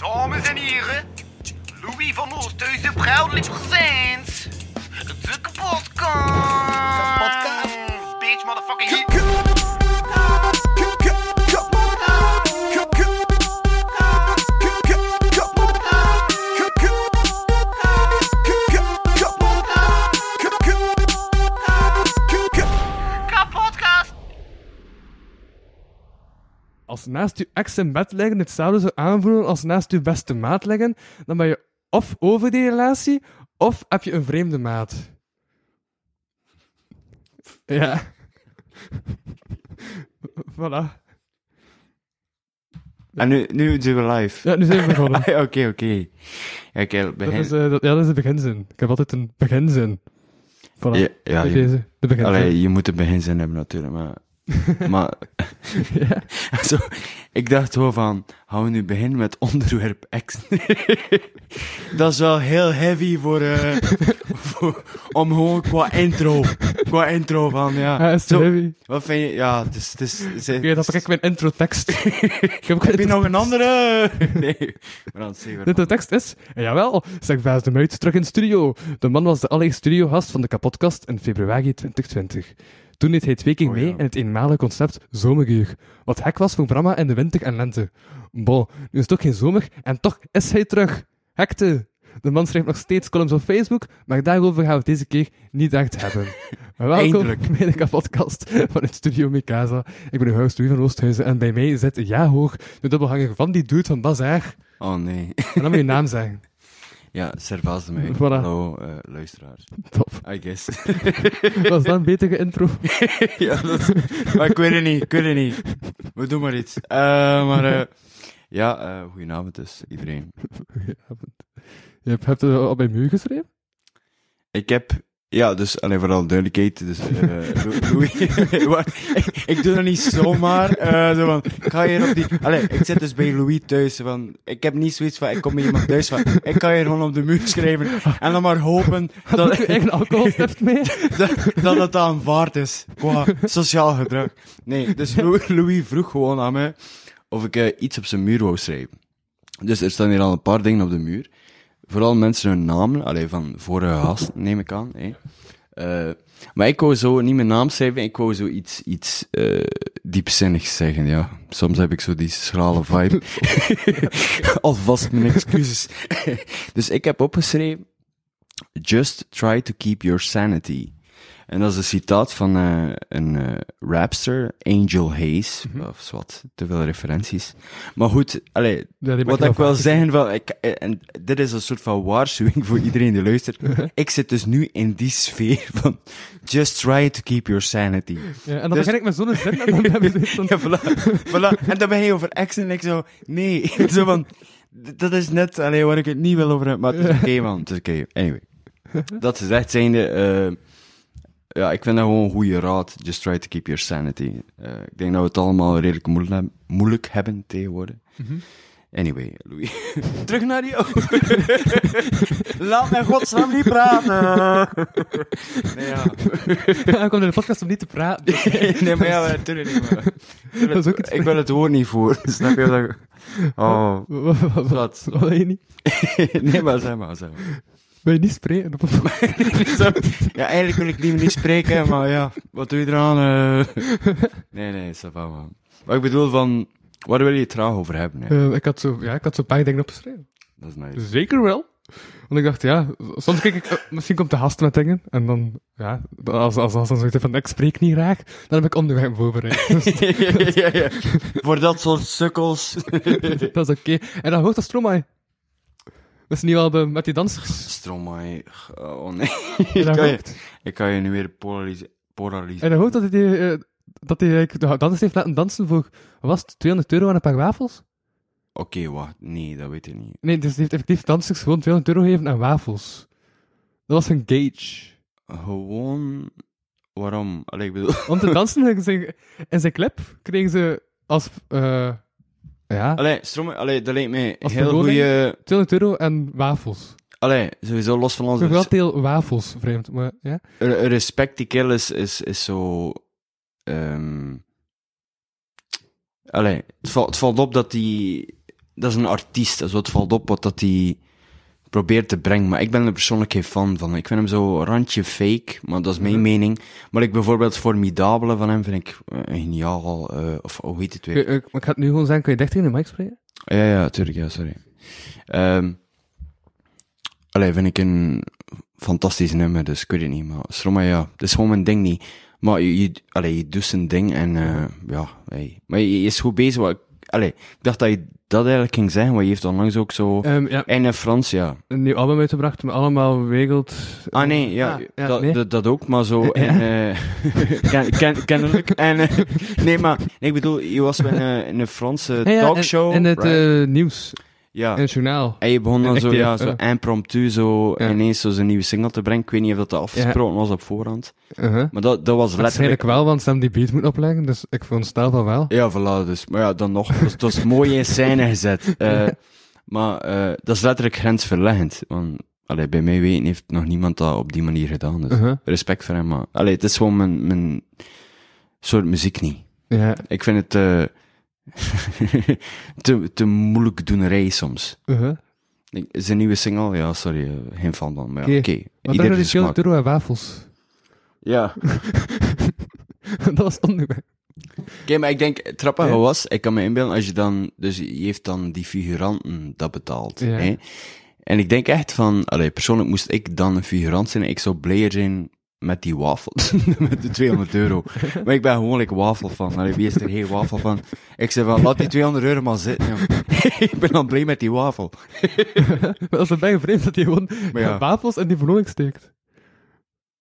Dames en heren, Louis van Oosthuizen proudly presents de kapotkast. Kapotkast. Bitch, motherfucking Als naast je ex in bed liggen hetzelfde zou aanvoelen als naast je beste maat liggen, dan ben je of over die relatie, of heb je een vreemde maat. Ja. voilà. En nu, nu doen we live. Ja, nu zijn we begonnen. Oké, oké. Ja, oké, Dat is, dat, ja, dat is de beginzin. Ik heb altijd een beginzin. Voilà. Ja, je, deze, de beginzin. allee, je moet een beginzin hebben natuurlijk, maar... maar ja. zo, ik dacht gewoon van, gaan we nu beginnen met onderwerp X? dat is wel heel heavy voor, eh, voor, om gewoon qua intro, qua intro van, ja. Ja, is te Zo, heavy. wat vind je, ja, het is, het is, het ik mijn intro-tekst. ik heb je nog een andere? nee, maar dan zeg De tekst is, jawel, zeg Vaas de Muit terug in studio. De man was de allereerste studiogast van de kapotkast in februari 2020. Toen deed hij twee keer Oh, mee ja. in het eenmalige concept Zomeruur. Wat hek was voor Brahma in de winter en lente. Bon, nu is het ook geen zomer en toch is hij terug. Hekte. De man schrijft nog steeds columns op Facebook, maar daarover gaan we het deze keer niet echt hebben. Welkom bij de kapotkast vanuit Studio Mikasa. Ik ben uw host Louis van Oosthuizen en bij mij zit Ja Hoog, de dubbelhanger van die dude van Bazaar. Oh nee. En dan moet je je naam zeggen. Ja, Servaas de Muid. Voilà. Hallo, eh, luisteraars. Top. I guess. Was dat een betere intro? ja, dat is... Maar ik weet het niet, ik weet het niet. We doen maar iets. Eh, maar, eh, ja, goedenavond dus, iedereen. Goedenavond. Je hebt, hebt het al bij muur geschreven? Ik heb, ja, dus, alleen vooral duidelijkheid, dus, Lou- Louis, Wat? ik, ik doe dat niet zomaar, eh zo van, ik ga hier op die, allee, ik zit dus bij Louis thuis, van, ik heb niet zoiets van, ik kom bij iemand thuis van, ik ga hier gewoon op de muur schrijven, en dan maar hopen dat, je eigen alcoholstift mee? dat, dat het aanvaard is qua sociaal gedrag. Nee, dus Louis, Louis vroeg gewoon aan mij of ik eh, iets op zijn muur wou schrijven. Dus er staan hier al een paar dingen op de muur. Vooral mensen hun namen, alleen van vorige gast, neem ik aan. Eh, maar ik wou zo niet mijn naam schrijven, ik wou zo iets, iets eh, diepzinnigs zeggen, ja. Soms heb ik zo die schrale vibe. Alvast mijn excuses. dus ik heb opgeschreven, Just try to keep your sanity. En dat is een citaat van eh, een eh, rapster, Angel Hayes. Of wat, te veel referenties. Maar goed, allee, Ja, wat ik wil zeggen, van, ik, eh, en dit is een soort van waarschuwing voor iedereen die luistert. ik zit dus nu in die sfeer van just try to keep your sanity. Ja, en dan Dus- begin ik met zo'n zin en dan hebben we zo'n... Ja, voilà, voilà. En dan ben je over ex en ik zo, nee. zo van, dat is net allee, waar ik het niet wil over heb, maar het is oké, man. Het is oké. Anyway. Dat gezegd zijnde, eh ja, ik vind dat gewoon een goede raad. Just try to keep your sanity. Eh, ik denk dat we het allemaal redelijk moeilijk, heb- moeilijk hebben tegenwoordig. Anyway, Louis. Terug naar jou. Laat mij godsnaam niet praten. nee, ja. Ik kwam in de podcast om niet te praten. nee, maar ja, natuurlijk niet. Maar. Dat is ook iets... Ik ben het woord niet voor. Snap je dat? Oh, Wat, wat, wat, wat? wat wil je niet? nee, maar zeg maar, zeg maar. Wil je niet spreken? Ja, eigenlijk wil ik liever niet spreken, maar ja, wat doe je eraan? eh? Nee, nee, ça va, man. Maar ik bedoel van, waar wil je het traag over hebben? Hè? Eh, ik had zo, ja, ik had zo'n paar dingen opgeschreven. Dat is nice. Zeker wel. Want ik dacht, ja, soms kijk ik, eh, misschien komt de gast met dingen, en dan, ja, als, als, als dan zoiets van, ik spreek niet graag, dan heb ik onderwerp voorbereid. Dus ja, ja, ja. Voor dat soort sukkels. dat is oké. En dan hoort dat Stromae. Dat is niet wel de, met die dansers. Stromae. Oh nee. Ik, kan je, ik kan je nu weer polariseren. Polaris en dan hoort dat hij, eh, dat hij de dansers heeft laten dansen voor, wat was het, 200 euro en een paar wafels? Oké, wacht. Nee, dat weet ik niet. Nee, dus hij heeft effectief dansers gewoon 200 euro gegeven en wafels. Dat was een gauge. Gewoon... Waarom? Allee, ik bedoel... Om te dansen in zijn, in zijn clip kregen ze als, eh ja, Allee, Stromae, allee, dat lijkt mij Als heel goede... 200 euro en wafels. Allee, sowieso los van Ik onze... vind wel veel wafels, vreemd, maar ja. Re- Respect die kill is, is, is zo... ehm Allee, het valt, het valt op dat die dat is een artiest. Dus wat valt op wat dat hij probeert te brengen. Maar ik ben er persoonlijk geen fan van. Ik vind hem zo randje fake, maar dat is mijn Mhm. mening. Maar ik bijvoorbeeld Formidabele van hem vind ik eh, geniaal. eh, of hoe heet het weer? Ik, ik, ik ga het nu gewoon zeggen, kun je dichter in de mic spreken? Ja, ja, tuurlijk, ja, sorry. Ehm allee, vind ik een fantastisch nummer, dus ik weet het niet, maar Stromae, ja, het is gewoon mijn ding niet. Maar je, je, allee, je doet zijn ding en, eh ja, hey. Maar je, je is goed bezig, wat, allee, ik dacht dat je dat eigenlijk ging zeggen, maar je heeft onlangs ook zo, Ehm, ja, in Frans, ja. een nieuw album uitgebracht met allemaal wegeld. Ah, nee, ja, Ah, ja, dat, nee. dat, dat ook, maar zo, Ja. en, eh ken, ken, kennelijk, en, eh, nee, maar, nee, ik bedoel, je was in, een in een Franse talkshow, En, en het right? eh, nieuws, ja. in het journaal. En je begon dan zo, ja, zo impromptu zo Ja. ineens zo zijn nieuwe single te brengen. Ik weet niet of dat afgesproken was op voorhand. Uh-huh. Maar dat, dat was letterlijk... Waarschijnlijk wel, want ze hebben die beat moeten opleggen, dus ik veronderstel van wel. Ja, voilà, dus. Maar ja, dan nog. Het was, mooi in scène gezet. Eh, maar eh, dat is letterlijk grensverleggend. Want, allee, bij mij weten heeft nog niemand dat op die manier gedaan. Dus Uh-huh. respect voor hem. Maar, allee, het is gewoon mijn, mijn soort muziek niet. Ja, Ik vind het eh, te, te moeilijk doenerij soms. uh-huh. Ik- Zijn nieuwe single, ja, sorry, eh, geen fan van. Maar ja, Oké. Ieder smaak. Duro en wafels? Ja. dat was het onderwerp. Oké, maar ik denk, Ja. was, ik kan me inbeelden, als je dan, dus je heeft dan die figuranten dat betaald. Ja. Hè? En ik denk echt van, allee, persoonlijk moest ik dan een figurant zijn, ik zou blijer zijn met die wafels, met de 200 euro. Maar ik ben gewoon like wafel van, allee, wie is er geen wafel van? Ik zei van, laat die 200 euro maar zitten, joh. ik ben dan blij met die wafel. Maar dat is een beetje vreemd dat hij gewoon ja. wafels in die verloning steekt.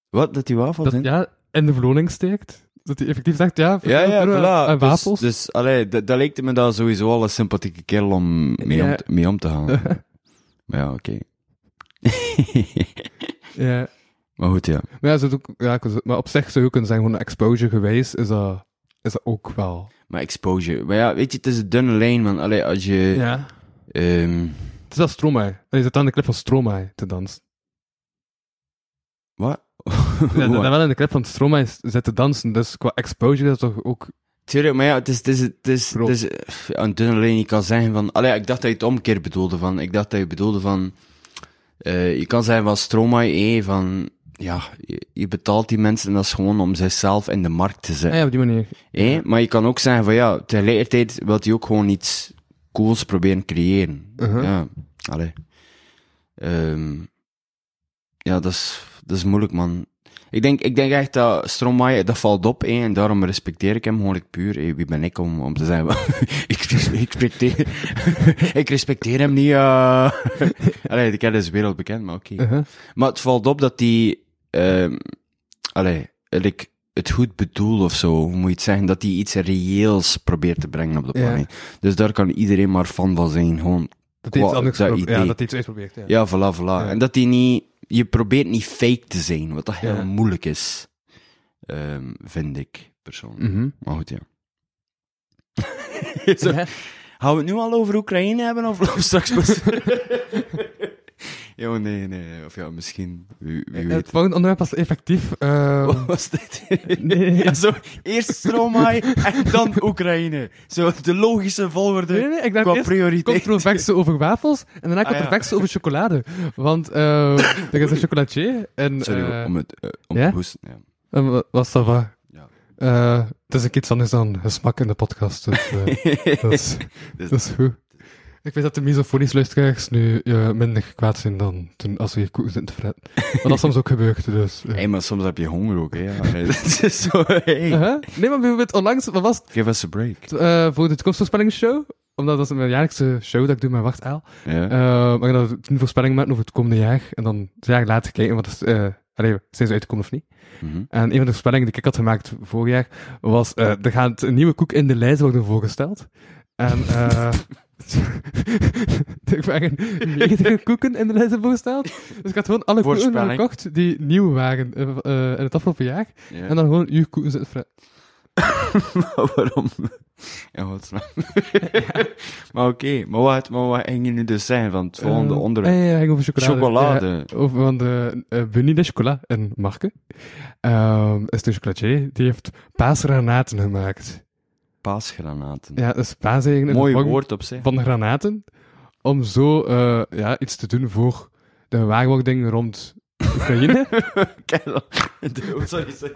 Wat, dat die wafel Dat, zijn? ja, in de verloning steekt. Dat hij effectief zegt, ja, Ja, ja, voilà. en Dus, wafels. dus allee, dat, lijkt me dan sowieso al een sympathieke kerel om mee, om, Ja. mee om te gaan. maar ja, oké. ja. Maar goed, ja. Maar, ja, ook, ja, maar op zich zou je kunnen zeggen, gewoon exposure geweest, is dat, is dat ook wel. Maar exposure. Maar ja, weet je, het is een dunne lijn, man. Allee, als je... Ja. ehm, Het is wel Stromae. Hij zit aan de clip van Stromae te dansen. wat? Ja, dat Wat? wel in de clip van Stromae zit te dansen, dus qua exposure is dat toch ook... Tuurlijk, maar ja, het is, het is, het is, Bro. het is eh, een dunne lijn. Je kan zeggen van... Allee, ik dacht dat je het omkeer bedoelde van... Ik dacht dat je bedoelde van... eh, je kan zeggen van Stromae, eh, van... Ja, je, betaalt die mensen en dat is gewoon om zichzelf in de markt te zetten. ja, op die manier. Eh, maar je kan ook zeggen van ja, tegelijkertijd wil hij ook gewoon iets cools proberen creëren. Uh-huh. Ja, allee. Ehm, ja, dat is, dat is moeilijk, man. Ik denk, ik denk echt dat Stromae, dat valt op, eh, en daarom respecteer ik hem gewoon puur. eh, wie ben ik om, om te zeggen, ik, res- ik, respecteer, ik respecteer hem niet. eh allee, ik ken is wereldbekend, maar oké. Uh-huh. Maar het valt op dat die, ehm allee, like, het goed bedoelt of zo, hoe moet je het zeggen, dat hij iets reëels probeert te brengen op de Ja. planeet. Dus daar kan iedereen maar fan van zijn, gewoon. Dat hij iets anders dat idee. Ja, dat hij iets uitprobeert, ja. Ja, voilà, voilà. En dat hij niet, je probeert niet fake te zijn, wat dat heel Ja. moeilijk is, ehm, vind ik, persoonlijk. Mhm. Maar goed, ja. Zo, Ja. Gaan we het nu al over Oekraïne hebben, of of straks? Ja, nee, nee, of ja, misschien, wie, wie weet. Het volgende onderwerp was effectief... eh, Wat was dit? nee, Ja, zo, eerst Stromae en dan Oekraïne. Zo, de logische volgorde nee, nee, ik dacht qua eerst prioriteit. controverse over wafels, en daarna Ah, ja. controverse over chocolade. Want eh er is een chocolatier, en... Sorry, eh, om het, eh, om ja? te hoesten. Ja. en wa- was dat? Ja. Eh, het is een iets anders dan gesmak in de podcast, dus eh, dat, is, Dus- dat is goed. Ik weet dat de misofonische luisteraars nu eh, minder kwaad zijn dan toen als ze je koeken zitten te fretten. Maar dat is soms ook gebeurd, dus... eh. Hey, maar soms heb je honger ook, hè. Ja. Nee, dat is zo, hey. Uh-huh. Nee, maar bijvoorbeeld onlangs, wat was het? Give us a break. Eh, voor de toekomstvoorspellingsshow, omdat dat is mijn jaarlijkse show dat ik doe met Wacht Aal. Ja. Maar dan tien voorspellingen maken over het komende jaar. En dan een jaar later kijken wat is, allee, zijn ze uitgekomen of niet. Mhm. En een van de voorspellingen die ik had gemaakt vorig jaar was, er gaat een nieuwe koek in de lijst worden voorgesteld. En eh er waren 90 koeken in de lijst voorgesteld. Dus ik had gewoon alle koeken gekocht die nieuw waren eh, eh, in het afgelopen jaar. Ja. En dan gewoon uw koeken zitten. Maar waarom? Ja, wat snap Maar oké, maar, wat, maar wat ging je nu dus zeggen van het volgende Eh, onderwerp? eh, ja, ging over chocolade. Chocolade. Ja, over van de uh, Bunny de Chocolat in Marken. Ehm is de chocolatier, die heeft paasgranaten gemaakt. Paasgranaten. Ja, dus paas eigenlijk Mooi woord op zich. van de granaten. Om zo eh, ja, iets te doen voor de gewaarwording rond Oekraïne. Oh, sorry, sorry.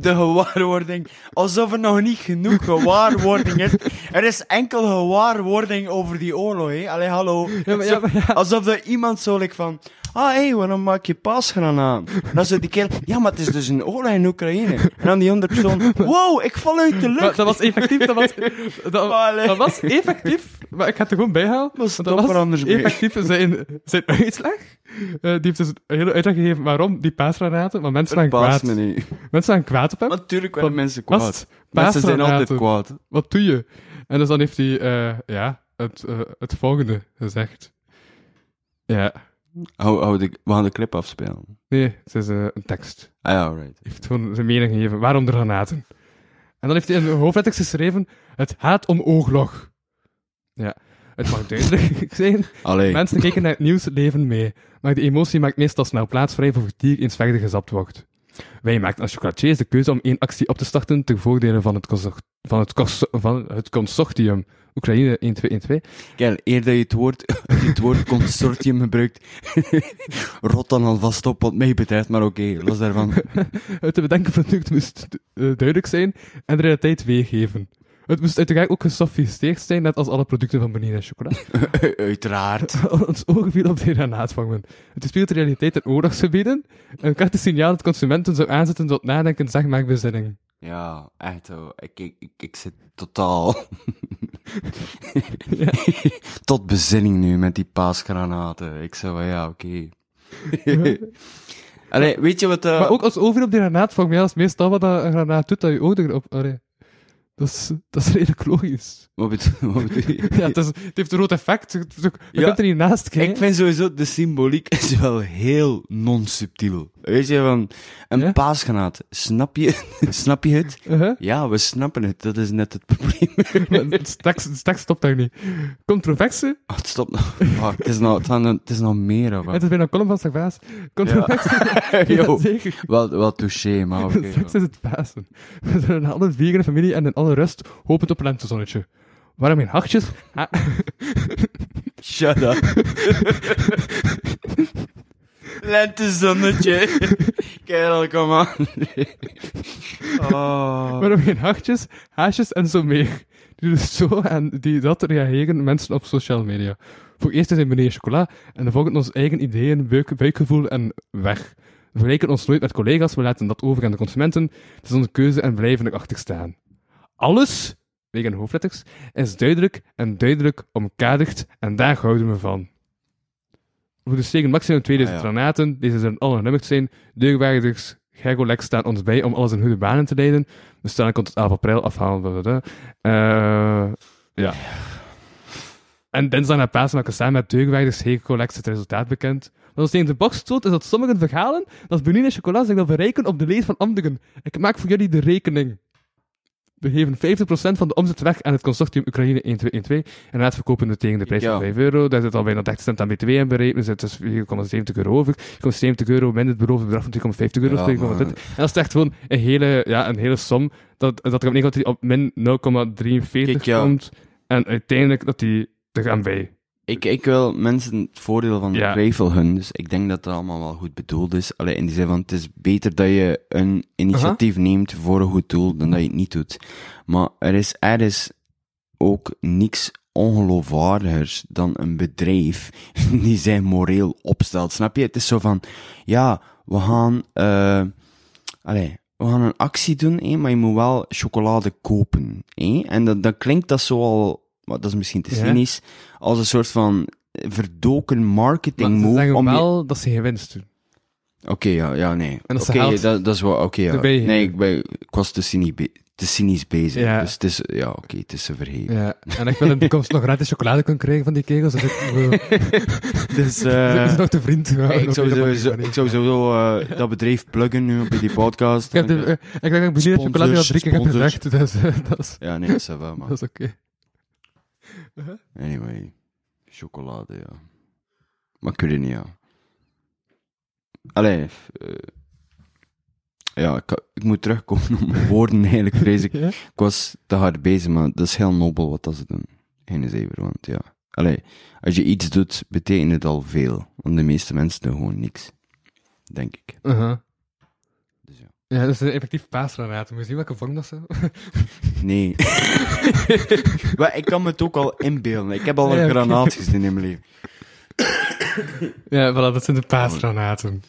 De gewaarwording. Alsof er nog niet genoeg gewaarwording is. Er is enkel gewaarwording over die oorlog, hè. Allee, hallo. ja, maar, ja, maar ja. Alsof er iemand zo like van... Ah, hé, hey, waarom maak je paasgranaten? En dan zo die kerel... Ja, maar het is dus een oorlog in Oekraïne. En dan die andere persoon... Wow, ik val uit de Maar lucht. dat was effectief, dat was, dat, dat was effectief, maar ik ga het er gewoon want stop er anders mee. effectief zijn, zijn uitslag. Eh, die heeft dus een hele uitleg gegeven waarom die paasgranaten, maar mensen Verbaast kwaad. me niet. Mensen waren kwaad op hem. Natuurlijk werden Van- mensen kwaad. het Mensen zijn altijd kwaad. Wat doe je? En dus dan heeft hij, eh, ja, het, eh, het volgende gezegd. Ja, Hou, hou de, we gaan de clip afspelen. nee, het is een tekst. Ah ja, alright. Hij heeft gewoon zijn mening gegeven. Waarom de granaten? En dan heeft hij in de hoofdletters geschreven: Het gaat om oorlog. Ja, het mag duidelijk zijn. Allee. Mensen kijken naar het nieuws, leven mee. Maar de emotie maakt meestal snel plaats vrij voor vertier eens verder gezapt wordt. Wij maakten als chocolatiers de keuze om één actie op te starten ten voordele van het, van het, van het consortium Oekraïne 1212. Kijk, eer dat je het woord, het woord consortium gebruikt, rot dan alvast op wat mij betreft, maar oké, los daarvan. Het te bedenken product moest eh, duidelijk zijn en de realiteit weergeven. Het moest uiteraard ook gesofisticeerd zijn, net als alle producten van Benina Chocola. Uiteraard. Ons ogen viel op de granaatvangen. Het speelt de realiteit in oorlogsgebieden en een krachtig signaal dat consumenten zou aanzetten tot nadenken, zeg maar bezinning. Ja, echt hoor. Ik, ik, ik, ik zit totaal Ja. tot bezinning nu met die paasgranaten. Ik zei van, ja, oké. Allee, weet je wat... eh, Maar ook als ogen op die granaatvangen, ja, dat is meestal wat dat een granaat doet, dat je ogen erop... Allee. Dat is, dat is redelijk logisch. Wat bedoel, je? Ja, het, is, het heeft een groot effect. Je, je Ja. kunt er niet naast kijken. Ik vind sowieso, de symboliek is wel heel non-subtiel. Weet je, van, een Ja? paasgranaat, snap je, snap je het? Uh-huh. Ja, we snappen het, dat is net het probleem. Tekst stopt daar niet. Controverse? Oh, het stopt nog. Oh, het, is nog het, het is nog meer, of Het is bijna een column van Servaas. Controverse? Ja, zeker. wel, wel touché, maar oké. Straks is het Pasen. We zijn een alle vegan familie en in alle rust hopend op een lentezonnetje. Waarom geen hartjes? Ah, Shut up. Lentezonnetje. Kerel, kom aan. Oh. waarom geen hartjes, haasjes en zo meer? Die dus zo en die dat reageren mensen op social media. Voor eerst zijn meneer chocola en dan volgen ons eigen ideeën, buik, buikgevoel en weg. We vergelijken ons nooit met collega's, we laten dat over aan de consumenten. Het is onze keuze en blijven erachter staan. Alles, wegen hoofdletters, is duidelijk en duidelijk omkaderd en daar houden we van. Voor de stegen maximum 2000 Ah, ja. granaten, deze zullen alle genummerd zijn. Deurwaarders, Gergolex staan ons bij om alles in goede banen te leiden. De stelling komt tot 11 april afhalen. Eh ja. En dinsdag na Pasen maken we samen met deurwaarders Gergolex het resultaat bekend. Wat ons tegen de borst stoot is dat sommigen verhalen dat Benine Chocola zich wil bereiken op de leed van anderen. Ik maak voor jullie de rekening. We geven 50% van de omzet weg aan het consortium Oekraïne 1212 en laat verkopen we tegen de prijs Ja. van 5 euro. Daar zit al bijna 30 cent aan btw in berekend, dus het is 4,70 euro over. 4,70 euro min het beloofde bedrag van 2,50 euro. Ja, 2,20. maar- En dat is echt gewoon een hele, ja, een hele som, dat, dat er op min 0,43 Kijk, ja. komt. En uiteindelijk dat die er gaan bij. Ik, ik wil mensen het voordeel van de Ja. twijfel hun, dus ik denk dat dat allemaal wel goed bedoeld is. Alleen in die zin van, het is beter dat je een initiatief neemt voor een goed doel, dan dat je het niet doet. Maar er is, er is ook niks ongeloofwaardigers dan een bedrijf die zich moreel opstelt. Snap je? Het is zo van, ja, we gaan, eh allee, we gaan een actie doen, hè, maar je moet wel chocolade kopen. Hè? En dat, dat klinkt dat zo al, maar dat is misschien te Ja. cynisch, als een soort van verdoken marketing Maar ze move. zeggen om je- wel dat ze geen winst doen. Oké, ja, ja, nee. Oké, dat ze dat, dat is wel, oké, ja. Nee, ik, ben, ik was te cynisch, be- te cynisch bezig. Ja. Dus het is, ja, oké, het is te verheven. Ja, en ik wil in de toekomst nog gratis chocolade kunnen krijgen van die kegels. Dus ik. Dus, Ze eh is nog te vriend. Ja, ik, zou een sowieso, ik zou sowieso eh, dat bedrijf pluggen nu op die podcast. Ik heb de, eh, ik denk dat ik beneden chocolade al drie keer heb gezegd. Dus eh, dat is, Ja, nee, dat is wel, maar... dat is oké. Anyway, chocolade, ja. Maar niet, ja. Allee, eh, ja, ik, ik moet terugkomen op mijn woorden eigenlijk, vrees ik. Ja? Ik was te hard bezig, maar dat is heel nobel wat dat ze doen. Geen zever, want ja. Allee, als je iets doet, betekent het al veel. Want de meeste mensen doen gewoon niks. Denk ik. Uh-huh. Ja. Dat is een effectief paasgranaat. Moet je zien welke vorm dat ze... Nee. maar ik kan me het ook al inbeelden. Ik heb al een Ja, granaat gezien in mijn leven. ja, voilà, dat zijn de paasgranaten.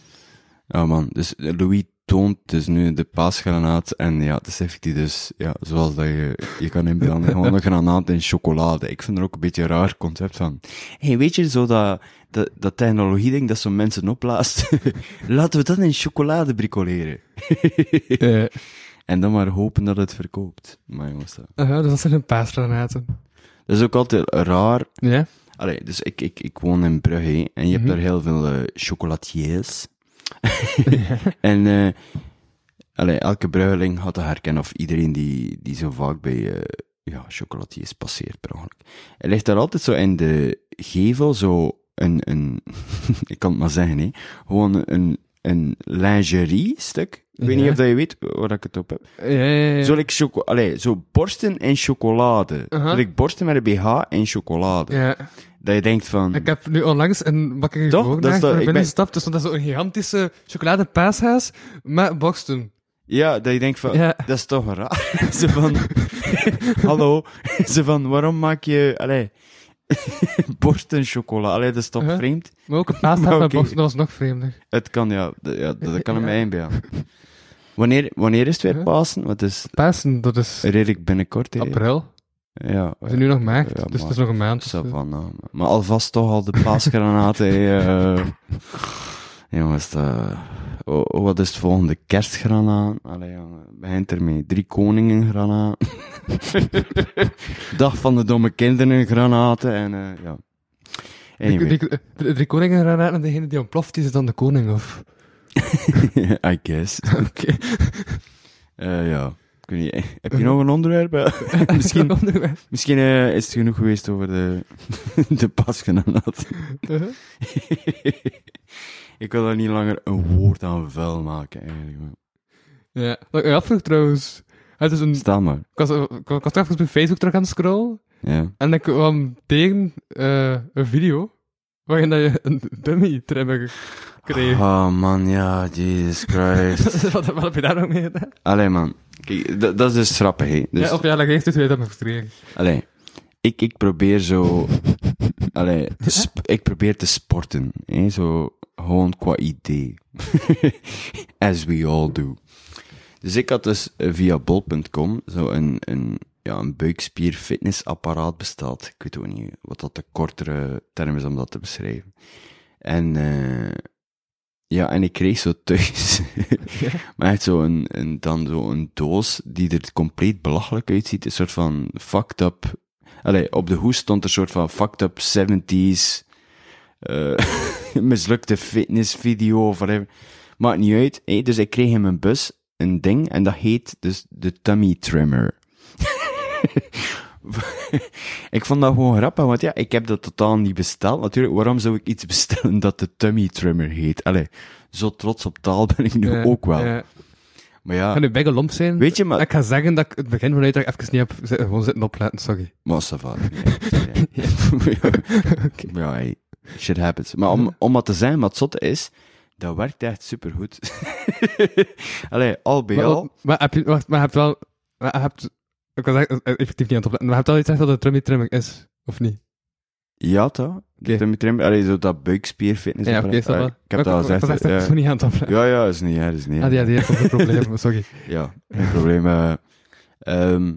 Ja, man. Dus Louis toont dus nu de paasgranaat. En ja, dat is effectief dus, ja, zoals dat je, je kan inbeelden. Gewoon een granaat in chocolade. Ik vind er ook een beetje een raar concept van. hey, weet je, zo dat, dat, dat technologie-ding dat zo'n mensen opblaast. Laten we dat in chocolade bricoleren. Eh, En dan maar hopen dat het verkoopt. Maar jongens, dat, uh-huh, dus dat zijn de paasgranaten. dat is ook altijd raar. Ja? Allee, dus ik, ik, ik woon in Brugge, en je hebt Mhm. daar heel veel eh, chocolatiers. en, allee, elke Bruggeling had dat herkennen, of iedereen die, die zo vaak bij, eh, ja, chocolatiers passeert per ongeluk. Er ligt daar altijd zo in de gevel, zo een, een ik kan het maar zeggen, hè, gewoon een, een lingerie-stuk. Ik weet niet of dat je weet waar ik het op heb. Ja, ja, ja. Zo, like choco allee, zo borsten en chocolade. Zo like borsten met een BH en chocolade. Ja. Dat je denkt van... Ik heb nu onlangs een bakker Toch? gewogen Dat ik binnen ben- gestapt. Dus dat is zo'n gigantische chocoladepaashuis met Boxton. Ja, dat je denkt van... Ja. Dat is toch raar. Ze van... Hallo. Ze van, waarom maak je... Allee... borsten chocola. Allee, dat is toch vreemd? Maar ook een paashuis Maar met. Boxton, dat was nog vreemder. Het kan, ja. Dat, ja, dat, dat kan Ja. hem inbeelden. Wanneer, wanneer is het weer? Pasen? Het is Pasen, dat is redelijk binnenkort. hè. april. Ja. We zijn nu nog maart, Ja, dus het is nog een maand. Zo van, nou, maar alvast toch al de paasgranaten. eh. jongens, oh, oh, wat is het volgende? Kerstgranaat? Allee, jongen, begint ermee. Drie koningen granaat. Dag van de domme kinderen granaten. En eh, ja. eh, Anyway, drie koningen gaan raden en degene die ontploft is dan de koning, of... I guess. Oké. Eh, ja. Ik weet niet, heb je nog een onderwerp? misschien misschien eh, is het genoeg geweest over de, de paasgranaat. Uh-huh. ik wil daar niet langer een woord aan vuil maken, eigenlijk. Ja, wat ik afvroeg trouwens. Het is een, Stel maar. ik, was, ik was even op Facebook terug aan het scrollen. Ja. En ik kwam tegen eh, een video waarin dat je een dummy trimmer kreeg. Oh man, ja, Jesus Christ. wat, wat heb je daar nog mee gedaan? Allee man, kijk, dat, dat is dus grappig, hè. Dus, Ja, eerst uit hoe je dat hebt gekregen. allee, ik, ik probeer zo, allee, ik probeer te sporten, hè, zo, gewoon qua idee. As we all do. Dus ik had dus via bol.com zo een, een, ja, een buikspier fitnessapparaat besteld. Ik weet ook niet wat dat de kortere term is om dat te beschrijven. En, eh ja, en ik kreeg zo thuis, maar echt zo een, een, dan zo een doos die er compleet belachelijk uitziet. Een soort van fucked up, allee, op de hoes stond er een soort van fucked up 70s, eh mislukte fitnessvideo of whatever. Maakt niet uit. Dus ik kreeg in mijn bus een ding en dat heet dus de tummy trimmer. ik vond dat gewoon grappig, want ja, ik heb dat totaal niet besteld. Natuurlijk, waarom zou ik iets bestellen dat de tummy trimmer heet? Allee, zo trots op taal ben ik nu Ja, ook wel. Ja. Maar ja, Ga nu bijge lomp zijn. weet je, maar... Ik ga zeggen dat ik het begin vanuit dat ik even niet heb gewoon zitten opletten, sorry. Maar va. Ja, ja, hey, shit happens. Maar om, om wat te zijn, wat zotte is, dat werkt echt supergoed. Allee, al bij Maar, al. maar, heb je, wacht, maar je hebt wel... Maar je hebt, ik was echt eh, effectief niet aan het opletten, maar je hebt wel iets gezegd dat het tummy trimming is, of niet? Ja, toch? Oké. Tummy trim, allee, zo dat buikspier fitness. Ja, oké, wel. ik heb dat al Ik was gezegd. echt Ja, niet aan het opletten. ja, ja, is niet erg, is niet Ah, erg. die, een probleem, sorry. Ja, geen probleem. Ehm,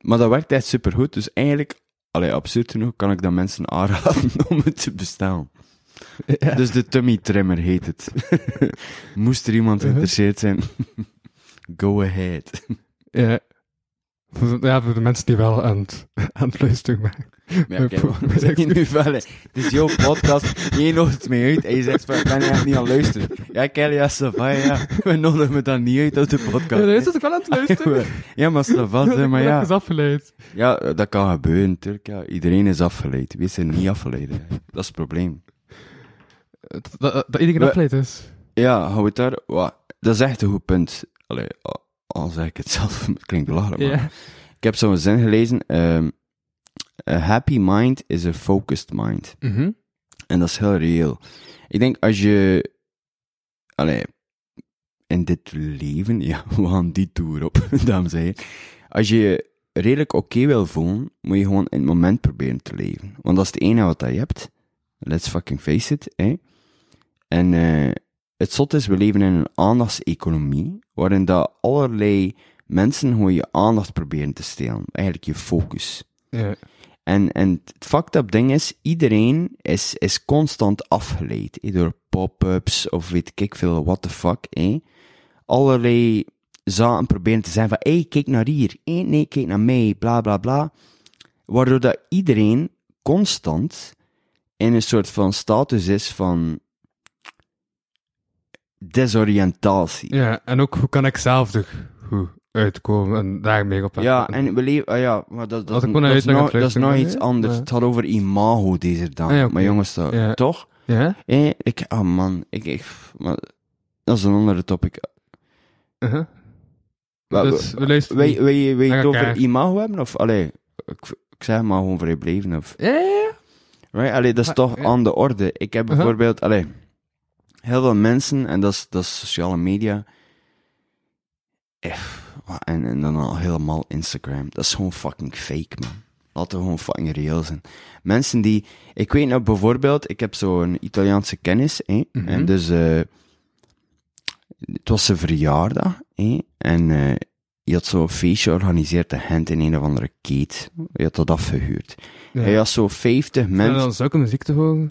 maar dat werkt echt supergoed. Dus eigenlijk, allee, absurd genoeg, kan ik dat mensen aanraden om het te bestellen. Ja. Dus de tummy trimmer heet het. Moest er iemand Uh-huh. geïnteresseerd zijn, go ahead. Ja. Ja, voor de mensen die wel aan het, aan het luisteren zijn. Ja, kijk, we zijn nu wel. Het is jouw podcast, je nodigt het mee uit en je zegt van, ik ben echt niet aan het luisteren. Ja, Kelly, ja, ça va, ja. We nodigen me dan niet uit op de podcast. Ja, is het wel aan het luisteren. Ja, maar ça va, hè, maar Ik ja. is afgeleid. Ja, dat kan gebeuren, natuurlijk. Ja. Iedereen is afgeleid. Wie is er niet afgeleid? hè? Dat is het probleem. Dat, dat, dat iedereen We- afgeleid is. Ja, hou het daar... wa- Dat is echt een goed punt. allee, al- al zeg ik het zelf, het klinkt belachelijk, maar ik heb zo'n zin gelezen, ehm, a happy mind is a focused mind. Mhm. En dat is heel reëel. Ik denk als je, allee, in dit leven, ja, we gaan die tour op, dames en heren. Als je je redelijk oké wil voelen, moet je gewoon in het moment proberen te leven. Want dat is het enige wat je hebt. Let's fucking face it, hè. En eh, het zot is, we leven in een aandachtseconomie, waarin dat allerlei mensen gewoon je aandacht proberen te stelen. Eigenlijk je focus. Ja. En, en het fucked up ding is, iedereen is, is constant afgeleid. door pop-ups of weet ik veel, what the fuck. hè. Allerlei zaken proberen te zeggen van, hey, kijk naar hier. Hey, nee, kijk naar mij, bla bla bla. Waardoor dat iedereen constant in een soort van status is van desoriëntatie. ja, en ook hoe kan ik zelf er goed uitkomen en daar meer op Ja, en we leven, ah ja, maar dat, dat, dat, is nog, dat is nog iets anders. Ja. Het gaat over imago deze dag. Ah ja. Maar jongens, dat, Ja. toch? Ja? Eh, ik, oh man, ik, ik, maar, dat is een andere topic. Uh-huh. Wa- Dus we luisteren Wil niet. je- wil je wil je naar het over imago hebben? Of, allee, ik, ik zeg maar gewoon vrijbleven. Of, Ja, ja, ja. right? Allee, dat is Maar- toch aan de orde. Ik heb Uh-huh. bijvoorbeeld, allee, heel veel mensen, en dat is, dat is sociale media, wa- en, en dan al helemaal Instagram. Dat is gewoon fucking fake, man. Laten we gewoon fucking reëel zijn. Mensen die, ik weet nou bijvoorbeeld, ik heb zo'n Italiaanse kennis, hè, Mhm. en dus, eh, het was zijn verjaardag, hè, en eh je had zo'n feestje georganiseerd, de hand in een of andere keet. Je had dat afgehuurd. Ja. Hij had zo 50 En mensen. dan zulke muziek te horen.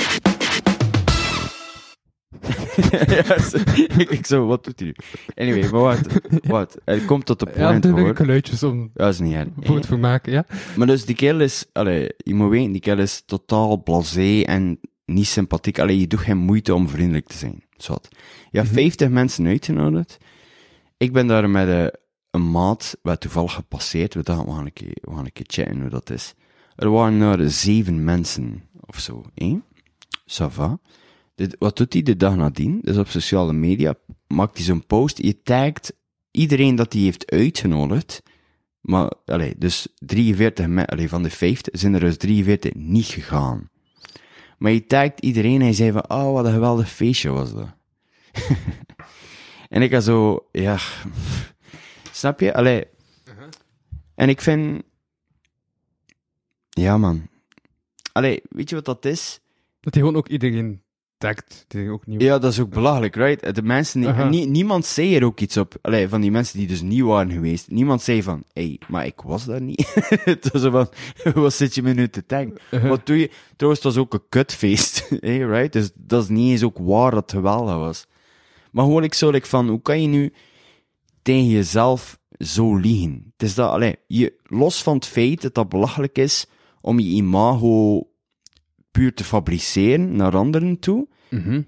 ja, zo- ik, ik zo, wat doet hij nu? Anyway, maar wat, wat, hij komt tot de Ja, point, dan doe hoor. geluidjes om Dat is niet erg. voor het vermaken, ja. Maar dus die kerel is, allee, je moet weten, die kerel is totaal blasé en niet sympathiek. Allee, je doet geen moeite om vriendelijk te zijn. Zot. Je hebt Mhm. 50 mensen uitgenodigd. Ik ben daar met eh, een maat, wat toevallig gepasseerd. We dachten, we gaan, een keer, we gaan een keer checken hoe dat is. Er waren er zeven mensen, of zo, hè? Ça va. Wat doet hij de dag nadien? Dus op sociale media maakt hij zo'n post. Je tagt iedereen dat hij heeft uitgenodigd. Maar, allee, dus 43 me- allee, van de 50 zijn er dus 43 niet gegaan. Maar je tagt iedereen en hij zei van, oh, wat een geweldig feestje was dat. en ik had zo, ja, snap je? Allee. En ik vind, ja man. Allee, weet je wat dat is? Dat hij gewoon ook iedereen Die ook niet... Ja, dat is ook belachelijk, right? De mensen die, nie- niemand zei er ook iets op. Allee, van die mensen die dus niet waren geweest. Niemand zei van, hé, hey, maar ik was daar niet. het was zo van, wat zit je me nu te. Wat doe je? Trouwens, het was ook een kutfeest, hey, right? Dus dat is niet eens ook waar dat geweldig was. Maar gewoon ik zo like, van, hoe kan je nu tegen jezelf zo liegen? Het is dat, allee, je, los van het feit dat dat belachelijk is om je imago puur te fabriceren naar anderen toe.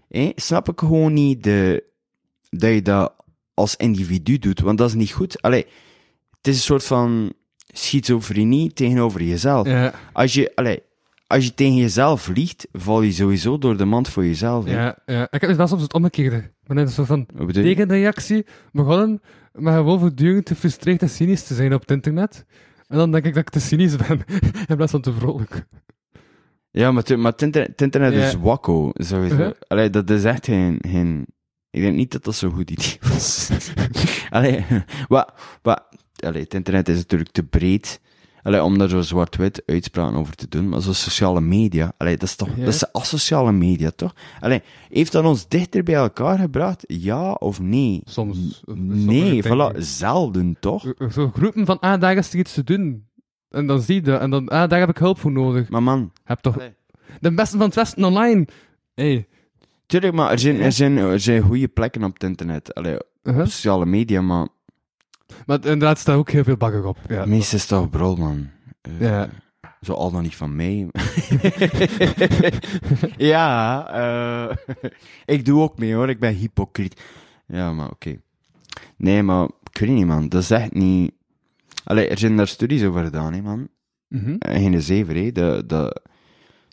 Hé, snap ik gewoon niet de, dat je dat als individu doet, want dat is niet goed. Allee, het is een soort van schizofrenie tegenover jezelf. Ja, Als, je, allee, als je tegen jezelf liegt, val je sowieso door de mand voor jezelf. hè. ja, ja. Ik heb dus wel soms het omgekeerde. Wanneer het zo van tegenreactie begonnen, maar gewoon voortdurend te frustreerd en cynisch te zijn op het internet. En dan denk ik dat ik te cynisch ben, in plaats van te vrolijk. Ja, maar, het- maar het internet, het internet Ja. is wakko, sowieso. Uh-huh. Allee, dat is echt geen, geen... Ik denk niet dat dat zo'n goed idee was. Allee, wat, wat... Allee, het internet is natuurlijk te breed. Allee, om daar zo zwart-wit uitspraken over te doen. Maar zo sociale media, allee, dat is toch... Ja. Dat is asociale media, toch? Allee, heeft dat ons dichter bij elkaar gebracht? Ja of nee? Soms. Nee, voilà, zelden, toch? Zo groepen van, is er iets te doen. En dan zie je dat. En dan, ah, daar heb ik hulp voor nodig. Maar man, Heb toch Allee. de beste van het Westen online. Hey. tuurlijk, maar er zijn, er zijn, er zijn goede plekken op het internet. Allee, op Uh-huh. sociale media, maar... Maar inderdaad staat ook heel veel bagger op. Ja. Meestal is toch brol, man. Eh, Ja. Zo al dan niet van mij. ja, eh, ik doe ook mee hoor, ik ben hypocriet. Ja, maar oké. Nee, maar ik weet niet, man. Dat is echt niet. Allee, er zijn daar studies over gedaan, hè, man. Mhm. Eh, Geen zever, hè. De, de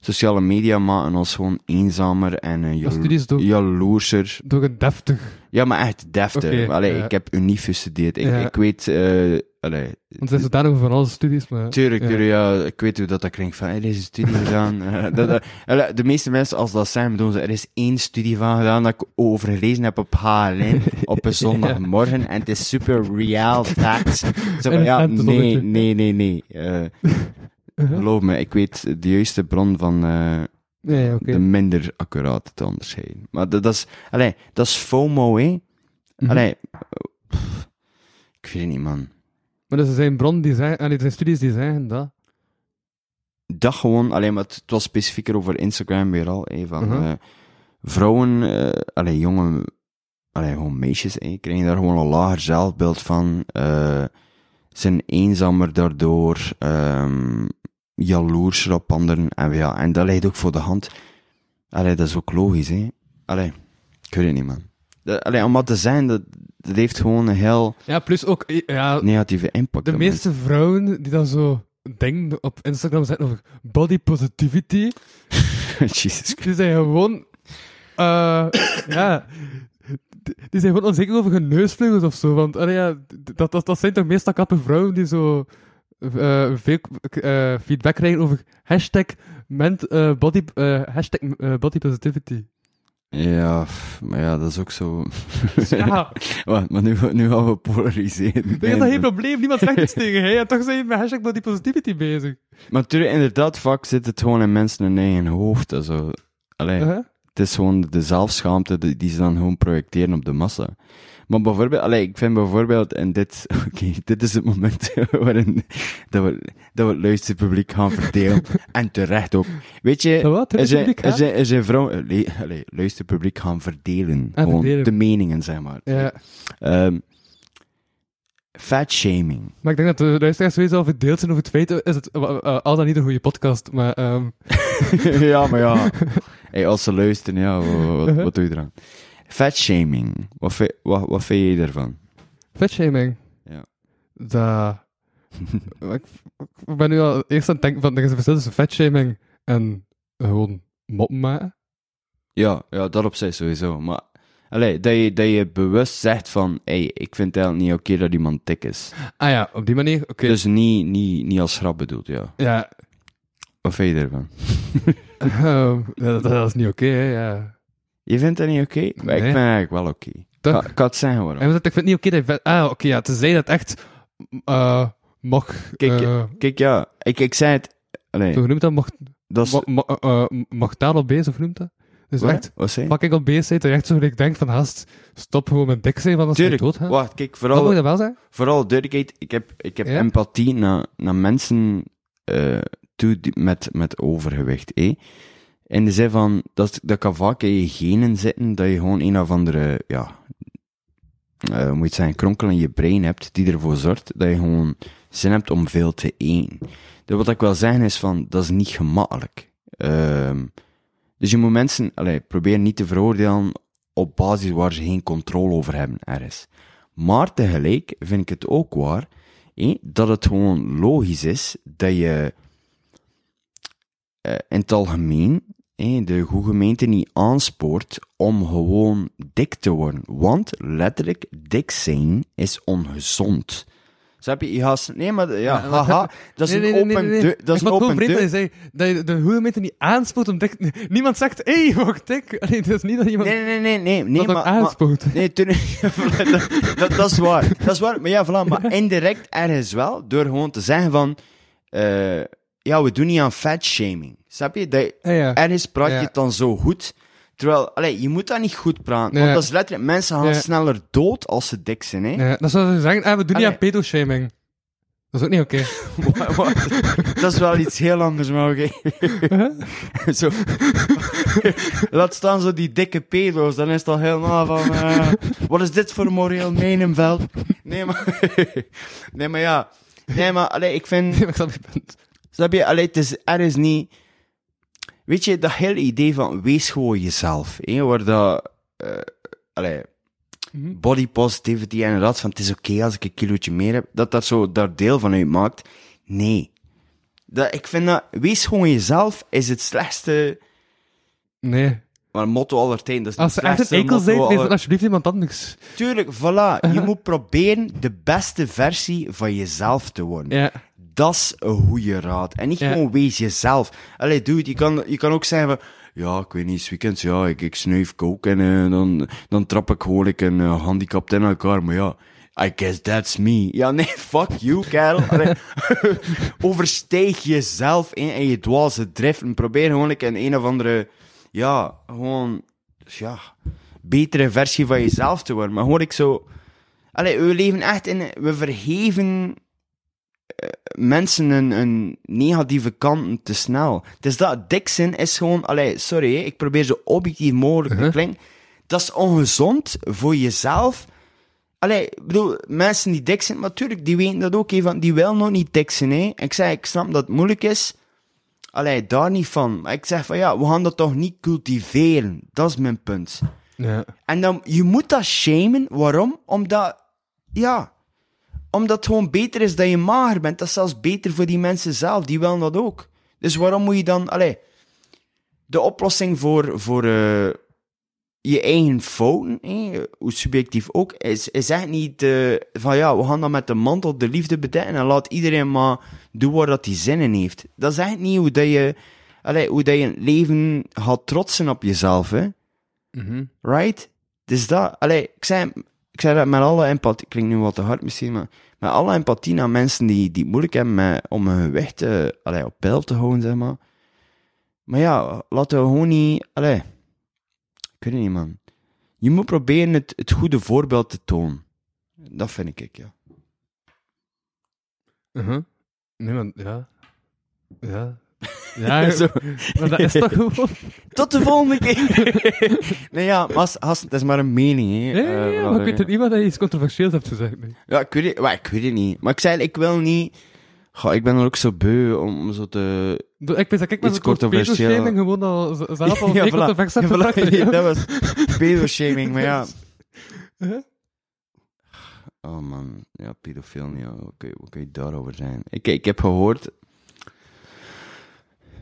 sociale media maken ons gewoon eenzamer en uh, is door, jaloerser. door een deftig Ja, maar echt deftig. Allee, ja. ik heb unief gestudeerd. Ik, Ja. ik weet, eh allee, Want het is daar nog van alle studies, maar... Tuurlijk, ja. tuurlijk, ja. Ik weet hoe dat, dat klinkt van, er is een studie gedaan. Eh, dat, dat- allee, de meeste mensen, als dat zijn, doen ze, er is één studie van gedaan dat ik over gelezen heb op HLN op een zondagmorgen en het is super real facts. Zo van, En- ja, nee, nee, nee, nee. Eh, Uh-huh. geloof me, ik weet de juiste bron van eh, de minder accurate te onderscheiden. Maar dat, dat is, allee, dat is FOMO, hè. Allee, pff, ik weet het niet, man. Maar dus er zijn bronnen die zeggen... Er zijn studies die zeggen dat. dat gewoon, alleen maar het, het was specifieker over Instagram weer al, van Mhm. eh, vrouwen, eh allee, jonge, allee, gewoon meisjes, hè, krijgen daar gewoon een lager zelfbeeld van, eh, zijn eenzamer daardoor, ehm jaloerser op anderen, en ja, en dat ligt ook voor de hand. Allee, dat is ook logisch, hè. Allee, ik weet het niet, man. Dat, allee, om wat te zijn, dat, dat heeft gewoon een heel Ja, plus ook... Ja, negatieve impact. de op meeste vrouwen die dan zo dingen op Instagram zetten over body positivity. Jesus die zijn gewoon... eh ja... Die die zijn gewoon onzeker over hun neusvleugels of zo. Want allee, ja, dat, dat, dat zijn toch meestal kappe vrouwen die zo eh, veel eh, feedback krijgen over hashtag, ment, eh, body, eh, hashtag eh, body positivity. Ja, maar ja, dat is ook zo. Ja, Wacht, maar nu, nu gaan we polariseren. dat is dat geen probleem. Niemand zegt iets tegen hè. En toch zijn je met hashtag body positivity bezig. Maar natuurlijk, inderdaad, vaak zit het gewoon in mensen hun eigen hoofd. Also, allee, Uh-huh. Het is gewoon de zelfschaamte die, die ze dan gewoon projecteren op de massa. Maar bijvoorbeeld, allee, ik vind bijvoorbeeld, en dit, oké, dit is het moment waarin dat we, dat we het luisterpubliek gaan verdelen. en terecht ook. Weet je, wat? er zijn vrouwen, allee, allee, luisterpubliek gaan verdelen. Ah, gewoon verdelen. de meningen, zeg maar. Ja. Ehm fat shaming. Maar ik denk dat de luisteraars sowieso al verdeeld zijn over het feit, is het eh, al dan niet een goede podcast, maar ehm ja, maar ja. Hey, als ze luisteren, ja, wat, wat, wat doe je eraan? Fat shaming. Wat, vind- wat, wat vind je ervan? vetshaming. Ja. Dat... ik, ik ben nu al eerst aan het denken van, er is een verschil tussen vetshaming en gewoon moppen maken. Ja, ja, dat op zich sowieso. Maar allee, dat, je, dat je bewust zegt van, hey, ik vind het eigenlijk niet oké dat iemand dik is. Ah ja, op die manier, oké. Dus niet, niet, niet als grap bedoeld, ja. Ja, Wat vind je ervan? ehm, dat, dat is niet oké, hè, ja. Je vindt dat niet oké? Maar ik Nee. vind het eigenlijk wel oké. Toch? Ik kan het zeggen waarom. Ik vind het niet oké dat je. Ah, oké, ja, tenzij dat echt eh mag... Kijk, eh, Kijk, ja, ik, ik zei het... Allee, Zo genoemd dat, dat mo, eh, mortaal op beest, of noemt dat? Dus Wat? echt Wat je? fucking op beest zijn, dat je echt zo gelijk denkt van, haast, stop gewoon met dik zijn, van als je Tuurlijk. doodgaat. Wacht, kijk, Dat moet vooral... je dat wel zeggen? vooral duidelijkheid, ik heb, ik heb Ja? empathie naar, naar mensen eh, toe die- met, met overgewicht. Eh? In de zin van, dat, dat kan vaak in je genen zitten, dat je gewoon een of andere, ja, eh, moet je zeggen, kronkel in je brein hebt, die ervoor zorgt dat je gewoon zin hebt om veel te eten. Dus wat ik wil zeggen is van, dat is niet gemakkelijk. Ehm, dus je moet mensen, allee, probeer niet te veroordelen op basis waar ze geen controle over hebben ergens. Maar tegelijk vind ik het ook waar hé, dat het gewoon logisch is dat je eh, in het algemeen de goede gemeente niet aanspoort om gewoon dik te worden. Want letterlijk, dik zijn is ongezond. Snap je? Je gaat... Nee, maar ja, haha, dat is Nee, nee, een open nee, deur. Dat is ik een open dat deur. zei dat je de goede gemeente niet aanspoort om dik... Niemand zegt, hé, hey, word dik. Allee, het is niet dat iemand Nee, nee, nee, nee, nee, dat maar. Nee, toen, dat, dat, dat is waar. Dat is waar. Maar ja, voilà. Maar indirect ergens wel, door gewoon te zeggen van, eh, ja, we doen niet aan fat shaming. Snap je? Dat, Ja, ja. ergens praat je het dan zo goed. Terwijl, allee, je moet dat niet goed praten. Nee. Want dat is letterlijk, mensen gaan sneller dood als ze dik zijn, hè. Ja, dat zou ze zeggen, ah, we doen niet aan pedo-shaming. Dat is ook niet oké. Wa- dat is wel iets heel anders, maar oké. zo. Laat staan zo die dikke pedo's, dan is het al helemaal van... eh, wat is dit voor moreel menenveld? Nee, maar... nee, maar ja. Nee, maar allee, ik vind... Nee, ik snap je punt. Snap je? Allee, het is, er is niet... Weet je, dat hele idee van wees gewoon jezelf. Hè, waar dat... eh allee, Mhm. body positivity en dat van het is oké als ik een kilootje meer heb, dat dat zo daar deel van uitmaakt. Nee. Dat, ik vind dat, wees gewoon jezelf is het slechtste. Nee. Maar motto aller tijden, dat is Als het ze echt een zijn, wees aller- dan alsjeblieft iemand anders. Tuurlijk, voilà. Je moet proberen de beste versie van jezelf te worden. Ja. Dat is een goede raad. En niet Ja. gewoon wees jezelf. Allee, dude, je kan, je kan ook zeggen van... Ja, ik weet niet, weekends, ja, ik, ik snuif coke en eh, dan, dan trap ik gewoon een uh, handicapt in elkaar. Maar ja, I guess that's me. Ja, nee, fuck you, kerel. Allee, oversteeg jezelf in en je dwaze drift. En probeer gewoon een een of andere... Ja, gewoon... Ja, betere versie van jezelf te worden. Maar hoor ik zo... Allee, we leven echt in... We verheven eh, mensen een, een negatieve kanten te snel. Dus dat dik zijn is gewoon... Allee, sorry, ik probeer zo objectief mogelijk te Uh-huh. klinken. Dat is ongezond voor jezelf. Allee, ik bedoel, mensen die dik zijn, natuurlijk, die weten dat ook, van, die willen nog niet dik zijn, hè. Ik zeg, ik snap dat het moeilijk is. Allee, daar niet van. Maar ik zeg van, ja, we gaan dat toch niet cultiveren. Dat is mijn punt. Ja. En dan, je moet dat shamen. Waarom? Omdat, ja, omdat het gewoon beter is dat je mager bent. Dat is zelfs beter voor die mensen zelf. Die willen dat ook. Dus waarom moet je dan, allee, de oplossing voor, voor eh, je eigen fouten, hè, hoe subjectief ook, is, is echt niet eh, van ja, we gaan dan met de mantel de liefde bedekken en laat iedereen maar doen waar dat hij zin in heeft. Dat is echt niet hoe dat je, allee, hoe dat je het leven gaat trotsen op jezelf, hè. Mhm. Right? Dus dat, allee, ik zei, ik zei dat met alle empathie, klinkt nu wat te hard misschien, maar met alle empathie naar mensen die, die het moeilijk hebben met, om hun eh, allee, op peil te houden, zeg maar. Maar ja, laten we gewoon niet, allee, ik niet, man. Je moet proberen het, het goede voorbeeld te tonen. Dat vind ik, ja. Mhm. Nee, ja. Ja. Ja, Zo. maar dat is toch gewoon... Tot de volgende keer! nee, ja, maar het is maar een mening, hè. Ja, ja, Eh, ja, maar ik weet het niet wat je iets controversieels hebt gezegd. Nee. Ja, ik weet het, maar ik weet het niet. Maar ik zei, ik wil niet... Goh, ik ben er ook zo beu om zo te... Ik weet dat ik met een controversieel. gewoon al zelf al Ja, voilà. voilà. Nee, ja. dat was pedo-shaming, maar ja. Huh? Oh man, ja, pedofiel, ja, wat kun, je, wat kun je daarover zijn? Ik, ik heb gehoord...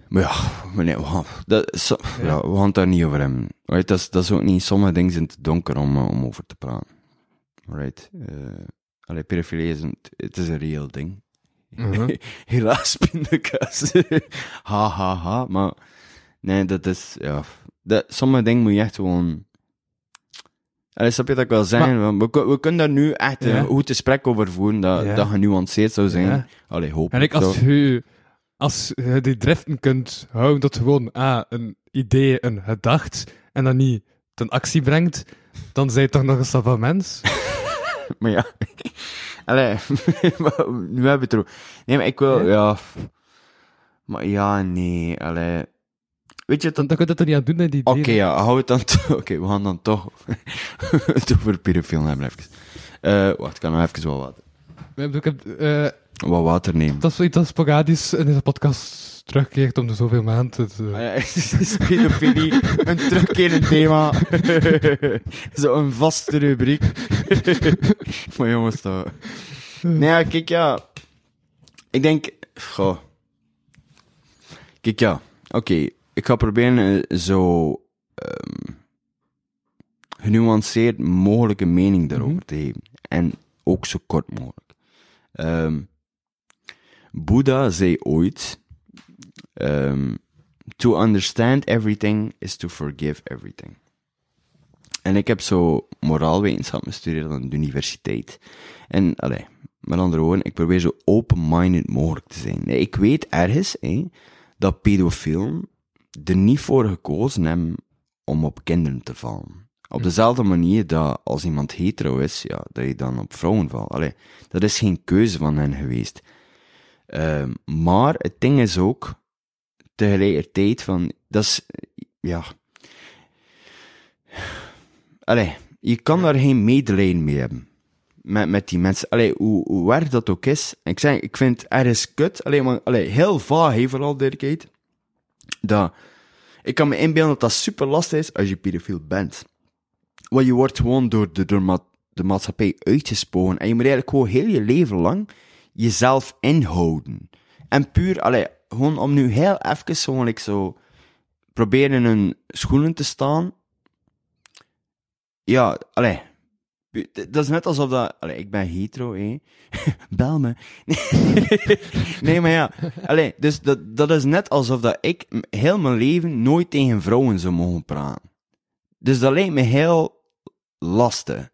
Maar ja, nee, we gaan, dat, is ja. we gaan het daar niet over hebben. Right? Dat, is, dat is ook niet, sommige dingen zijn te donker om, eh, om over te praten. Right? Uh, allee, pedofilie is een, het is een reëel ding. Mhm. Helaas, pindakaas. ha, ha, ha. Maar nee, dat is, ja. Dat, sommige dingen moet je echt gewoon. Allee, snap je dat ik wil zeggen? We, kun- we kunnen daar nu echt een Ja. goed gesprek over voeren, dat, Ja. dat genuanceerd zou zijn. Ja. Allee, hoop En ik, als toch. Als je die driften kunt houden tot gewoon ah, een idee, een gedacht, en dan niet ten actie brengt, dan zijn je toch nog een stap van mens. Maar ja. Allee, nu hebben we het. Nee, maar ik wil, Ja? ja. Maar ja, nee, allee. Weet je, dat Dan, dan kun je dat er niet aan doen, hè, die Oké, ideeën. ja, hou het dan toch. Oké, we gaan dan toch het over pedofiel hebben, even. Eh, wacht, ik kan nog even wat bedoel, ik heb, eh, Wat water nemen. dat is zoiets dat sporadisch in deze podcast terugkeert om de zoveel maanden. Het, eh, Ah ja, is pedofilie een terugkerend thema? Zo een vaste rubriek. maar jongens, toch. Nee, ja, kijk, ja. Ik denk, goh. Kijk, ja. Oké, ik ga proberen eh, zo ehm, genuanceerd mogelijke mening daarover Mhm. te geven. En ook zo kort mogelijk. Ehm Boeddha zei ooit: ehm, To understand everything is to forgive everything. En ik heb zo moraalwetenschap gestudeerd aan de universiteit. En, allee, met andere woorden, ik probeer zo open-minded mogelijk te zijn. Nee, Ik weet ergens hé, dat pedofielen er niet voor gekozen hebben om op kinderen te vallen. Op dezelfde manier dat als iemand hetero is, ja, dat je dan op vrouwen valt. Allee, dat is geen keuze van hen geweest. Ehm, maar het ding is ook, tegelijkertijd van, dat is, ja. Allee, je kan daar geen medelijden mee hebben. Met, met die mensen. Allee, hoe, hoe erg dat ook is. Ik zeg, ik vind het ergens kut. Allee, maar, allee, heel vaag, hè, vooral duidelijkheid. Dat, ik kan me inbeelden dat dat super lastig is als je pedofiel bent. Want je wordt gewoon door de, door de maatschappij uitgespogen. En je moet eigenlijk gewoon heel je leven lang jezelf inhouden. En puur, allee, gewoon om nu heel even zo, like zo proberen in hun schoenen te staan. Ja, allee. Dat is net alsof dat... Allee, ik ben hetero, hé. Bel me. nee, maar ja. Allee, dus dat, dat is net alsof dat ik heel mijn leven nooit tegen vrouwen zou mogen praten. Dus dat lijkt me heel lastig.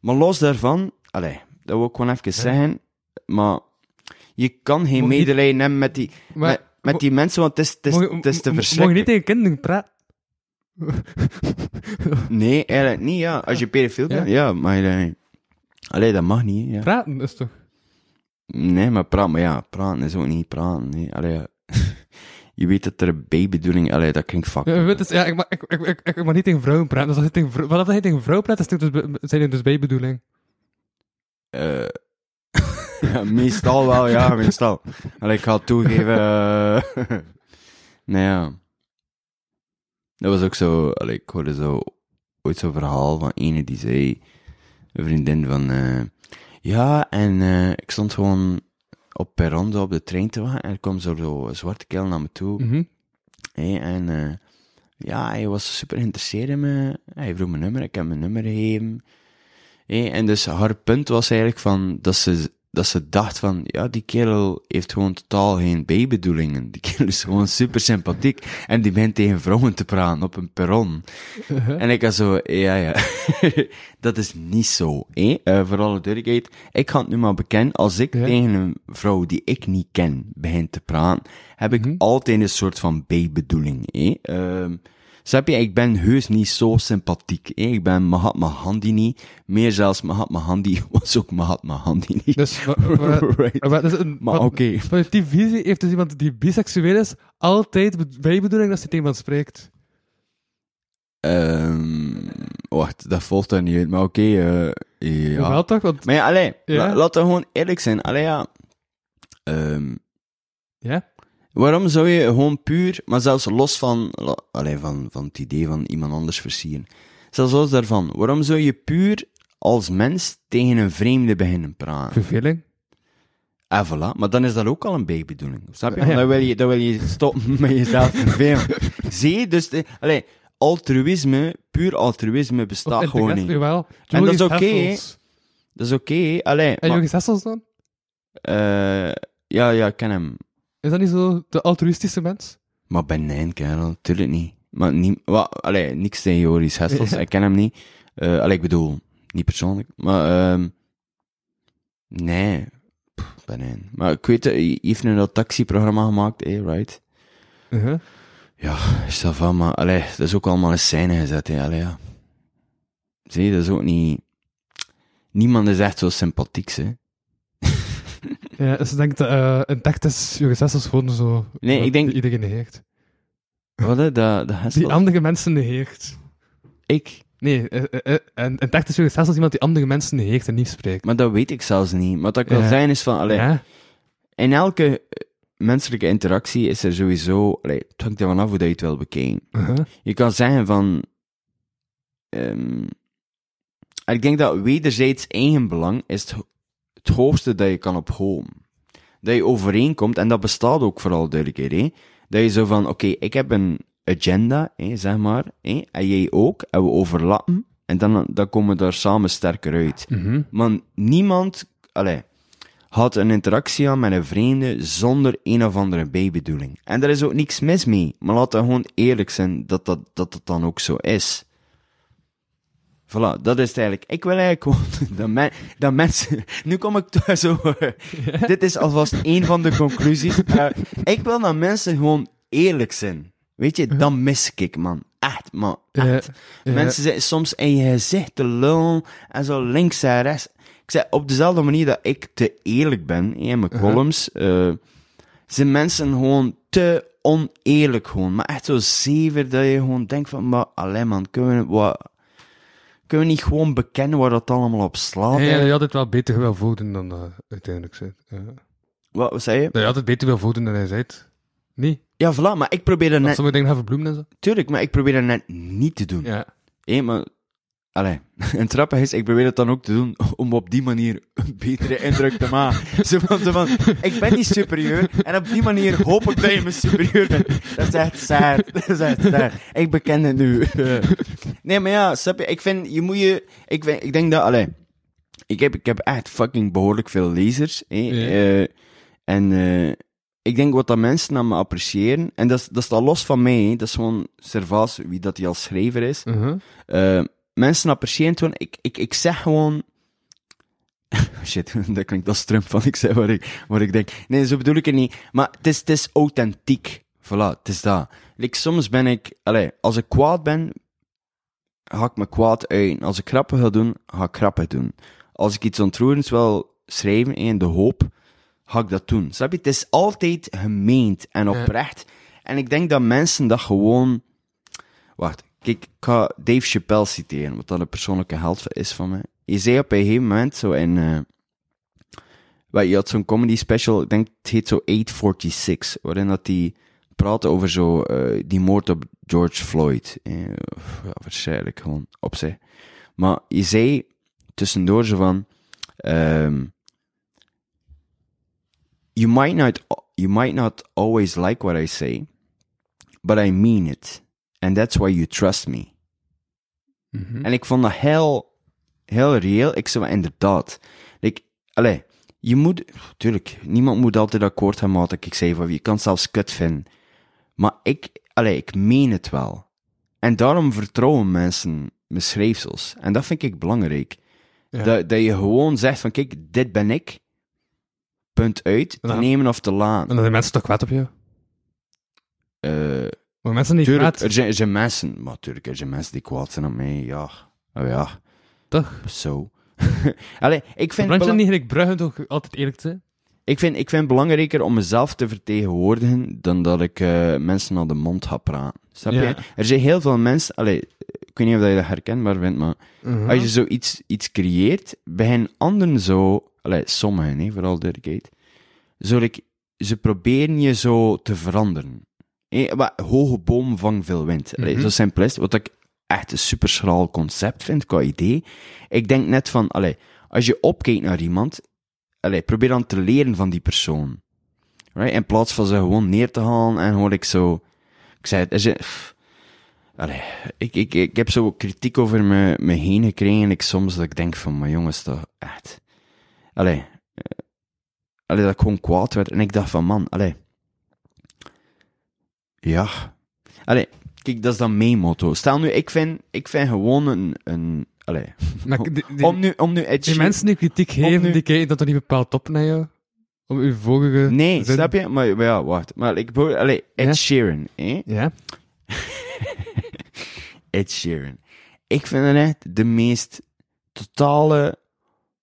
Maar los daarvan... Allee, dat wil ik gewoon even zeggen. Maar je kan geen niet- medelijden hebben met die, Maar, met, met die mensen, want het is, het is, het is te mag je niet verschrikkelijk. tegen kinderen praten? Nee, eigenlijk niet, ja. Als je pedofiel bent, ja, maar... je- Allee, dat mag niet, ja. Praten is toch... Nee, maar praten, maar ja, praten is ook niet praten, nee. Allee, ja. Je weet dat er een bijbedoeling... Allee, dat klinkt fuck. Ja, weet het, ja, ik, mag, ik, ik, ik, mag niet tegen vrouwen praten. Dus als je tegen dat je tegen een vrouw praat, is het dus, zijn er dus bijbedoeling. Eh, ja, meestal wel, ja, meestal. Allee, ik ga toegeven... eh, nee, ja. Dat was ook zo... Allee, ik hoorde zo... Ooit zo'n verhaal van ene die zei... Een vriendin van... eh, ja, en eh, ik stond gewoon op perron op de trein te wachten en er kwam zo zo een zwarte kerel naar me toe. Hé, en ja, hij was super geïnteresseerd in me. Hij vroeg mijn nummer, ik heb mijn nummer gegeven. Hé, en dus haar punt was eigenlijk van dat ze, dat ze dacht van, ja, die kerel heeft gewoon totaal geen bijbedoelingen. Die kerel is gewoon super sympathiek. En die begint tegen vrouwen te praten op een perron. En ik had zo, ja, ja, dat is niet zo. hé. Eh, voor alle duidelijkheid, ik ga het nu maar bekennen. Als ik tegen een vrouw die ik niet ken begin te praten, heb ik Mhm. altijd een soort van bijbedoeling. hé. Snap je, ik ben heus niet zo sympathiek. Ik ben Mahatma Gandhi niet. Meer zelfs Mahatma Gandhi was ook Mahatma Gandhi niet. Dus, Right. dus een, Maar wat- oké. Vanuit die visie heeft dus iemand die biseksueel is altijd be- bijbedoeling als hij tegen iemand spreekt. Ehm, wacht, dat volgt er niet uit, maar oké, eh, ja. Wel toch? Want, Maar ja, allee, Ja. la- laten we gewoon eerlijk zijn. Allee, ja. Ehm, ja? Waarom zou je gewoon puur, maar zelfs los van, allee, van, van het idee van iemand anders versieren. Zelfs los daarvan, waarom zou je puur als mens tegen een vreemde beginnen praten? Verveling? Ah, voilà. Maar dan is dat ook al een bijbedoeling. Snap je? Ah, ja. Dan, wil je dan wil je stoppen met jezelf vervelen. Zie je? Dus, de, allee, altruïsme, puur altruïsme bestaat gewoon niet. Wel. En dat is oké. Dat is oké? Allee, En Joey Hessels dan? eh, ja, ja, ik ken hem. Is dat niet zo de altruïstische mens? Maar ben nee, kerel, tuurlijk niet. Maar niet, wat, allee, niks tegen Joris Hessels, ik ken hem niet. Eh allee, ik bedoel, niet persoonlijk, maar, ehm nee, Pff, ben nee. Maar ik weet, hij heeft nu dat taxiprogramma gemaakt, eh, right? Uh-huh. Ja, is dat van, maar, allee, dat is ook allemaal in scène gezet, hè, allee, ja. Zie dat is ook niet, niemand is echt zo sympathiek, hè. Ja, dus ik denk dat uh, in echt is Hessels gewoon zo... Nee, ik denk- Iedereen negeert. Wat, hè, dat, dat Hessels? Die andere mensen negeert. Ik? Nee, eh, eh, eh, en in echt is Hessels iemand die andere mensen negeert en niet spreekt. Maar dat weet ik zelfs niet. Maar wat ik wil Ja. zeggen is van, allee, Ja? in elke eh, menselijke interactie is er sowieso, allee, het hangt ervan af hoe dat je het wil bekijken. Uh-huh. Je kan zeggen van, ehm, ik denk dat wederzijds eigenbelang is het, ho- het hoogste dat je kan ophogen. Dat je overeenkomt, en dat bestaat ook vooral duidelijkheid, hè. Dat je zo van, oké, ik heb een agenda, hè, zeg maar, hè, en jij ook, en we overlappen, en dan, dan komen we daar samen sterker uit. Maar niemand, allee, had een interactie aan met een vreemde zonder een of andere bijbedoeling. En daar is ook niks mis mee. Maar laten we gewoon eerlijk zijn dat dat, dat, dat dan ook zo is. Voilà, dat is het eigenlijk. Ik wil eigenlijk gewoon dat, men, dat mensen... Nu kom ik toch zo... Dit is alvast één van de conclusies. Eh, ik wil dat mensen gewoon eerlijk zijn. Weet je, dat mis ik, man. Echt, man. Echt. Ja, ja. Mensen zitten soms in je gezicht te lullen en zo links en rechts. Ik zeg, op dezelfde manier dat ik te eerlijk ben in mijn Uh-huh. columns, eh, zijn mensen gewoon te oneerlijk gewoon. Maar echt zo zever dat je gewoon denkt van, maar alleen man, kunnen we, wat, kunnen we niet gewoon bekennen waar dat allemaal op slaat? Ja, hè? je had het wel beter wil voeden dan uh, uiteindelijk zei. Ja. Wat, wat zei je? Dat je had het beter wil voeden dan hij zei. Niet? Ja, voilà, maar ik probeer Dat net, sommige dingen gaan verbloemen en zo. tuurlijk, maar ik probeer dat net niet te doen. Ja. Hé, maar Allee, en het grappige is, ik probeer het dan ook te doen om op die manier een betere indruk te maken. Zo van, zo van, ik ben niet superieur, en op die manier hoop ik dat je me superieur bent. Dat is echt sad. Dat is echt sad. Ik beken het nu. Nee, maar ja, snap je, ik vind, je moet je, ik, ik denk dat, allee, ik heb, ik heb echt fucking behoorlijk veel lezers, hè, Ja. eh, en eh, ik denk wat dat mensen aan me appreciëren, en dat is, dat is al los van mij, dat is gewoon Servaas, wie dat hij als schrijver is, eh, mensen appreciëren gewoon. Ik, ik, ik zeg gewoon. Shit, dat klinkt als Trump van ik zeg wat ik, wat ik denk. Nee, zo bedoel ik het niet. Maar het is, het is authentiek. Voilà, het is dat. Like, soms ben ik, allee, als ik kwaad ben, ga ik me kwaad uit. Als ik grappen wil doen, ga ik grappen doen. Als ik iets ontroerends wil schrijven in de hoop, ga ik dat doen. Snap je? Het is altijd gemeend en oprecht. En ik denk dat mensen dat gewoon Wacht, kijk, ik ga Dave Chappelle citeren, wat dan een persoonlijke held is van mij. Je zei op een gegeven moment zo in... wel, je had zo'n comedy special, ik denk het heet zo 846, waarin dat die praatte over zo eh, die moord op George Floyd. Eh, ja, waarschijnlijk gewoon op zich. Maar je zei tussendoor zo van... ehm, you might not you might not always like what I say, but I mean it. And that's why you trust me. Mhm. En ik vond dat heel, heel reëel. Ik zei, maar inderdaad. Like, allee, je moet, tuurlijk, niemand moet altijd akkoord gaan met wat ik zei van je kan het zelfs kut vinden. Maar ik, allee, ik meen het wel. En daarom vertrouwen mensen mijn schrijfsels. En dat vind ik belangrijk. Ja. Dat, dat je gewoon zegt van, kijk, dit ben ik. Punt uit. Te Ja. nemen of te En laten. dan zijn mensen toch kwaad op je? Eh Maar mensen niet tuurlijk, kwaad, er zijn, er zijn mensen, maar tuurlijk, er zijn mensen die kwaad zijn op mij, ja. Oh ja, toch? zo. Allee, ik vind, bela- niet gelijk Bruggen toch altijd eerlijk te zijn? ik, vind, ik vind het belangrijker om mezelf te vertegenwoordigen dan dat ik eh, mensen naar de mond ga praten. Snap Ja. je? Er zijn heel veel mensen, allee, ik weet niet of dat je dat herkenbaar vindt, maar Mhm. als je zoiets iets creëert, beginnen anderen zo, allee, sommigen, hè, vooral zo, like, ze proberen je zo te veranderen. Hé, maar hoge boom vangt veel wind. Mhm. Zo simpel is het. Wat ik echt een super schraal concept vind qua idee. Ik denk net van, allee, als je opkijkt naar iemand, allee, probeer dan te leren van die persoon. Right? In plaats van ze gewoon neer te halen en gewoon ik zo... Ik zei het, er zijn... pff, Allee, ik, ik, ik heb zo kritiek over me, me heen gekregen en ik soms dat ik denk van, maar jongens, toch echt... Allee, eh, allee, dat ik gewoon kwaad werd en ik dacht van, man, allee... Ja. Allee, kijk, dat is dan mijn motto. Stel nu, ik vind, ik vind gewoon een... een allee, Maar die, die- om nu, om nu Ed die mensen die kritiek geven, nu- die kijken dat toch niet bepaald op naar jou? Om uw vorige Nee, zin- snap je? Maar, maar ja, wacht. Maar ik allee, Ed Ja. Sheeran, hè? Ja? Ed Sheeran. Ik vind het echt de meest totale,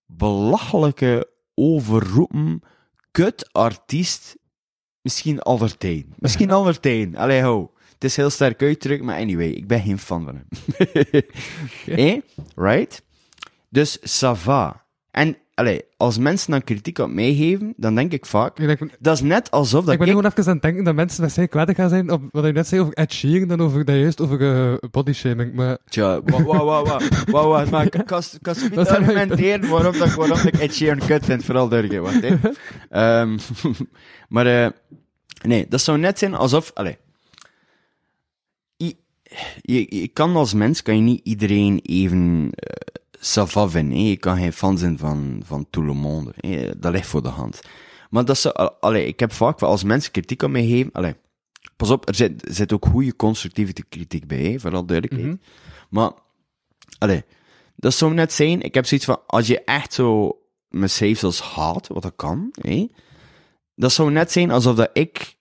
belachelijke, overroepen, kut artiest, misschien aller tijden. Misschien aller tijden. Allee, ho. Het is heel sterk uitdruk, maar anyway, ik ben geen fan van hem. Eh? Right? Dus, ça va. En, allee, als mensen dan kritiek op mij geven, dan denk ik vaak, Ik, denk, dat is net alsof dat ik ben ik... gewoon even aan het denken dat mensen waarschijnlijk kwaad gaan zijn op wat je net zei over Ed Sheeran dan over dat juist over eh, bodyshaming. Maar Tja, wauw, wauw, wauw, wauw, maar ik kan niet zijn argumenteren waarom, dat, waarom ik Ed Sheeran kut vind, vooral duidelijk, wacht, hè. Ehm, maar, eh, nee, dat zou net zijn alsof, allee, je, je, je kan als mens, kan je niet iedereen even eh ça va vinden, hè. Je kan geen fan zijn van, van tout le monde, hè. Dat ligt voor de hand. Maar dat al- allee, ik heb vaak, wel als mensen kritiek op mij geven, allee, pas op, er zit, zit ook goede constructieve kritiek bij, hè, vooral duidelijkheid. Mhm. Maar, allee, dat zou net zijn, ik heb zoiets van, als je echt zo mijn schrijfsels haat, wat dat kan, hè, dat zou net zijn alsof dat ik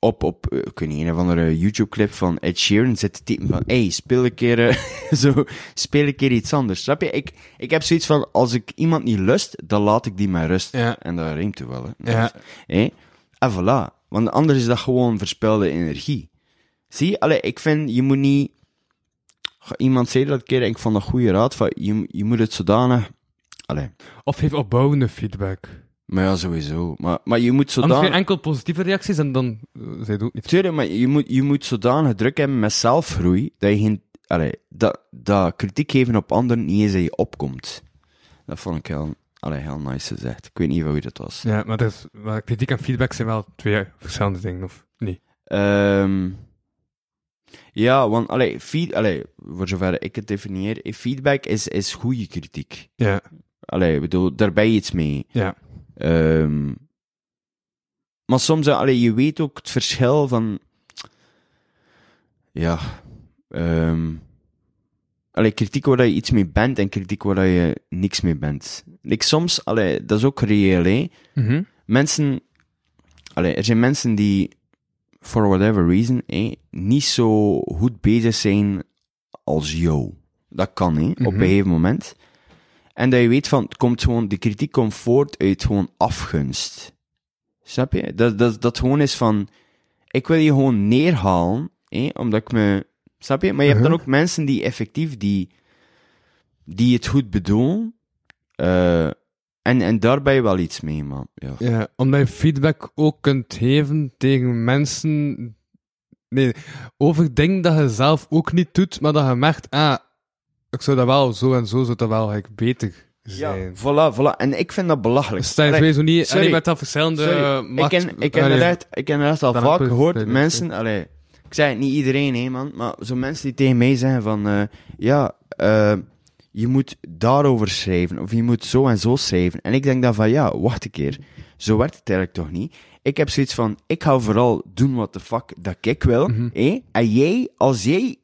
op, op eh, ik weet niet, een of andere YouTube-clip van Ed Sheeran zit te typen van, hey, speel een keer, eh, zo, speel een keer iets anders. Snap je? Ik, ik heb zoiets van, als ik iemand niet lust, dan laat ik die maar rust. Ja. En dat rijmt er wel, hè. Ja. Hé? En voilà. Want anders is dat gewoon verspilde energie. Zie je? Allee, ik vind, je moet niet... Iemand zei dat een keer, en ik vond dat goede raad, van, je, je moet het zodanig... Allee, Of geef opbouwende feedback. Maar ja, sowieso. Maar, maar je moet Anders zodanig... enkel positieve reacties en dan uh, zij doet niet. Tuurlijk, maar je moet, je moet zodanig druk hebben met zelfgroei, dat je geen... allee, dat, dat kritiek geven op anderen niet eens dat je opkomt. Dat vond ik heel, allee, heel nice gezegd. Ik weet niet van wie dat was. Ja, maar, dat is, maar kritiek en feedback zijn wel twee verschillende dingen, of niet? Ehm, ja, want allee, feed, allee, voor zover ik het definieer, eh, feedback is, is goede kritiek. Ja, Allee, bedoel, daar ben je iets mee. ja. Ehm, maar soms, allee, je weet ook het verschil van. Ja. ehm allee, kritiek waar je iets mee bent en kritiek waar je niks mee bent. Like, soms, allee, dat is ook reëel, hè. Mhm. Mensen. Allee, er zijn mensen die, for whatever reason, hè, niet zo goed bezig zijn als jou. Dat kan, hè, op een Mhm. gegeven moment. En dat je weet van, het komt gewoon, de kritiek komt voort uit gewoon afgunst. Snap je? Dat, dat, dat gewoon is van, ik wil je gewoon neerhalen, hè, omdat ik me, snap je? Maar je hebt dan Mhm. ook mensen die effectief, die, die het goed bedoelen, eh, en, en daar ben je wel iets mee, man. Ja. Ja, omdat je feedback ook kunt geven tegen mensen. Nee, over dingen dat je zelf ook niet doet, maar dat je merkt, ah, ik zou dat wel zo en zo zou dat wel eigenlijk beter Ja, zijn. voilà, voilà. En ik vind dat belachelijk. Allee, sowieso niet, sorry. met dat verschillende Sorry, ik ken, ik ken allee, ik ken inderdaad al vaak gehoord, mensen, allee, ik zei het niet iedereen, hè, man, maar zo mensen die tegen mij zeggen van, eh, ja, eh, je moet daarover schrijven, of je moet zo en zo schrijven. En ik denk dan van, ja, wacht een keer, zo werkt het eigenlijk toch niet? Ik heb zoiets van, ik ga vooral doen wat de fuck dat ik wil, hè? en jij, als jij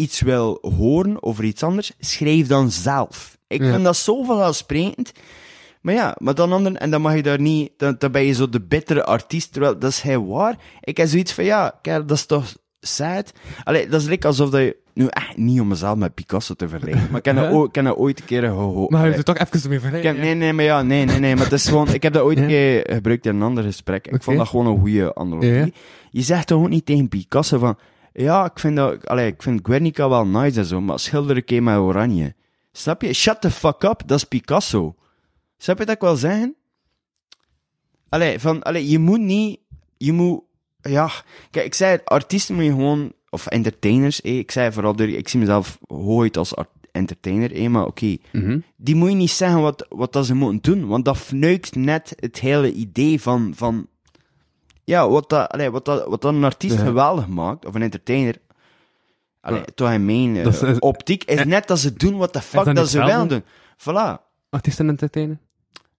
iets wil horen over iets anders, schrijf dan zelf. Ik Ja. vind dat zo vanzelfsprekend. Maar ja, maar dan ander, en dan mag je daar niet, dan, dan ben je zo de bittere artiest, terwijl dat is hij waar. Ik heb zoiets van, ja, kijk, dat is toch sad. Allee, dat is lekker alsof dat je, nu echt niet om mezelf met Picasso te vergelijken, maar ik heb dat, ooit- ik heb dat ooit een keer gehoord. Maar je er toch even mee vergelijken. nee, nee, maar ja, nee, nee, nee, maar het is gewoon, ik heb dat ooit een keer gebruikt in een ander gesprek. Ik vond dat gewoon een goede analogie. Ja. Je zegt toch ook niet tegen Picasso van, ja, ik vind dat, allee, ik vind Guernica wel nice en zo, maar schilder een keer met oranje. Snap je? Shut the fuck up, dat is Picasso. Snap je dat ik wil zeggen? Allee, van, allee, je moet niet, je moet, ja, kijk, ik zei artiesten moet je gewoon, of entertainers, eh, ik zei vooral, ik zie mezelf hooit als art- entertainer, eh, maar oké, Mhm. die moet je niet zeggen wat, wat dat ze moeten doen, want dat fnuikt net het hele idee van, van ja, wat dat, allee, wat dat, wat een artiest Ja. geweldig maakt, of een entertainer, allee, Ja. toch in mijn eh, is- optiek, is net dat ze doen wat de fuck dat ze wel doen. Voilà. Artiesten entertainen?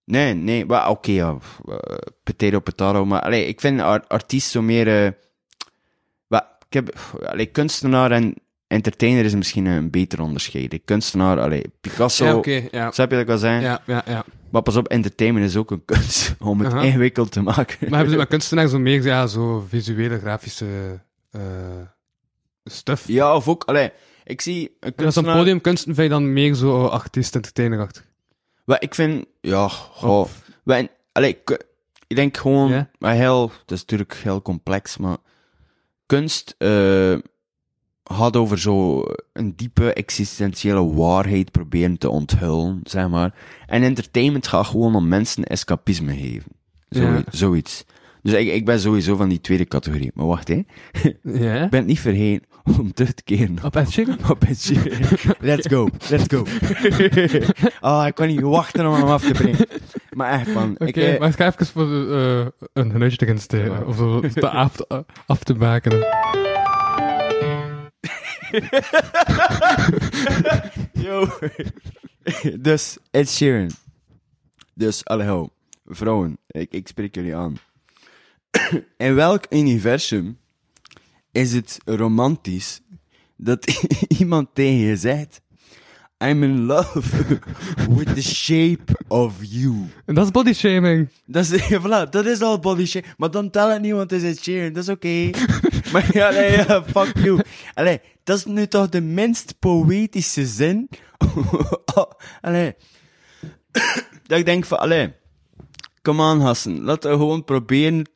Nee, nee, oké, ja, uh, potato, potato, maar allee, ik vind ar artiest zo meer, eh wat, ik heb, allee, kunstenaar en entertainer is misschien een beter onderscheid. Kunstenaar, allee, Picasso, ja, snap je dat ik wil zeggen? Ja, ja, ja. Maar pas op, entertainment is ook een kunst om het Aha. ingewikkeld te maken. Maar hebben ze met kunstenaar zo meer, ja, zo visuele, grafische eh stuff? Ja, of ook, allee, ik zie een En als een kunstenaar... podiumkunsten vind je dan meer zo artiest entertainer achter. Wat ik vind, ja, goh, wat- allee, ik, denk gewoon, Ja? maar heel, het is natuurlijk heel complex, maar kunst eh gaat over zo een diepe existentiële waarheid proberen te onthullen, zeg maar. En entertainment gaat gewoon om mensen escapisme geven. Zo, Ja. Zoiets. Dus ik, ik ben sowieso van die tweede categorie. Maar wacht, hè. Ja? Ik ben het niet vergeten om terug te keren Op Ed Sheeran? op het shit. Let's go, let's go. Ah, ik kan niet wachten om hem af te brengen. Maar echt, man. Oké, ik, eh, maar ik ga even voor eh, een erin steken. Ja. Of zo, te af, te- af te bakenen. Yo. dus, Ed Sheeran. Dus, allee, vrouwen, ik, ik spreek jullie aan. In welk universum is het romantisch dat iemand tegen je zegt: I'm in love with the shape of you? En dat is body shaming. Dat is, voilà, dat is al body shame. Maar dan tel het niet, want het is Ed Sheeran. Dat is oké. Maar ja, nee, ja, fuck you. Allee, dat is nu toch de minst poëtische zin. allee. dat ik denk van, allee. Come on, Hassen. Laten we gewoon proberen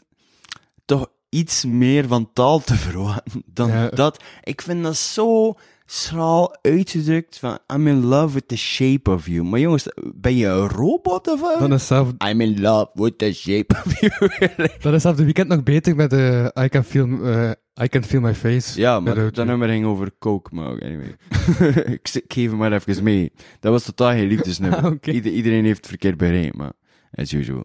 toch iets meer van taal te verwachten dan Ja. dat. Ik vind dat zo schraal uitgedrukt van I'm in love with the shape of you. Maar jongens, ben je een robot of wat? Dan is zelf, I'm in love with the shape of you. dat is zelf de weekend nog beter met de I Can Feel eh, I can feel my face. Ja, maar dat you. nummer ging over coke, maar anyway. ik, geef hem maar even mee. Dat was totaal geen liefdesnummer. Ah. Ieder- iedereen heeft het verkeerd begrepen, maar as usual.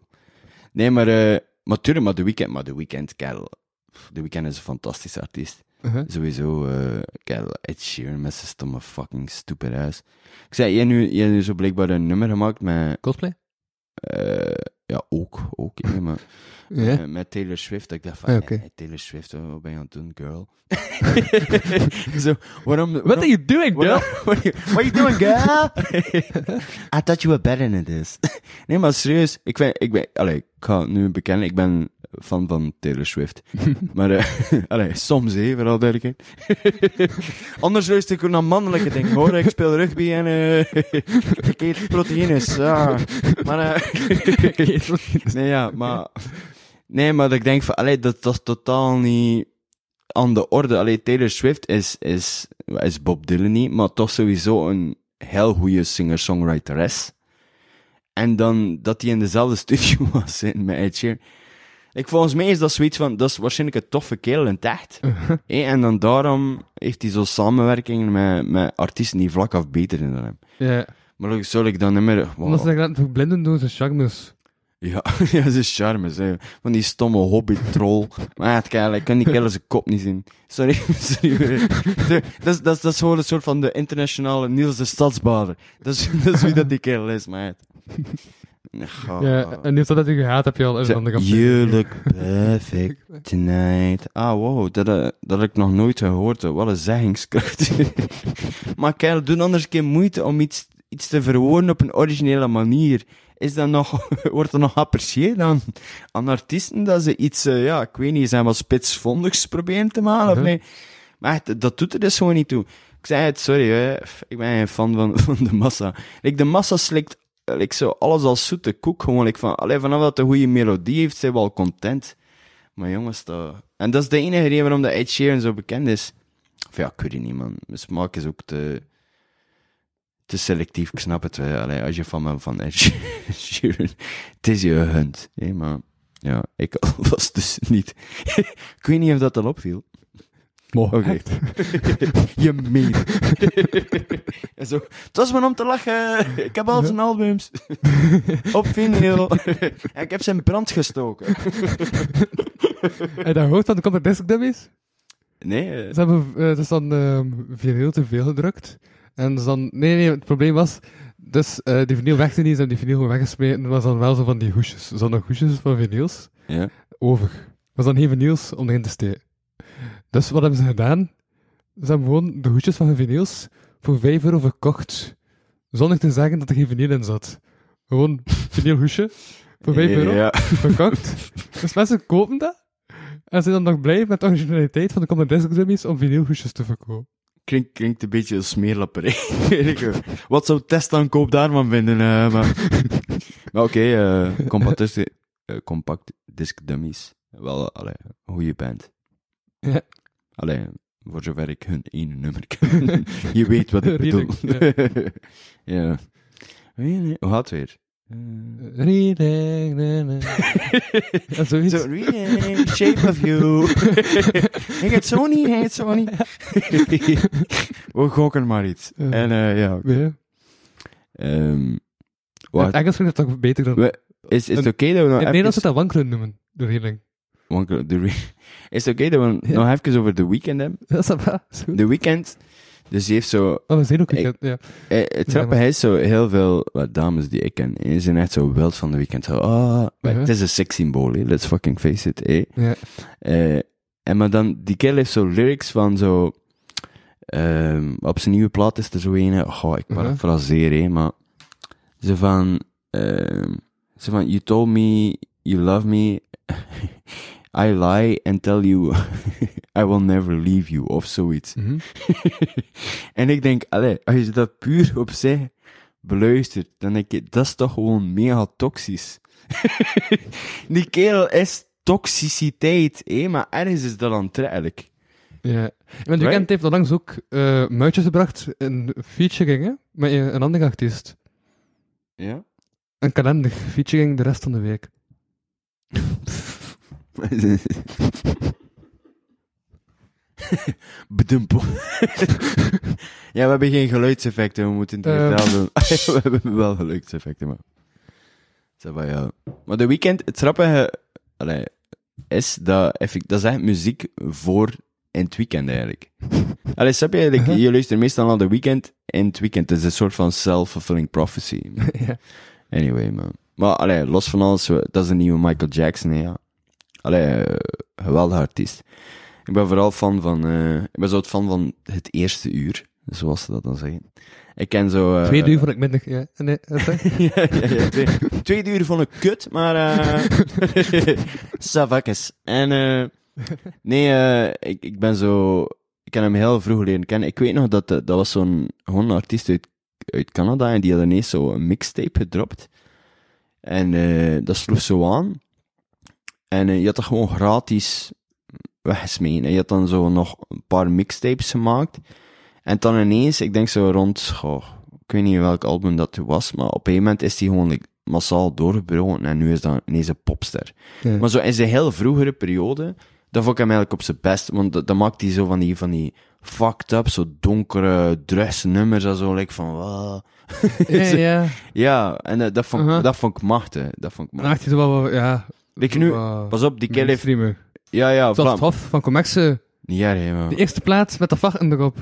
Nee, maar, eh maar tuurlijk, maar The Weeknd, maar The Weeknd, kerel. The Weeknd is een fantastische artiest. Uh-huh. Sowieso, eh kerel, Ed Sheeran met zijn stomme fucking stupid ass. Ik zei, jij nu, jij nu zo blijkbaar een nummer gemaakt met, Coldplay? eh ja, ook, ook, hè, maar... Ja. Eh, met Taylor Swift. Ik dacht van, Ah, Taylor Swift, oh, wat ben je aan het doen, girl? Zo, waarom... What are you doing, girl? What, are you, doing, girl? I thought you were better than this. nee, maar serieus, ik ben, ik ben, allee, ik ga nu bekennen, ik ben fan van Taylor Swift. maar, allee, soms, hè, vooral duidelijkheid. Anders luister ik naar mannelijke dingen, hoor. Ik speel rugby en, eh, ik eet proteïnes, ja. Maar, eh, nee, ja, maar, nee, maar dat ik denk van, allee, dat, dat is totaal niet aan de orde. Allee, Taylor Swift is, is, is Bob Dylan niet, maar toch sowieso een heel goede singer-songwriteres. En dan dat hij in dezelfde studio was met Ed Sheeran. Ik, volgens mij is dat zoiets van, dat is waarschijnlijk een toffe kerel in het echt. Hé, en dan daarom heeft hij zo samenwerkingen met, met artiesten die vlak af beter zijn dan hem. Ja. Maar zou ik dan niet meer... Omdat ze dat verblinden doen, zijn charmes. Ja, ja, ze is charmes, hè. Van die stomme hobby-troll. Maar het kerel, ik kan die kerel zijn kop niet zien. Sorry, sorry. Dat is, dat, is, dat is gewoon een soort van de internationale Niels de Stadsbader. Dat is, dat is wie dat die kerel is, maat. Ja, en nu dat je gehaat heb je al een andere You look perfect tonight. Ah, wow, dat, eh, dat heb ik nog nooit gehoord. Wat een zeggingskracht. maar kerel, doe anders een keer moeite om iets, iets te verwoorden op een originele manier. Is dat nog, wordt dat nog geapprecieerd aan, aan artiesten dat ze iets, eh, ja, ik weet niet, zijn wat spitsvondigs proberen te maken, of nee? Maar echt, dat doet er dus gewoon niet toe. Ik zei het, sorry, hè. ik ben geen fan van, van de massa. Like, de massa slikt like, zo alles als zoete koek. Gewoon van, alleen vanaf dat een goede melodie heeft, zijn we al content. Maar jongens, dat... En dat is de enige reden waarom de Ed Sheeran zo bekend is. Of ja, ik weet niet, man. Mijn smaak is ook te, te selectief. Ik snap het. Als je fan bent van Ed Sheeran, het is je hunt. Hè, maar ja, ik was dus niet. ik weet niet of dat al opviel. Mooi. Oké. je meen. en zo, het was maar om te lachen. Ik heb al zijn albums. Op vinyl. en ik heb ze in brand gestoken. Je dat gehoord van de Compact Disc Dummies? Nee, eh, Ze hebben, is dan ehm vinyl te veel gedrukt. En dus dan, nee, nee, het probleem was, dus eh, die vinyl weg te niet, ze hebben die vinyl gewoon weggesmeten. Er was dan wel zo van die hoesjes, zo nog hoesjes van vinyls, ja. over. Er was dan geen vinyls om erin te steken. Dus wat hebben ze gedaan? Ze hebben gewoon de hoesjes van de vinyls voor 5 euro verkocht. Zonder te zeggen dat er geen vinyl in zat. Gewoon vinyl hoesje voor 5 euro Ja. verkocht. Dus mensen kopen dat. En zijn dan nog blij met de originaliteit van de Common Disc Dummies om vinylhoesjes te verkopen. Klinkt, klinkt een beetje smeerlapperij. Wat zou Test dan koop daarvan vinden? eh, maar oké, eh, compact, disc, eh, compact disc dummies. Wel, allee, een goede band. Ja. Allee, voor zover ik hun ene nummer ken. Je weet wat ik bedoel. Redelijk, ja. Hoe gaat het weer? Eh, Reading. Ja, zoiets. Really, shape of you. ik het zo niet, zo niet. We gokken maar iets. Ja. En eh, ja, ehm In wat, het Engels vind ik dat toch beter dan... we- is, is het oké dat we nog In even... zou dat wankelen noemen, de reading. Wankel- de re- Is het oké dat we Ja. nog even over The Weeknd hebben? Dat is. Zo. The Weeknd, dus die heeft zo... Oh, we zijn ook Ik- weekend, ja. Eh, het grappige is zo, heel veel wat dames die ik ken, eh, zijn echt zo wild van The Weeknd. Zo, maar Mhm. het is een sekssymbool, hè, let's fucking face it. eh. ja. Eh, en maar dan, die kerel heeft zo lyrics van zo, ehm, op zijn nieuwe plaat is er zo een, oh, ik Mhm. parafraseer, hè, maar zo van, ehm, zo van, you told me you love me, I lie and tell you I will never leave you, of zoiets. Mhm. en ik denk, allee, als je dat puur op zich beluistert, dan denk je, dat is toch gewoon mega toxisch. Die kerel is toxiciteit, hé, maar ergens is dat aantrekkelijk. Ja. Want weekend heeft onlangs ook eh muitjes gebracht in featuring, hè, met een een andere artiest. Ja? Een kalender, featuring de rest van de week. Bedumpo. ja, we hebben geen geluidseffecten, we moeten het digitaal doen. we hebben wel geluidseffecten, maar... Zeg maar, ja. Maar de weekend, het grappige allee, is dat, dat is echt muziek voor in het weekend eigenlijk. Allee, snap je? Like, Uh-huh. Je luistert meestal naar de weekend in het weekend. Het is een soort van self-fulfilling prophecy. Anyway, man. Maar allee, los van alles, dat is een nieuwe Michael Jackson, hè, ja. Allee, eh, geweldige artiest. Ik ben vooral fan van, eh, ik ben zo het fan van het eerste uur, zoals ze dat dan zeggen. Ik ken zo... eh, Twee uur vond ik minder. Ja. Nee, ja, ja, ja, twee, uur vond ik kut, maar... Savakes. En, eh nee, ik, ik ben zo... Ik heb hem heel vroeg leren kennen. Ik weet nog dat, dat was zo'n gewoon een artiest uit, uit Canada en die had ineens zo een mixtape gedropt. En dat sloeg zo aan. En eh, je had dat gewoon gratis weggesmeten. En je had dan zo nog een paar mixtapes gemaakt. En dan ineens, ik denk zo rond, goh, ik weet niet welk album dat toen was, maar op een moment is hij gewoon like, massaal doorgebroken en nu is dat ineens een popster. Ja. Maar zo in zijn heel vroegere periode, dat vond ik hem eigenlijk op zijn best, want dat, dat maakt hij zo van die, van die fucked up, zo donkere, drugs nummers en zo, like van, wow. ja, ja. Ja, en eh, dat, vond, ik- Uh-huh. dat vond ik machtig, dat vond ik Dan machtig. dacht je zo wel, wel, ja... Like nu, pas op, die kill heeft, ja, ja, Zoals het Hof van Comexe. Ja, hè, maar. De eerste plaats met de vachten erop.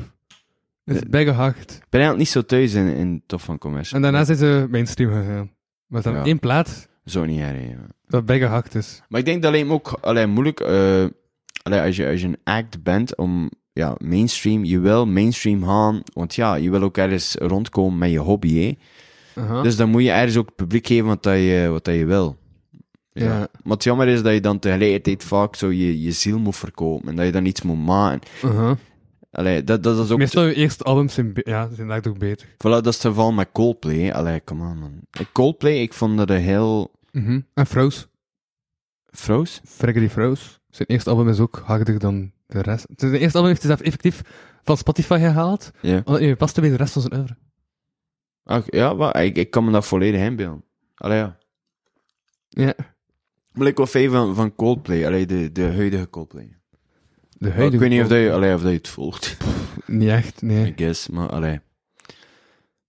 Is Eh, bijgehaakt. Ik ben eigenlijk niet zo thuis in, in Tof van Commerce. En daarna zijn ze mainstream gegaan. Maar dan Ja. één plaat Zo niet her, hè, maar. dat bijgehakt is. Maar ik denk dat alleen ook alleen moeilijk, allee, als, je, als je een act bent om ja, mainstream, je wil mainstream gaan, want ja, je wil ook ergens rondkomen met je hobby, hè. Dus dan moet je ergens ook het publiek geven wat, dat je, wat dat je wil. Ja. Maar het jammer is dat je dan tegelijkertijd vaak zo je, je ziel moet verkopen en dat je dan iets moet maken. Aha. Allee, dat, dat is ook... Meestal je eerste albums zijn, be- ja, zijn daar ook beter. Voilà, dat is het geval met Coldplay. Allee, come on, man. Coldplay, ik vond dat een heel... Mhm. En Froze. Froze? Gregory Froze. Zijn eerste album is ook harder dan de rest. Zijn eerste album heeft hij zelf effectief van Spotify gehaald. Ja. Omdat hij paste bij de rest van zijn oeuvre. Ach, ja, ik, ik kan me dat volledig inbeelden. Allee, ja. Ja. Maar ik wel fan van, van Coldplay, allee, de, de huidige Coldplay. De ik huidige weet niet of, dat je, allee, of dat je het volgt, Niet echt, nee. I guess, maar allee.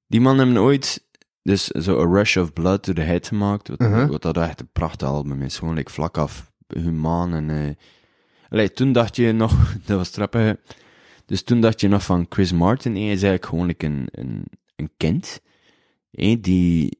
Die man hebben ooit dus zo A Rush of Blood to the Head gemaakt, wat, Uh-huh. wat dat echt een prachtig album is. Gewoon like, vlak af, humaan en... allee, toen dacht je nog, dat was trappig, dus toen dacht je nog van Chris Martin, hij is eigenlijk gewoon like, een, een, een kind, die,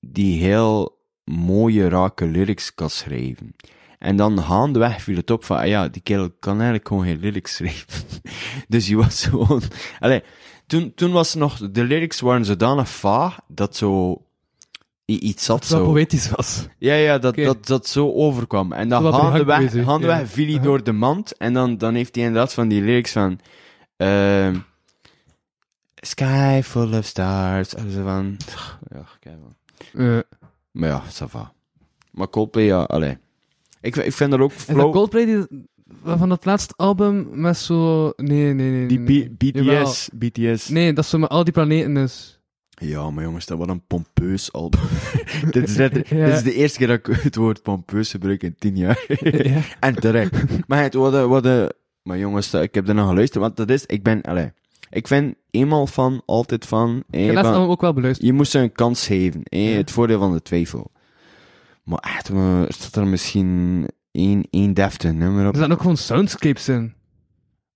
die heel mooie, rake lyrics kan schrijven. En dan gaandeweg viel het op van, ah ja, die kerel kan eigenlijk gewoon geen lyrics schrijven. dus je was gewoon... Allee, toen, toen was nog... De lyrics waren zodanig vaag, dat zo... Iets zat Dat zo... poëtisch was. Ja, ja, dat, dat, dat zo overkwam. En dan gaandeweg, gaandeweg ja. viel hij door de mand. En dan, dan heeft hij inderdaad van die lyrics van... ehm Sky full of stars. En zo van... Ja, kijk. Eh, Maar ja, ça va. Maar Coldplay, ja, allee. Ik, ik vind er ook flow... Coldplay die, van dat laatste album met zo... Nee, nee, nee. Die nee. BTS, BTS. Nee, dat zo met al die planeten is. Ja, maar jongens, dat was een pompeus album. dit, is net, Ja. dit is de eerste keer dat ik het woord pompeus gebruik in tien jaar. ja. en terecht. Maar het, wat, de- wat, de- maar jongens, ik heb er nog geluisterd, want dat is, ik ben, allee, ik vind eenmaal van, altijd van, Ik eh, heb laatst van- album ook wel beluisterd. je moest ze een kans geven, eh, Ja. het voordeel van de twijfel. Maar echt, maar, staat er misschien één, één deftig nummer op? Er zaten ook gewoon soundscapes in.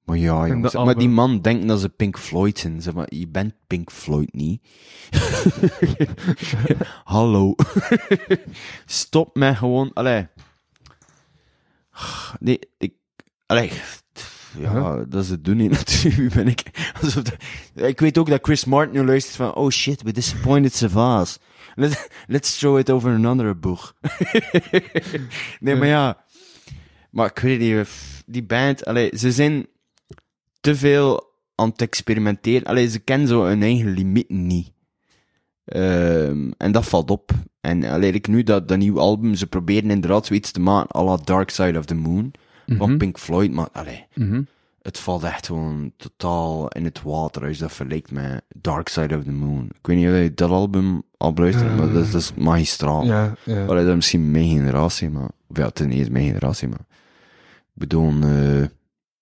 Maar ja, En jongens, maar die man denkt dat ze Pink Floyd zijn. Zeg maar, je bent Pink Floyd niet. Hallo. Stop met gewoon, allee. Nee, ik, allee. Ja, dat is het doen niet natuurlijk. Wie ben ik? Ik weet ook dat Chris Martin nu luistert van, oh shit, we disappointed Savas. Let, let's throw it over another boeg. nee, maar ja. Maar ik weet niet, die band, allee, ze zijn te veel aan het experimenteren. Allee, ze kennen zo hun eigen limieten niet. Ehm, en dat valt op. En allee, ik nu dat, dat nieuwe album, ze proberen inderdaad zoiets te maken, à la Dark Side of the Moon, van Mhm. Pink Floyd, maar allee, Mhm. het valt echt gewoon totaal in het water als je dat vergelijkt met Dark Side of the Moon. Ik weet niet of je dat album al beluistert, maar dat is, dat is magistraal. Ja, ja. Allee, dat is misschien mijn generatie, maar... Of ja, niet eens mijn generatie, maar... Ik bedoel, eh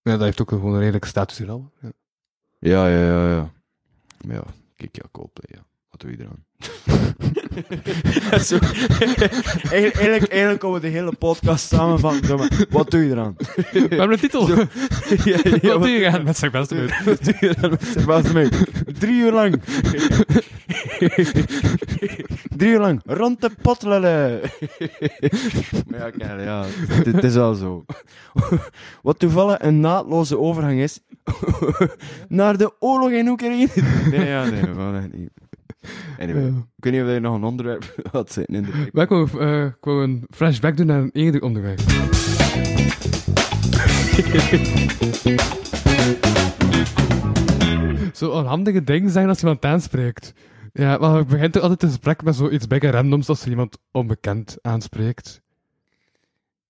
ja dat heeft ook gewoon een redelijke status hier al. Ja. Ja, ja, ja, ja. Maar ja, kijk, ja, Coldplay, ja. Wat doe je eraan? Zo, eigenlijk, eigenlijk, eigenlijk komen we de hele podcast samenvatten. Zeg maar, wat doe je eraan? We hebben een titel. ja, ja, Wat doe je gaan met zijn beste? Wat doe je eraan? Drie uur lang. Drie uur lang. Rond de potlellen. maar ja, kijk, ja, het, het is wel zo. Wat toevallig een naadloze overgang is naar de oorlog in Oekraïne. Nee, ja, nee, wel echt niet. Anyway, Ja. ik weet niet of je nog een onderwerp had zitten in de kwamen, eh, ik wou een flashback doen naar een eerder onderwerp. Zo een handige ding zeggen als iemand aanspreekt. Ja, maar het begint toch altijd een gesprek met zoiets bijna randoms als er iemand onbekend aanspreekt.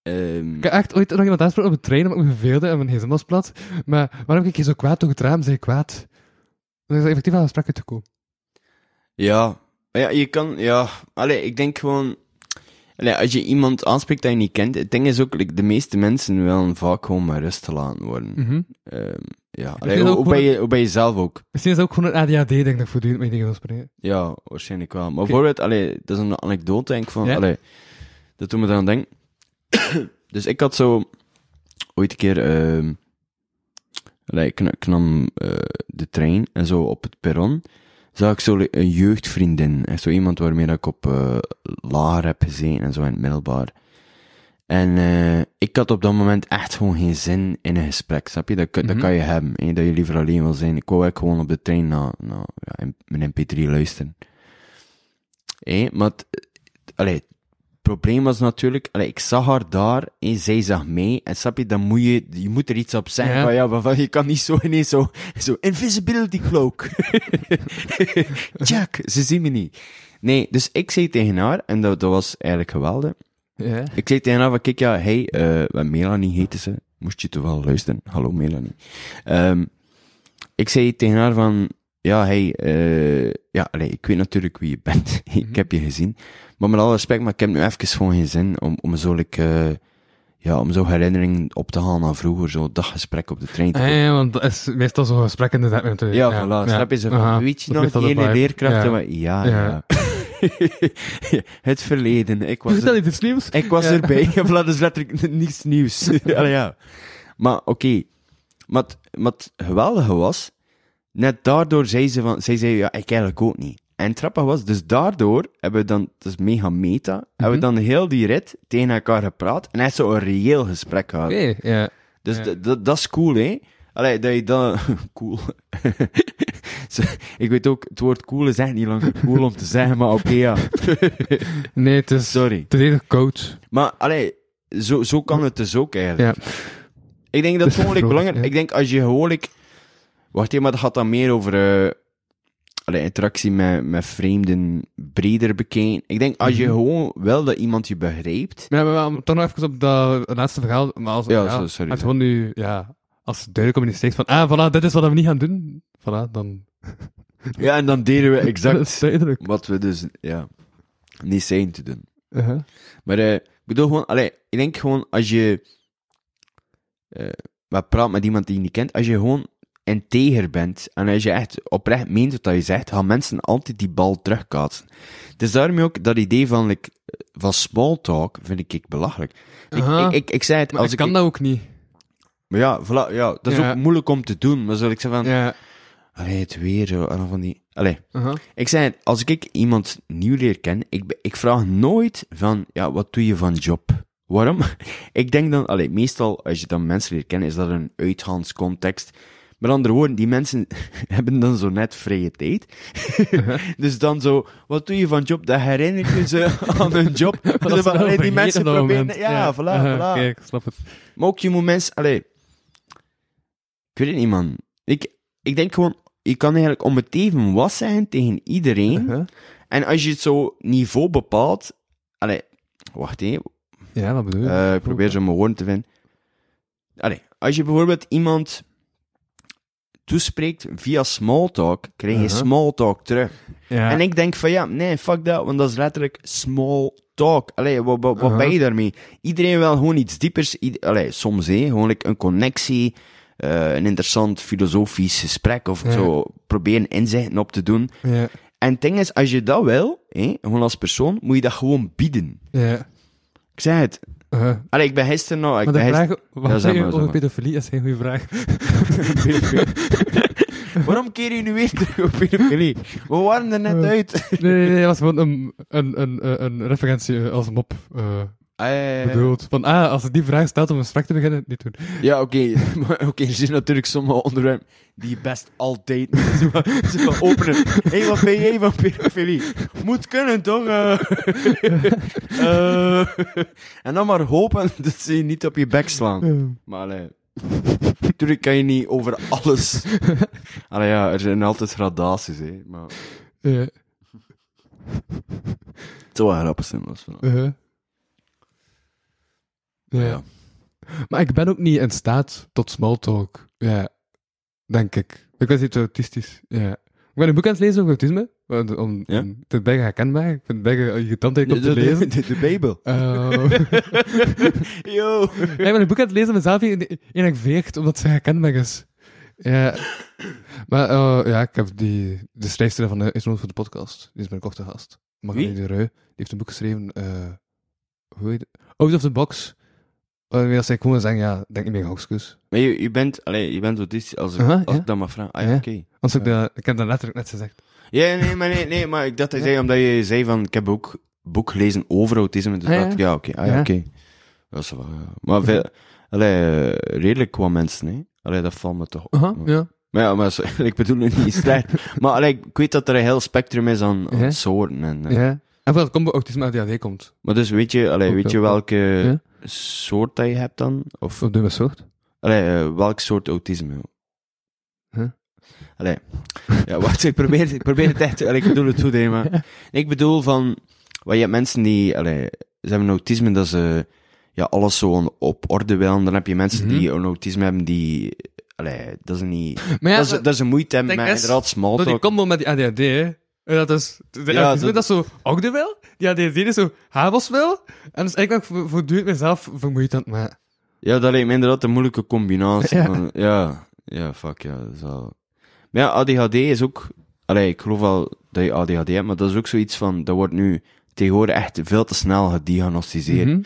Ehm, Ik heb echt ooit nog iemand aanspreekt op de trein, omdat ik me verveelde en mijn gsm was plat. Maar waarom kijk je zo kwaad door het raam? Zeg je kwaad? Dan is er effectief aan een gesprek uitgekomen. Ja, ja, je kan, ja, allee, ik denk gewoon, allee, als je iemand aanspreekt dat je niet kent, het ding is ook, like, de meeste mensen willen vaak gewoon maar rust te laten worden. Ehm, ja, allee, dat ook gewoon- je, hoe ben je zelf ook? Misschien is het ook gewoon een ADHD-ding dat ik voortdurend met dingen wil spreken. Ja, waarschijnlijk wel. Maar bijvoorbeeld, allee, dat is een anekdote, denk ik, van, allee, dat doet me dan denken. dus ik had zo, ooit een keer, allee, ik, na- ik nam eh, de trein en zo op het perron, zag ik zo een jeugdvriendin, echt zo iemand waarmee ik op eh, lager heb gezeten en zo in het middelbaar. En eh, ik had op dat moment echt gewoon geen zin in een gesprek, snap je? Dat, Mhm. kan je hebben, hè, dat je liever alleen wil zijn. Ik wou eigenlijk gewoon op de trein naar, naar ja, mijn mp3 luisteren. Hé, maar allee, probleem was natuurlijk, allee, ik zag haar daar, en zij zag mij, en snap je, dan moet je, je moet er iets op zeggen, Ja. van, ja, van, je kan niet zo ineens zo, zo, invisibility cloak. Jack, ze zien me niet. Nee, dus ik zei tegen haar, en dat, dat was eigenlijk geweldig, Ja. ik zei tegen haar van, kijk, ja, hey, eh, Melanie heette ze. Moest je toch wel luisteren? Hallo, Melanie. Ehm, ik zei tegen haar van, ja, hey, eh, ja, allee, ik weet natuurlijk wie je bent. ik heb je gezien. Maar met alle respect, maar ik heb nu even gewoon geen zin om, om zo, like, eh, ja, om zo herinnering op te halen aan vroeger, zo dat gesprek op de trein te ja, want dat is meestal zo'n gesprek met de... ja, voilà. Snap je? Ze van, Aha. weet je nog, die ene leerkracht? Ja. Maar, ja, Ja. ja. het verleden. Ik was, Vertel er, iets nieuws. ik was Ja. erbij. Dat is letterlijk niets nieuws. Allee, ja. Maar oké. Maar, het- maar het geweldige was, net daardoor zei ze van, zij zei, ja, ik eigenlijk ook niet. En het grappige was, dus daardoor hebben we dan, dat is mega meta, hebben we dan heel die rit tegen elkaar gepraat en echt zo een reëel gesprek gehad. Oké. Dus d- dat is cool, hè? Allee, dat je dan... cool. Ik weet ook, het woord cool is echt niet lang cool om te zeggen, maar oké, ja. Nee, het is... Sorry. Het is coach. Maar, allee, zo, zo kan het dus ook eigenlijk. Ja. Ik denk dat het gewoon belangrijk... ja. Ik denk, als je gewoon... like- wacht even, maar dat gaat dan meer over... eh allee, interactie met, met vreemden breder bekijken. Ik denk, als je Mhm. gewoon wil dat iemand je begrijpt... Maar, maar, maar toch nog even op dat laatste verhaal. Maar als, Ja, ja, sorry. Als gewoon nu, ja, als duidelijk communiceert van, ah, voilà, dit is wat we niet gaan doen. Voilà, dan... Ja, en dan deden we exact wat we dus, ja, niet zijn te doen. Uh-huh. Maar eh, ik bedoel gewoon, allee, ik denk gewoon als je eh wat praat met iemand die je niet kent, als je gewoon integer bent en als je echt oprecht meent wat je zegt, gaan mensen altijd die bal terugkaatsen. Dus daarom ook dat idee van, like, van small talk vind ik, ik belachelijk. Ik, ik, ik, ik zei het, Maar als ik ik, kan dat ook niet. maar ja, voilà, ja, dat is Ja. ook moeilijk om te doen, maar zal ik zeggen van, Ja. allee, het weer, zo, en dan van die, allee. Uh-huh. Ik zei, het, als ik iemand nieuw leer kennen, ik, ik vraag nooit van, ja, wat doe je van job? Waarom? ik denk dan, allee, meestal, als je dan mensen leert kennen, is dat een uitgaanscontext. Met andere woorden, die mensen hebben dan zo net vrije tijd. dus dan zo, wat doe je van job? Dat herinnert je ze aan hun job. Is van, allee, die mensen proberen... moment. Ja, voilà, Uh-huh. voilà. Kijk, snap het. Maar ook je moet mensen, allee, ik weet het niet, man. Ik, ik denk gewoon, je kan eigenlijk om het even wat zeggen tegen iedereen. En als je het zo niveau bepaalt... Allee, wacht even. Ja, wat bedoel je? Eh, ik probeer zo mijn woorden te vinden. Allee, als je bijvoorbeeld iemand toespreekt via smalltalk, krijg je Uh-huh. smalltalk terug. ja. En ik denk van ja, nee, fuck dat, want dat is letterlijk small talk. Allee, wat, wat, wat ben je daarmee? Iedereen wil gewoon iets diepers. Allee, soms hé, gewoon like een connectie. eh, een interessant filosofisch gesprek of Ja. zo proberen inzichten op te doen. Ja. En het ding is, als je dat wil, gewoon als persoon, moet je dat gewoon bieden. Ja. Ik zei het. Uh, Allee, ik ben gisteren nog... Ik maar de vraag, wat zeg zeg je over pedofilie? Dat is geen goede vraag. Waarom keer je nu weer terug op pedofilie? We waren er net Eh. uit. Nee, nee, nee, dat was gewoon een, een, een, een, een referentie als mop. eh Ah, ja, ja, ja. bedoeld. Van, ah, als het die vraag stelt om een gesprek te beginnen, niet doen. Ja, oké. Maar Oké, er zijn natuurlijk sommige onderwerpen die je best altijd zo openen. Hé, wat ben jij van pedofilie? Moet kunnen, toch? Eh. Eh. en dan maar hopen dat ze je niet op je bek slaan. Maar allee, natuurlijk kan je niet over alles... Allee, ja, er zijn altijd gradaties, hè. Maar Ja. het zou wel grappig zijn, als. Uh-huh. Ja. Ja. Maar ik ben ook niet in staat tot smalltalk. Ja, denk ik. Ik was iets autistisch. Ja. Ik ben een boek aan het lezen over autisme. Om, Ja? om, is bijna herkenbaar. Ik vind het irritant om De, te de, lezen. de, de Bijbel. Eh, Yo. ik ben een boek aan het lezen mezelf eigenlijk veegt, omdat ze herkenbaar is. Ja. Maar eh, ja, ik heb die, de schrijfster van de is nodig voor de podcast. Die is mijn korte gast. Wie? de Rui. Die heeft een boek geschreven. eh hoe heet het? Out of the Box. Waarmee als ik gewoon zeggen, ja, denk niet meer hoogstkus. Maar je, je bent, allee, je bent autistisch, als, ik- Aha, als ja. ik dat mag vragen. Ah ja, Ja. oké. Want ik, de, ik heb dat letterlijk net gezegd. Ja, nee, maar nee, nee, maar ik dacht dat je zei, omdat je zei van, ik heb ook boek gelezen over autisme, dus Ah, ja. dacht ik, ja, oké, ah ja, Ja. oké. Dat is wel, ja. Maar veel, allee, eh, redelijk wat mensen, hè. Allee, dat valt me toch op. Aha, Maar- ja. Maar ja, maar, zo- ik bedoel het niet slecht. maar allee, ik weet dat er een heel spectrum is aan, aan Ja. soorten. En, eh, ja. En vooral komt autisme uit ADHD komt. Maar dus weet je, allee, Ook weet je wel. welke Ja. Soort dat je hebt dan? Of, Of soort. allee, eh, welk soort autisme? Huh? Allee, ja, wacht, ik probeer, ik probeer het echt, allee, ik bedoel het goed, hè, maar... Ik bedoel van, wat je hebt mensen die, allee, ze hebben autisme dat ze, ja, alles zo op orde willen. Dan heb je mensen Mhm. die een autisme hebben die, allee, dat is niet, Maar ja, dat, is, dat is een moeite hebben denk met inderdaad small door die combo met die ADHD, hè. En dat is, de Ja, dat- zo oude wil, die ADHD is zo havels wil, en dat is eigenlijk ook voortdurend mezelf vermoeid aan het maken. Ja, dat lijkt me inderdaad een moeilijke combinatie. Ja. van- ja, ja, fuck, ja, dat is wel... Maar ja, ADHD is ook... Allee, ik geloof wel dat je ADHD hebt, maar dat is ook zoiets van... Dat wordt nu tegenwoordig echt veel te snel gediagnosticeerd. Mhm.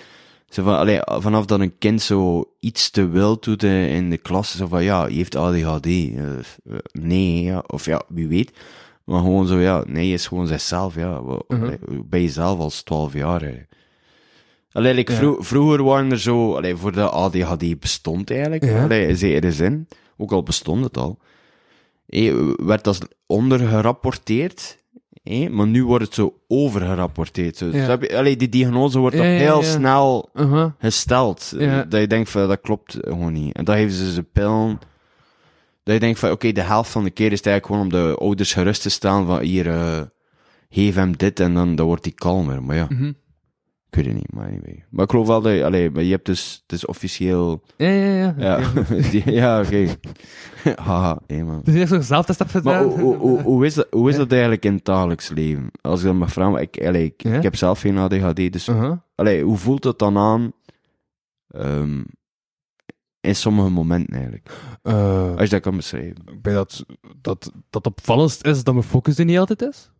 Zo van, allee, vanaf dat een kind zo iets te wild doet in de klas, zo van, ja, je heeft ADHD. Eh, nee, ja, of ja, wie weet. Maar gewoon zo, ja, nee, je is gewoon zichzelf, ja. Wa- Mhm. bij jezelf als 12 jaar, hè. Allee, like, Ja. vro- vroeger waren er zo, allee, voor de ADHD bestond eigenlijk, Ja. allee, in zekere zin, ook al bestond het al, eh, werd dat ondergerapporteerd, eh, maar nu wordt het zo overgerapporteerd. Dus, Ja. heb je- allee, die diagnose wordt Ja, heel snel Aha. gesteld. Dat je denkt van, dat klopt gewoon niet. En dan geven ze ze pillen. Dat je denkt van, oké, de helft van de keer is het eigenlijk gewoon om de ouders gerust te stellen van, hier, eh, geef hem dit en dan, dan wordt hij kalmer. Maar ja, Mhm. ik weet het niet, maar anyway. Maar ik geloof wel dat je, allee, maar je hebt dus, het is officieel, Ja, ja, ja. ja, Oké. Die- ja, oké. Haha, hé man. Dus je hebt zo'n zelftest hebt Maar gedaan. hoe, hoe, hoe, hoe is dat, hoe is dat eigenlijk in het dagelijks leven? Als ik dan mag vragen, ik, allee, ik, heb zelf geen ADHD, dus. Allee, hoe voelt het dan aan? ehm, in sommige momenten eigenlijk. Eh, Als je dat kan beschrijven. ik denk dat, dat, dat opvallendst is dat mijn focus er niet altijd is.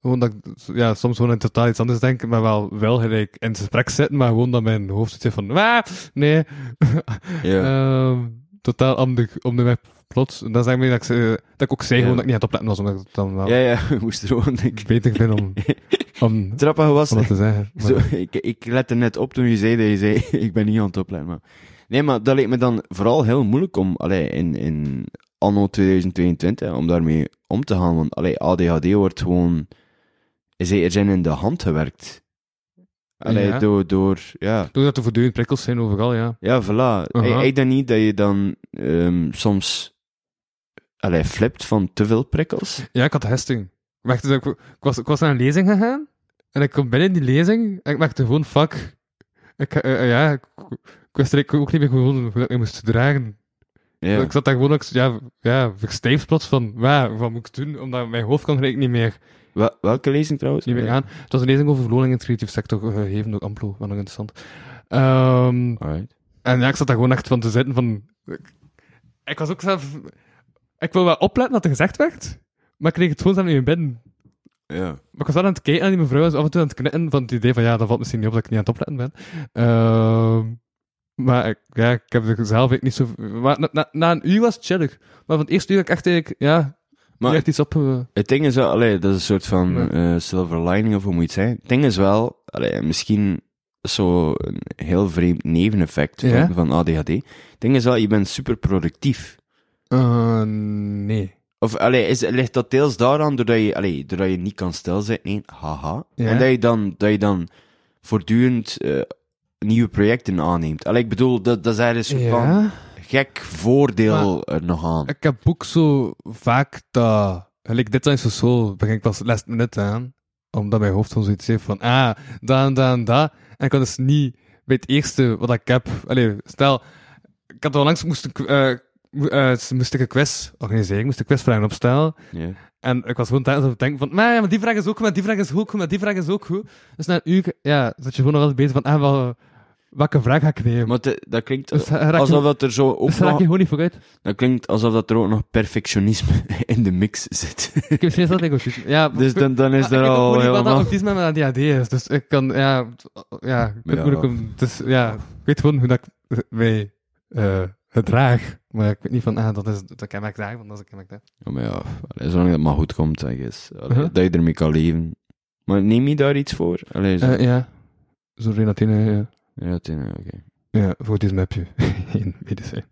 Gewoon dat ik ja, soms gewoon in totaal iets anders denk, maar wel, wel gelijk in het gesprek zitten, maar gewoon dat mijn hoofd zit van, "Wah, nee. Ehm, totaal om de, om de weg plots. En dan zeg ik me dat ik, ze- dat ik ook zei gewoon dat ik niet aan het opletten was, omdat ik het dan wel ja, ja, moest er gewoon denken. beter vind om, om, Het grappige was, om dat te zeggen. Maar- zo, ik, ik lette net op toen je zei dat je zei, ik ben niet aan het opletten. Maar... Nee, maar dat leek me dan vooral heel moeilijk om, allee, in, in anno 2022, om daarmee om te gaan. Want allee, ADHD wordt gewoon, zekere zin in de hand gewerkt. Allee, Ja. door, door, ja. Doordat er voortdurend prikkels zijn overal, ja. Ja, voilà. Aha. Ik denk niet dat je dan ehm, soms allee, flipt van te veel prikkels. Ja, ik had hesting. Dus ik, ik, was, ik was naar een lezing gegaan, en ik kom binnen in die lezing, en ik merkte gewoon, fuck. Ik, eh, eh, ja, ik, ik wist eigenlijk ook niet meer gewoon hoe ik me moest dragen. Ja. Ik zat daar gewoon, ook, ja, ja, verstijfd plots van, "Wa, wat moet ik doen? Omdat mijn hoofd kan eigenlijk niet meer, Wel- welke lezing trouwens? niet meer aan. Het was een lezing over verloning in de creatieve sector, eh, gegeven door Amplo, wat nog interessant. Ehm, Alright. en ja, ik zat daar gewoon echt van te zitten van... ik was ook zelf... Ik wil wel opletten wat er gezegd werd, maar ik kreeg het gewoon zelf niet in binnen. Ja. Maar ik was wel aan het kijken en die mevrouw was af en toe aan het knippen van het idee van ja, dat valt misschien niet op dat ik niet aan het opletten ben. Ehm, maar ik, ja, ik heb er zelf eigenlijk niet zo... Maar na, na, na een uur was het chillig. Maar van het eerste uur ik echt eigenlijk, ja, Maar echt iets op... eh, Het ding is wel, allee, dat is een soort van Ja. eh, silver lining of hoe moet je het zeggen. Het ding is wel, allee, misschien zo een heel vreemd neveneffect van, Ja. van ADHD. Het ding is wel, je bent super productief. eh, nee. Of allee, is, ligt dat deels daaraan doordat je, allee, doordat je niet kan stilzitten? Nee, haha. Ja. En dat je dan, dat je dan voortdurend nieuwe projecten aanneemt. Allee, ik bedoel, dat, dat is eigenlijk een soort van Ja. gek voordeel er nog aan. Ik heb ook zo vaak dat... Gelijk dit zijn zo zo, begin ik pas last minute aan. Omdat mijn hoofd zoiets heeft van, ah, dat en dat en dat. En ik kan dus niet bij het eerste wat ik heb... Allee, stel, ik had al langs moest, ik, eh, eh, moest ik een quiz organiseren, moest ik quizvragen opstellen. Ja. En ik was gewoon tijdens het denken van, maar, ja, maar die vraag is ook goed, maar die vraag is ook goed, maar die vraag is ook goed. Dus na een uur, ja, zat je gewoon nog wel bezig van, ah, wel, welke vraag ga ik nemen? Maar te- dat klinkt Dus je- alsof dat er zo ook dus nog, gewoon niet vooruit. dat klinkt alsof dat er ook nog perfectionisme in de mix zit. Ik heb steeds dat ik autisme. Ja, dus dan, dan is Maar er ik weet al niet wat dat helemaal... autisme met ADHD is. Dus ik kan, ja, ja, ik Ja. moeilijk om, dus, ja, ik weet gewoon hoe dat ik mij eh gedraag. Maar ik weet niet van, ah, dat is, dat kan ik dragen, want dat is ik dat. Ja, maar ja, zolang het maar goed komt, zeg eens. Allee, Uh-huh. Dat je ermee kan leven. Maar neem je daar iets voor? Allee, zo... Eh, ja, zo Renatine, ja. Ja, is- oké. Ja, voor autisme heb je geen medicijn.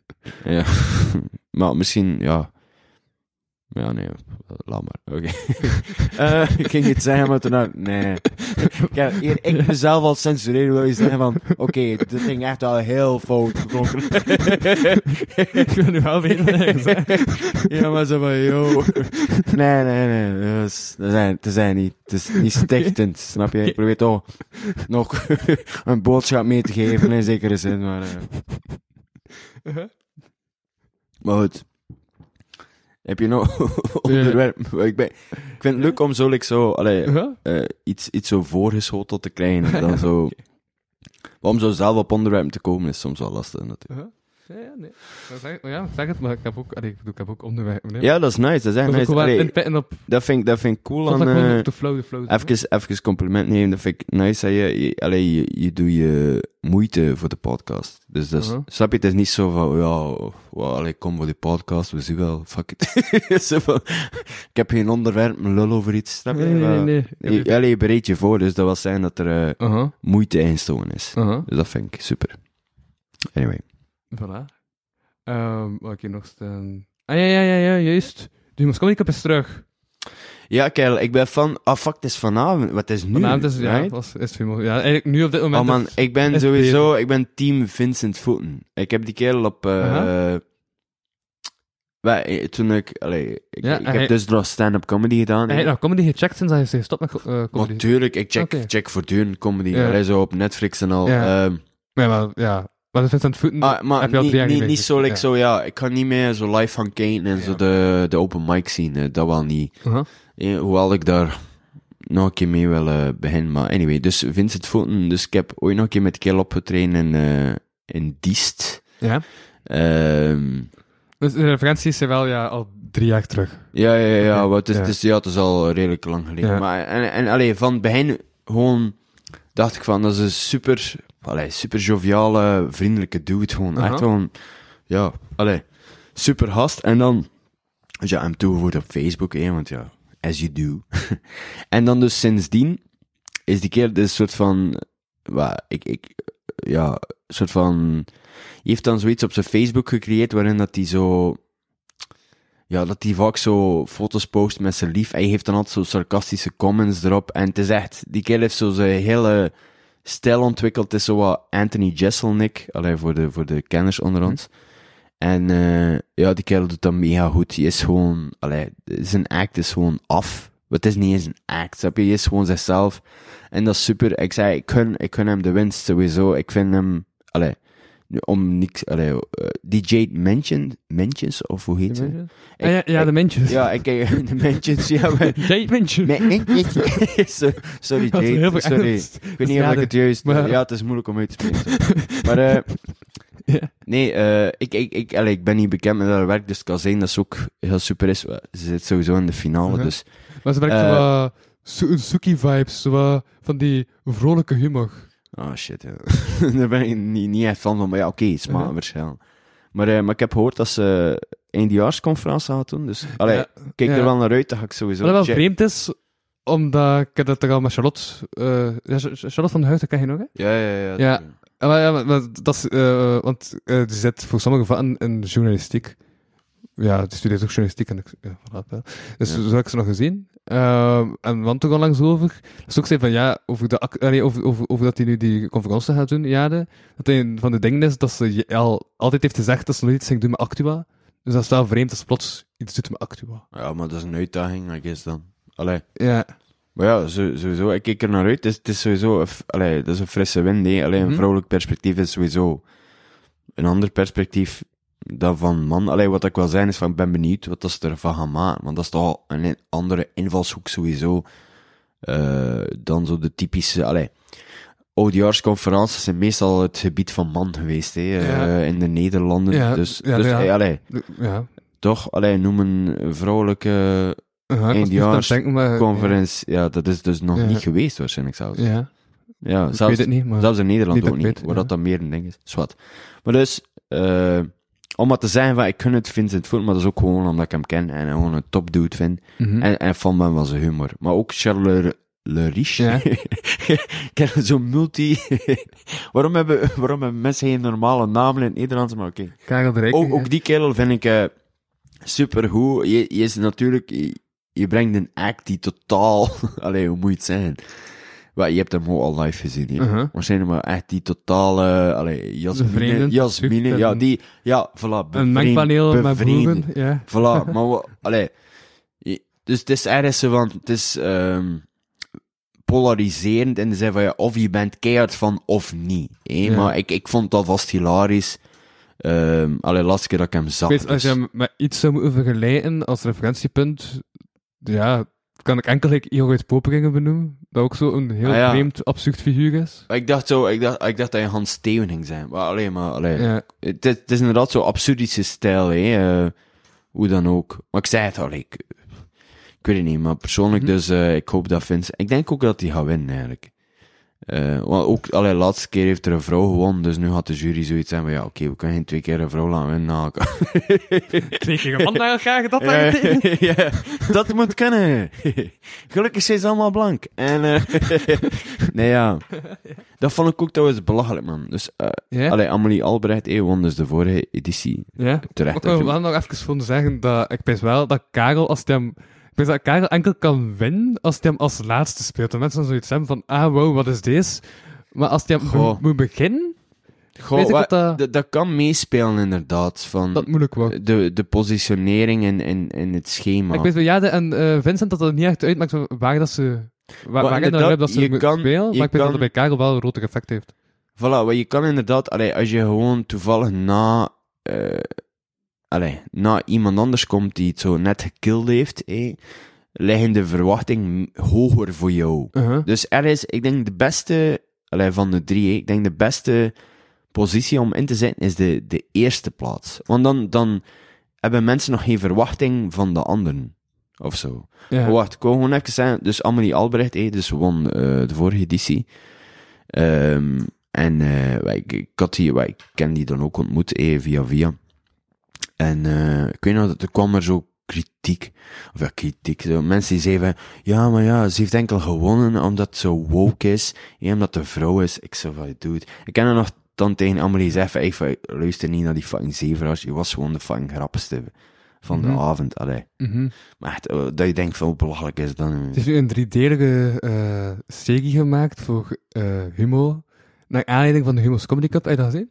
Ja. maar misschien, ja... Ja, nee, laat maar. Oké. Eh, ik ging iets zeggen, maar toen ik, nee. Kijk, hier, ik mezelf al censureren wil je zeggen van, oké, dit ging echt al heel fout geklonken. ik wil nu wel weten ja, maar zo van, yo. Nee, nee, nee, dat is, dat zijn, dat zijn niet, het is niet stichtend, snap je? Ik probeer toch nog een boodschap mee te geven in zekere zin, maar... eh. Uh-huh. Maar goed. Heb je nog onderwerp? Ik, ben, ik vind het leuk om zo, like, zo allee, Uh-huh. eh, iets, iets zo voorgeschoteld te krijgen. en Dan zo, maar om zo zelf op onderwerpen te komen is soms wel lastig natuurlijk. Uh-huh. Ja, ja, nee. Maar zeg, maar ja, zeg het, maar ik heb ook, allee, ik bedoel, ik heb ook onderwerpen. nee. Ja, dat is nice. Dat is echt Dat nice. Allee, op, dat, vind, ik- dat vind ik cool aan... gewoon eh, de flow, de flow. Even, even compliment nemen, dat vind ik nice. Dat je, je, allee, je, je doet je moeite voor de podcast. Dus dat is, Uh-huh. snap je, het is niet zo van, ja, well, kom voor die podcast, we zien wel, fuck it. Van, ik heb geen onderwerp, lul over iets, snap je? Nee, nee, nee. nee. Je, allee, je bereidt je voor, dus dat wil zeggen dat er eh, Uh-huh. moeite ingestoken is. Uh-huh. Dus dat vind ik super. Anyway. Voilà. Ehm wat heb je nog staan? Ah ja, ja, ja, ja, juist. Die Moscou Cup is terug. Ja, kerel, ik ben van, ah fuck, het is vanavond, wat is nu? Vanavond is, ja, right? was, is het Ja, eigenlijk nu op dit moment. Oh man, is- ik ben sowieso, ik ben team Vincent Voeten. Ik heb die kerel op, eh Aha. wij- eh, toen ik, allee, ik, Ja, ik heb hij- dus nog stand-up comedy gedaan. Heeft nog comedy gecheckt sinds hij is gestopt met eh, comedy. Natuurlijk, ik check, Oké. check voortdurend comedy. Ja. Allee, zo op Netflix en al. Ja. Ehm, Ja, maar ja. Maar dat Vincent Voeten ah, maar heb je al niet, drie jaar niet, niet zo, like, Ja. zo, ja, ik kan niet meer zo live gaan kijken en zo de, de open mic zien. eh, dat wel niet. Uh-huh. Hoewel ik daar nog een keer mee wil eh, beginnen. Maar anyway, dus Vincent Voeten. Dus ik heb ooit nog een keer met kerel opgetraind in, eh in Diest. Ja. Ehm Dus de referenties zijn wel ja, al drie jaar terug. Ja, ja, ja, ja, het, is, ja. Het, is, ja, het is al redelijk lang geleden. Ja. Maar, en, en allee, van het begin gewoon dacht ik van, dat is een super, allee, super joviale, vriendelijke dude. Gewoon, echt gewoon, ja, allee, super gast. En dan, dus ja, hem toegevoegd op Facebook, hè, want ja, as you do. en dan dus sindsdien is die keer dus een soort van, wat, ik, ik, ja, een soort van, hij heeft dan zoiets op zijn Facebook gecreëerd waarin dat hij zo, ja, dat hij vaak zo foto's post met zijn lief. Hij heeft dan altijd zo sarcastische comments erop. En het is echt, die kerel heeft zo zijn hele stijl ontwikkeld. Is zo wat Anthony Jeselnik, alleen voor de, voor de kenners onder ons. En eh, ja, die kerel doet dat mega goed. Die is gewoon, allee, zijn act is gewoon af. Het is niet eens een act, snap je? Hij is gewoon zichzelf. En dat is super. Ik zei, ik gun, ik gun hem de winst sowieso. Ik vind hem, allee, om niks, allee, eh, DJ Mention, Mentions, of hoe heet ze? Ah, ja, ja, de mensjes. Ja, ik de Mentions, ja, maar... Jade. So- Sorry, Jade, sorry. Ik weet niet of ik het juist... maar- Ja, het is moeilijk om uit te spreken. maar, eh. Nee, eh, ik, ik, ik, allee, ik ben niet bekend met haar werk, dus het kan zijn dat ze ook heel super is. Ze zit sowieso in de finale, Mhm. dus... Maar ze werkt Eh. zo Su- Suki-vibes, van die vrolijke humor. Oh shit, ja. Daar ben ik niet, niet echt van, van, maar ja, oké, smaakverschil. Maar, eh, maar ik heb gehoord dat ze eindejaarsconferentie gaat doen, dus allee, Ja, kijk ja. er wel naar uit, dat ga ik sowieso Wat wel vreemd is, omdat ik dat er al met Charlotte... eh, Ch- Charlotte van de dat ken je nog, hè? Ja, ja, ja. Ja. Maar, ja, maar, maar dat is, eh, want eh, die zit voor sommige vakken in journalistiek. Ja, die studeert ook journalistiek en ik, ja, voilà, ja. Dus Ja. zo heb ik ze nog gezien. Ehm, en want toch al langs over. Dus ook zei van ja, over, de, allee, over, over, over dat hij nu die conferentie gaat doen, jaren. Dat een van de dingen is dat ze al, altijd heeft gezegd dat ze nooit iets ging doen met Actua. Dus dat is wel vreemd als ze plots iets doet met Actua. Ja, maar dat is een uitdaging, I guess dan. Allee. Ja, Maar ja, sowieso, ik kijk er naar uit. Het is, het is sowieso, een allee, dat is een frisse wind, hè. Allee, een Mhm. vrouwelijk perspectief is sowieso een ander perspectief dan van man. Allee, wat ik wil zeggen is van, ik ben benieuwd wat dat ze ervan gaan maken. Want dat is toch een andere invalshoek sowieso, eh, dan zo de typische, allee, oudjaarsconferenties zijn meestal het gebied van man geweest, hè, eh, in de Nederlanden. Ja, dus, ja, dus allee, toch, allee, noem een vrouwelijke Uh, ik was niet aan het Eindejaars denken, maar... conferentie, ja, dat is dus nog niet geweest waarschijnlijk zelfs. Ja, Ja, ik zelfs, weet het niet, maar... zelfs in Nederland niet ook ik niet, weet, waar dat dan meer een ding is. Zwat. Maar dus, eh, om maar te zeggen van, ik kun het Vincent Voet, maar dat is ook gewoon omdat ik hem ken en gewoon een topdude vind. Mhm. En, en fan ben van zijn humor. Maar ook Charles Le, Le Riche. Ja. ik ken zo'n multi... waarom, hebben, waarom hebben mensen geen normale namen in het Nederlands? Maar oké. Rijk. Ook, ook die kerel vind ik eh supergoed. Je, je is natuurlijk... Je, je brengt een act die totaal... Allee, hoe moet je het zeggen? Wel, je hebt hem ook al live gezien, hè. Uh-huh. Waarschijnlijk maar echt die totale... Allee, Jasmine... Jasmine, ja, die... Ja, voilà. Een mengpaneel met boeren, ja. Voilà, maar wa- allee. Je- Dus het is ergens zo van, het is ehm polariserend in de zin van ja, of je bent keihard van of niet. hè. Ja. Maar ik, ik vond het alvast hilarisch. Ehm allee, laatste keer dat ik hem zag. Weet, als je dus- hem met iets zou moeten vergelijken als referentiepunt, ja, kan ik enkel like, Igor uit Poperingen benoemen. Dat ook zo een heel Ah, ja. vreemd, absurd figuur is. Ik dacht zo, ik dacht, ik dacht dat je Hans Steeuwen ging zijn. Maar alleen maar, allee. Ja. Het, is- het is inderdaad zo absurdische stijl, hè. eh, hoe dan ook. Maar ik zei het al, ik, ik weet het niet, maar persoonlijk Mhm. dus, eh, ik hoop dat Vince... Ik denk ook dat hij gaat winnen, eigenlijk. Eh, want ook, allee, laatste keer heeft er een vrouw gewonnen, dus nu gaat de jury zoiets zijn van, ja, oké, we kunnen geen twee keer een vrouw laten winnen. Nou, Twee keer vandaag graag dat ja, ja, dat moet kunnen. Gelukkig zijn ze allemaal blank. En, eh, nee, ja. Dat vond ik ook trouwens belachelijk, man. Dus, allee, Amelie Albrecht, eh, won dus de vorige editie. Ja. Terecht. Ik wil wel nog even zeggen dat ik weet wel dat Karel, als hij hem... Ik weet dat Karel enkel kan winnen als hij hem als laatste speelt. En mensen dan zoiets hebben van, ah, wow, wat is deze? Maar als hij hem Goh. moet- beginnen, Goh, dat dat- dat, dat kan meespelen, inderdaad. Van dat moeilijk wordt. de, de positionering in, in, in het schema. Ik weet wel, ja, de, en eh, Vincent dat dat niet echt uitmaakt waar dat ze... Waar, Maar waar in de inderdaad, web dat ze je kan- spelen, je maar ik weet dat kan- dat bij Karel wel een groter effect heeft. Voilà, wat je kan inderdaad, allee, als je gewoon toevallig na, eh allee, na iemand anders komt die het zo net gekilld heeft, eh, liggen de verwachting hoger voor jou. Uh-huh. Dus er is, ik denk de beste, allee, van de drie, eh, ik denk de beste positie om in te zetten is de, de eerste plaats. Want dan, dan hebben mensen nog geen verwachting van de anderen. Of zo. Ja. Wacht, ik gewoon even zeggen. Dus Amelie Albrecht, eh, dus won eh, de vorige editie. Ehm, en wij- ik, ik had die, ik ken die dan ook ontmoet, eh, via via. En eh, ik weet nog, dat er kwam er zo kritiek. Of ja, kritiek. Zo. Mensen die zeiden ja, maar ja, ze heeft enkel gewonnen omdat zo woke is. Ja, omdat de vrouw is. Ik zo van, dude. Ik ken er nog dan tegen Amelie zeggen van, luister niet naar die fucking zeevraars. Je was gewoon de fucking grappigste van Mhm. de avond. Allee. Mhm. Maar echt, eh, dat je denkt van hoe belachelijk is dan. Het is nu een driedelige eh serie gemaakt voor eh Humo. Naar aanleiding van de Humo's Comedy Cup. Heb je dat gezien?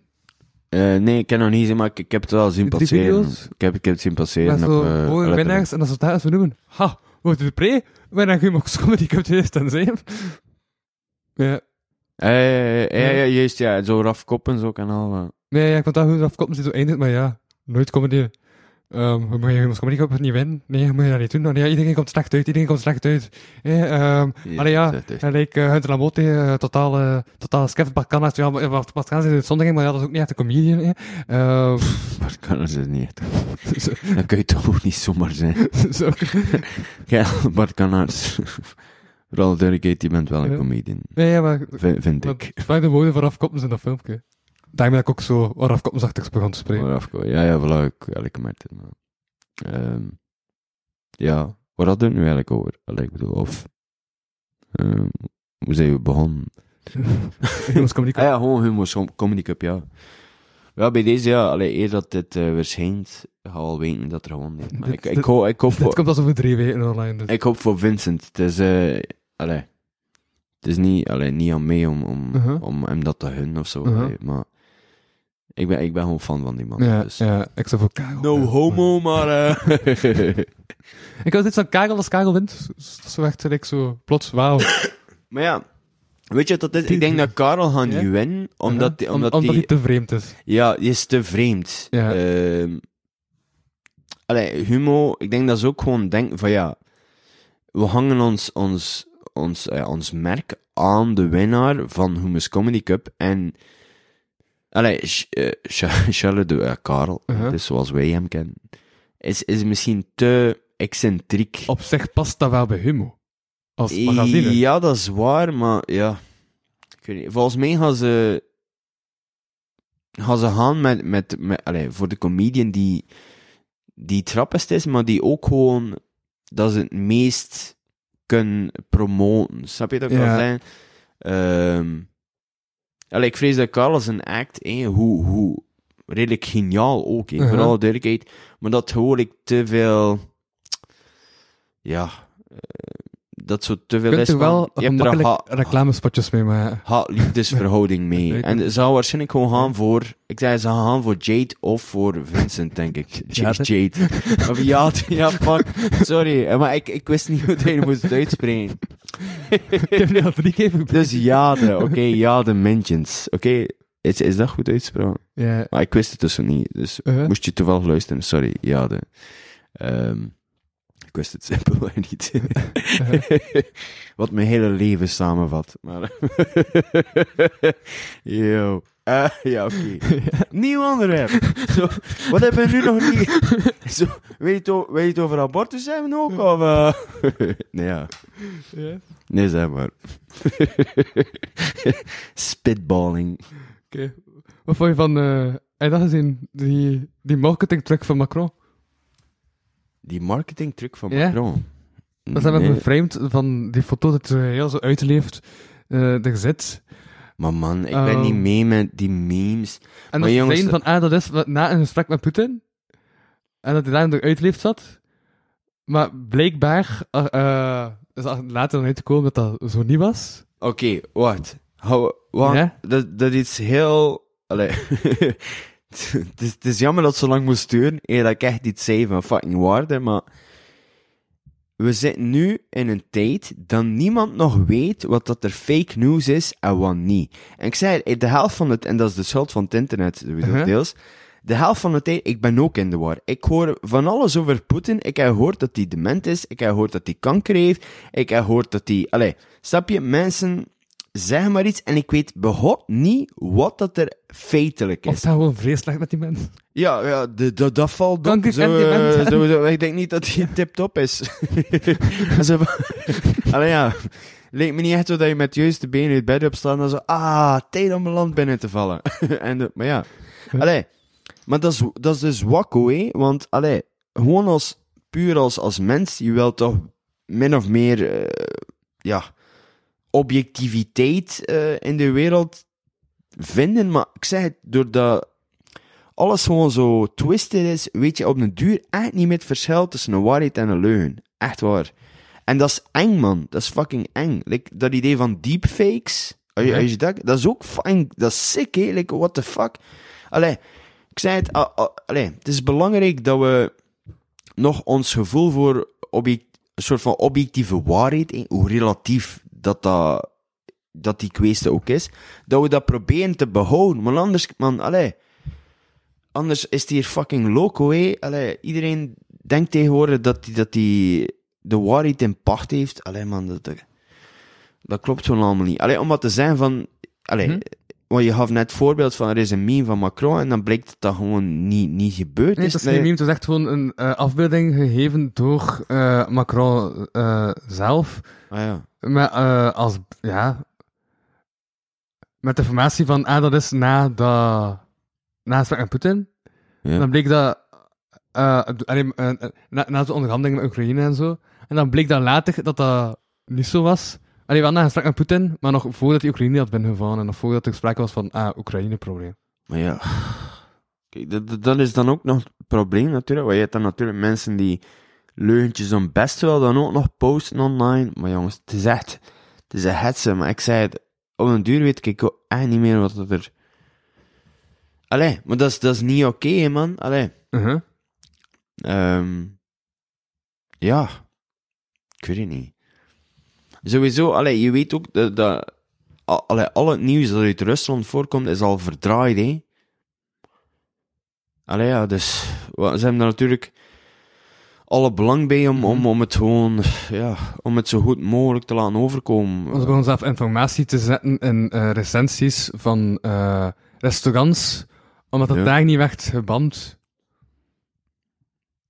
Eh, nee, ik ken nog niet gezien, maar ik, ik heb het wel zien Die drie passeren. video's? Ik heb, ik heb het zien passeren Met op zo eh, Letterboxd. winnaars en als we het noemen. Ha, wordt de pre? Wij naar Humo's Comedy Cup 2007. Ja. Eh, eh, ja, ja, juist, ja. Zo Raf Koppens ook en al. eh. Nee, ja, ik vond dat goed afkomen, ze zo eindigt, maar ja, nooit comedy. Ehm, hoe moet je Humo's Comedy niet winnen? Nee, hoe moet je dat niet doen? Allee, ja, iedereen komt slecht uit, iedereen komt slecht uit. Eh, ehm, Ja, allee, ja, is- like, uh, Hunter Lamotte, uh, totaal, uh, totaal skeft, Barcanas, ja, maar- wat Barcanas is een uitzondering, maar ja, dat is ook niet echt een comedian. Ehm, Maar kan er dus niet echt. Dat kun je toch ook niet zomaar zijn. zo- Ja, Bart Kanaerts. Vooral Dirk die bent wel een comedian. Nee, ja, maar, Vind, ik. de woorden vooraf koppens in dat filmpje. Daarom dat ik ook zo vooraf koppensachtigs begon te spreken. Ja, ja, voilà, ik, ja, ik merk het. Maar, Ehm, ja, waar hadden we het nu eigenlijk over? Allee, ik bedoel, of... ehm, hoe zijn we begonnen? Humo's Comedy. Ah ja, gewoon Humo's Com- Comedy Cup, ja. Ja, bij deze, ja, allee, eer dat dit eh verschijnt, ga al weten dat er gewoon niet. Maar ik, Dit- ik, hoop, ik, hoop Dit voor, komt als over drie weken online, dus. ik hoop voor Vincent. Het is, eh, allee, het is niet, allee, niet aan mij om, om, Uh-huh. om hem dat te gunnen of zo, Uh-huh. allee, maar ik ben, ik ben gewoon fan van die man. Ja, dus. ja, ik zou voor Karel. No ja. homo, maar... eh Ik had dit van Karel als Karel wint. Dat is zo echt gelijk zo plots, wauw. maar ja, weet je wat dat is? Ik denk dat Karel gaat Ja? niet winnen, omdat, die, Om- omdat, hij te vreemd is. Ja, die is te vreemd. Ja. Ehm, allee, Humo, ik denk dat ze ook gewoon denken van ja, we hangen ons, ons, ons, eh, ons merk aan de winnaar van Humo's Comedy Cup en allee, eh, Ch- Charles de eh, Karel, Uh-huh. is zoals wij hem kennen, is, is misschien te excentriek. Op zich past dat wel bij Humo. Als magazine. Ja, dat is waar, maar ja. Ik weet niet. Volgens mij gaan ze. gaan ze gaan met. met, met allee, voor de comedian die. die trappist is, maar die ook gewoon. dat ze het meest kunnen promoten. Snap je dat ik Ja. wil? Ehm allee, ik vrees dat Carlos een act, hè, hoe, hoe redelijk geniaal ook, hè, Uh-huh. voor alle duidelijkheid, maar dat gewoon ik te veel. ja. Dat zo te veel Je is wel je hebt er ha- reclamespotjes mee maken. haat-liefdesverhouding mee. Zeker. En ze zou waarschijnlijk gewoon gaan voor... Ik zei, ze gaan voor Jade of voor Vincent, denk ik. Jade. Jade? Jade. Of ja, ja, fuck. Sorry, maar ik, ik wist niet hoe hij moest uitspreken. ik heb nu al drie keer. Dus Jade, oké, Jade Mintjens. Oké, is, is dat goed uitspraak? Ja. Maar ik wist het dus niet, dus Uh-huh. moest je toevallig luisteren. Sorry, Jade. Ehm, ik wist het simpelweg niet. Wat mijn hele leven samenvat. Maar... Yo. Eh, ja, oké. Nieuw onderwerp. Zo, wat hebben we nu nog niet... Zo, weet, je, weet over abortus hebben ook? Of, eh? nee, ja. Ja. Nee, zeg maar. Spitballing. Oké. Wat vond je van... eh heb je dat gezien? Die, die marketingtruc van Macron. Die marketingtruc van Ja. Macron. Dat hebben we geframed van die foto dat ze heel zo uitleeft. eh er zit. Maar man, ik ben niet Ehm. mee met die memes. En Maar dat jongens, zeiden van, ah, dat is wat- na een gesprek met Poetin. En dat hij daar eruit leeft zat. Maar blijkbaar eh, eh, is er later dan uitgekomen dat dat zo niet was. Oké, wacht. Hou, wacht. Ja? Dat, dat is heel... Allee. het, is, het is jammer dat het zo lang moest duren, eer dat ik echt iets zei van fucking waarde, maar... We zitten nu in een tijd dat niemand nog weet wat dat er fake news is en wat niet. En ik zei, de helft van het, en dat is de schuld van het internet, Uh-huh. deels, de helft van de tijd, ik ben ook in de war. Ik hoor van alles over Poetin. Ik heb gehoord dat hij dement is. Ik heb gehoord dat hij kanker heeft. Ik heb gehoord dat hij... Allee, snap je? Mensen zeggen maar iets en ik weet behoud niet wat dat er feitelijk Of is. het gewoon vreselijk met die mensen. Ja, ja de, de, dat valt op. Zo, dement. eh, ik denk niet dat hij tip-top is. Zo, allee, ja. Leek me niet echt zo dat je met de juiste benen uit bed opstaat en zo, ah, tijd om mijn land binnen te vallen. en de- maar ja. Allee, maar dat is, dat is dus wakko, hè. Want, allee, gewoon als, puur als, als mens, je wilt toch min of meer, eh, ja, objectiviteit eh, in de wereld vinden. Maar ik zeg het, doordat alles gewoon zo twisted is, weet je op een duur echt niet meer het verschil tussen een waarheid en een leugen. Echt waar. En dat is eng, man. Dat is fucking eng. Like, dat idee van deepfakes, als je, Ja. als je dat, dat is ook fucking, dat is sick, hè. Like, what the fuck. Allee, ik zei het, ah, ah, allee, het is belangrijk dat we nog ons gevoel voor een soort van objectieve waarheid, hoe relatief dat, dat, die kwestie ook is, dat we dat proberen te behouden. Maar anders, man, allee, anders is het hier fucking loco, hé. Allee, iedereen denkt tegenwoordig dat hij dat die de waarheid in pacht heeft. Allee, man, dat, dat, klopt gewoon allemaal niet. Allee, om wat te zijn van... Allee, Mhm. Want je gaf net het voorbeeld van er is een meme van Macron en dan blijkt dat dat gewoon niet, niet gebeurd Nee, is. dat is geen meme, het is echt gewoon een eh, afbeelding gegeven door eh, Macron eh, zelf. Ah ja. Met, eh, als, ja, met de informatie van, ah, dat is na, de, na het met Poetin. Ja. Dan bleek dat, allee, eh, na, na de onderhandelingen met Oekraïne en zo. En dan bleek dat later dat dat niet zo was. Allee, wel na het gesprek met Poetin, maar nog voordat die Oekraïne had binnengevallen. En nog voordat er sprake was van, ah, Oekraïne-probleem. Maar ja, kijk, dat, dat- is dan ook nog het probleem natuurlijk. Want je hebt dan natuurlijk mensen die leugentjes om best wel dan ook nog posten online. Maar jongens, het is echt, het is een hetze. Maar ik zei het, op een duur weet ik ook echt niet meer wat er... Allee, maar dat is, dat is niet oké, man. Allee. Ehm ja, ik weet het niet. Sowieso, allee, je weet ook dat, dat al, allee, al het nieuws dat uit Rusland voorkomt, is al verdraaid, hè. Allee, ja, dus ze hebben daar natuurlijk alle belang bij om, om, om het gewoon, ja, om het zo goed mogelijk te laten overkomen. We begonnen zelf informatie te zetten in eh, recensies van eh, restaurants, omdat het Ja. daar niet werd geband.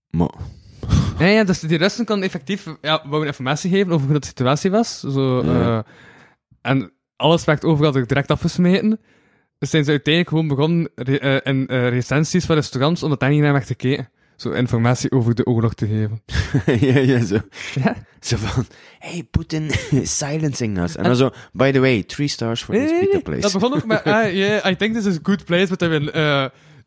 Maar, Ja, ja, dus die Russen kan effectief ja, wouden informatie geven over hoe de situatie was. Zo, Ja. eh, en alles werd overal er direct afgesmeten. Dus zijn ze uiteindelijk gewoon begonnen re- eh, in eh, recensies van restaurants, omdat daar niet naar werd gekeken. Zo informatie over de oorlog te geven. ja, ja, zo. Ja. Zo van, hey, Putin is silencing us. En dan zo, by the way, three stars for this pizza place. Dat begon ook met, ah, yeah, I think this is a good place, but I will, uh,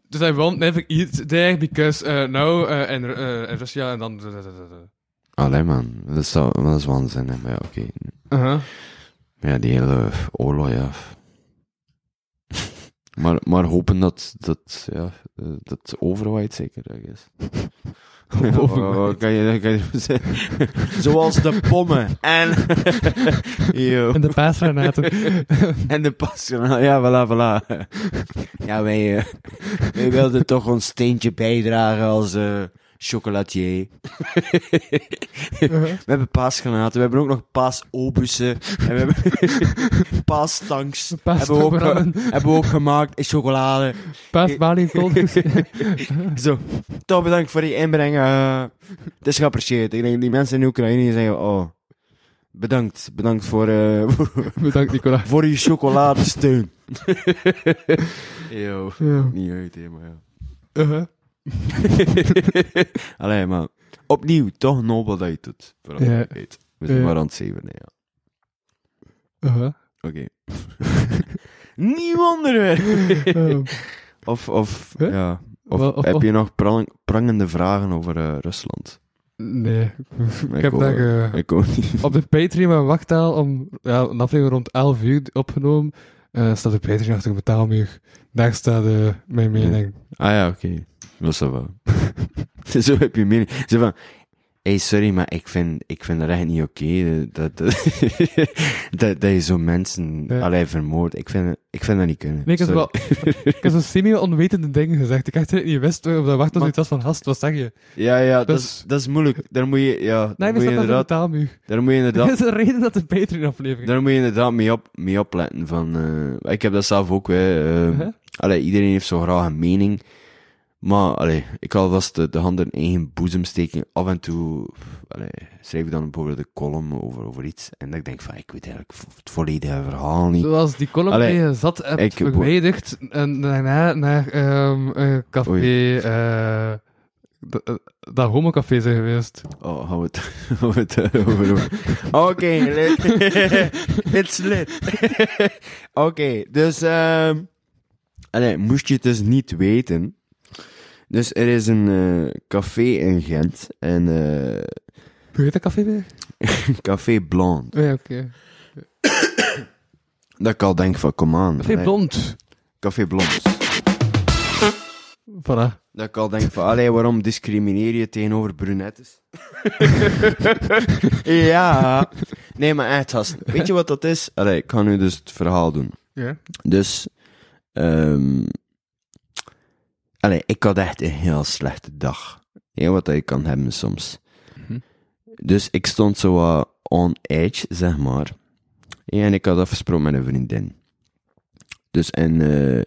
dus I won't never eat there, because uh, now uh, in, uh, in Russia, en dan... Allee man, dat is, zo- dat is waanzin. hè. Maar ja, oké. Uh-huh. Maar ja, die hele oorlog, ja. maar, maar hopen dat, dat, ja, eh, dat overwaait zeker, I guess. Overwaait. Oh, kan je, kan je zeggen? Zoals de pommen. En, Yo. En de paasgranaten. en de passion. Ja, voilà, voilà. Ja, wij, eh, wij wilden toch ons steentje bijdragen als eh, chocolatier. We hebben paasgranaten, we hebben ook nog paasobussen. En we hebben paastanks. Hebben we, ook, hebben we ook gemaakt in chocolade. Paasbalingkolders. Zo, toch bedankt voor die inbreng. eh, het is geapprecieerd. Ik denk die mensen in Oekraïne zeggen, oh, bedankt. Bedankt voor, eh, voor, Bedankt, Nicola. voor je chocoladesteun. Yo, Ja. niet uit, hè, maar ja. Uh-huh. Allee, maar opnieuw, toch nobel dat je het doet. Vooral Ja. ja. weet. We zijn Ja. maar aan het zeven, nee, ja. Uh-huh. Oké. Nieuw onderwerp. Um, Of, of, Huh? ja. Of, Wel, of- heb of- je nog prang- prangende vragen over eh, Rusland? nee. Ik heb eh, Ik ook niet. op de Patreon mijn wachttaal om ja, een aflevering rond 11 uur opgenomen. eh, staat de Patreon achter een betaalmuur. Daar staat eh, mijn mening. Ah ja, oké. Dat is wel. Zo heb je mening. Zo van, hey, sorry, maar ik vind, ik vind dat echt niet oké. dat, dat, dat, dat je zo mensen Ja. allee, vermoordt. Ik vind, ik vind dat niet kunnen. Nee, ik heb, wel, ik heb zo semi-onwetende dingen gezegd. Ik echt niet wist of dat wacht Maar- iets was van hast. Wat zeg je? Ja, ja, dat, Dus- is, dat is moeilijk. Daar moet je, ja, Nee, moet je inderdaad, daar moet je Dat inderdaad, is de reden dat de Patreon-aflevering... daar moet je inderdaad mee, op, mee opletten. Van, eh, ik heb dat zelf ook, hè. eh, Uh-huh. Allee, iedereen heeft zo graag een mening. Maar, allee, ik kan vast de, de hand in eigen boezem steken. Af en toe, allee, schrijf ik dan bijvoorbeeld een column over, over iets. En ik denk van, ik weet eigenlijk het volledige verhaal niet. Zoals die column Allee, die je zat hebt ik- verwijderd en daarna naar ehm een café... Eh, dat- eh, dat homocafé zijn geweest. Oh, hou het, hou het over. Oké, lit. it's lit. Oké, dus, allee, moest je het dus niet weten. Dus er is een eh, café in Gent. En, eh Hoe heet dat café weer? Café Blanc. Oh ja, oké. Dat ik al denk van, kom aan. Café Blond. Café Blond. Voilà. Dat ik al denk van, allee, waarom discrimineer je tegenover brunettes? ja. Nee, maar echt, gast. Weet je wat dat is? Allee, ik ga nu dus het verhaal doen. Ja. Dus, ehm Allee, ik had echt een heel slechte dag. Heel wat je kan hebben soms. Mhm. Dus ik stond zo on edge, zeg maar. En ik had afgesproken met een vriendin. Dus en eh,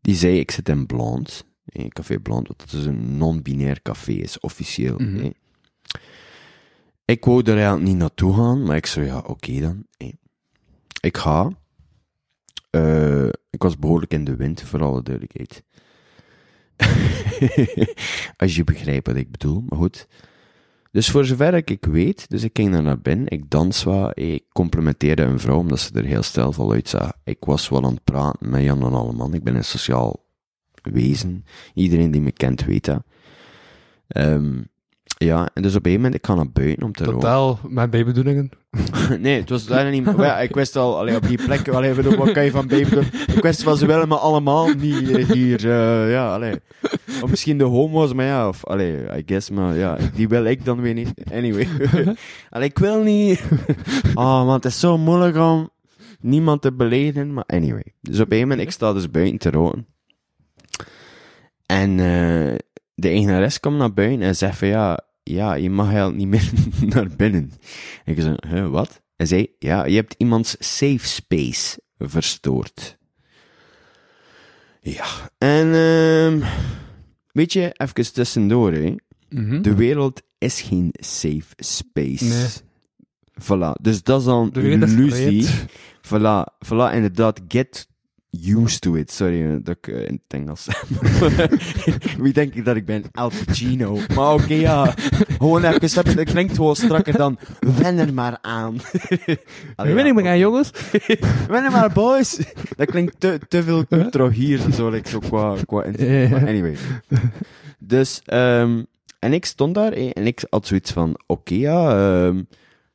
die zei, ik zit in Blond. In Café Blond, wat dus een non-binair café is, officieel. Mhm. hè. Ik wou er eigenlijk niet naartoe gaan, maar ik zei, ja, oké dan. Ik ga. Eh, ik was behoorlijk in de wind, voor alle duidelijkheid. Als je begrijpt wat ik bedoel, maar goed. Dus voor zover ik, weet, dus ik ging daar naar binnen, ik dans wat, ik complimenteerde een vrouw omdat ze er heel stijlvol uitzag. Ik was wel aan het praten met Jan en Alleman, ik ben een sociaal wezen. Iedereen die me kent weet dat. Ehm, ja, en dus op een gegeven moment, ik ga naar buiten om te roken. Totaal met bijbedoelingen. Nee, het was daar niet. ja, ik wist al, allee, op die plek, allee, bedoel, wat kan je van baby doen? Ik wist wel, ze willen me allemaal niet eh, hier, eh, ja, allee. Of misschien de homo's, maar ja, of, allee, I guess, maar ja, die wil ik dan weer niet. Anyway. allee, ik wil niet. Oh man, het is zo moeilijk om niemand te beledigen, maar anyway. Dus op een gegeven moment, ik sta dus buiten te roken. En eh, de eigenares komt naar buiten en zegt van, ja, ja, je mag eigenlijk niet meer naar binnen. En ik zei, huh, wat? Hij zei, ja, je hebt iemands safe space verstoord. Ja, en ehm weet je, even tussendoor, hè. Mhm. De wereld is geen safe space. Nee. Voilà, dus dat is dan is illusie. Voilà, voilà, inderdaad, get used to it. Sorry dat ik eh, in het Engels Wie denk ik dat ik ben? Al Pacino. Maar oké, ja. Gewoon even, dat klinkt gewoon strakker dan wen er maar aan. Allee, ja, ik maar aan, jongens. Wen er maar, boys. Dat klinkt te, te veel cultuur hier, zo, like, zo qua, qua Anyway. Dus, ehm en ik stond daar eh, en ik had zoiets van, oké, ja, ehm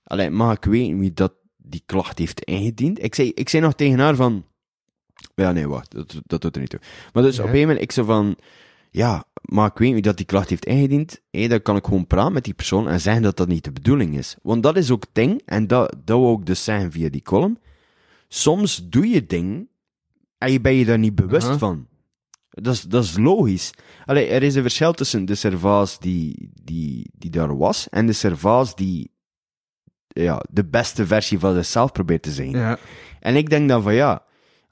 allee, mag ik weten wie dat die klacht heeft ingediend? Ik zei, ik zei nog tegen haar van, ja, nee, wacht, dat, dat doet er niet toe. Maar dus Ja. op een gegeven moment, ik zo van, ja, maar ik weet wie dat die klacht heeft ingediend, hé, dan kan ik gewoon praten met die persoon en zeggen dat dat niet de bedoeling is. Want dat is ook het ding, en dat, dat wou ik dus zeggen via die column. Soms doe je dingen en je ben je daar niet bewust van. Dat is, dat is logisch. Allee, er is een verschil tussen de servaas die, die, die daar was en de servaas die ja, de beste versie van zichzelf probeert te zijn. Ja. En ik denk dan van ja,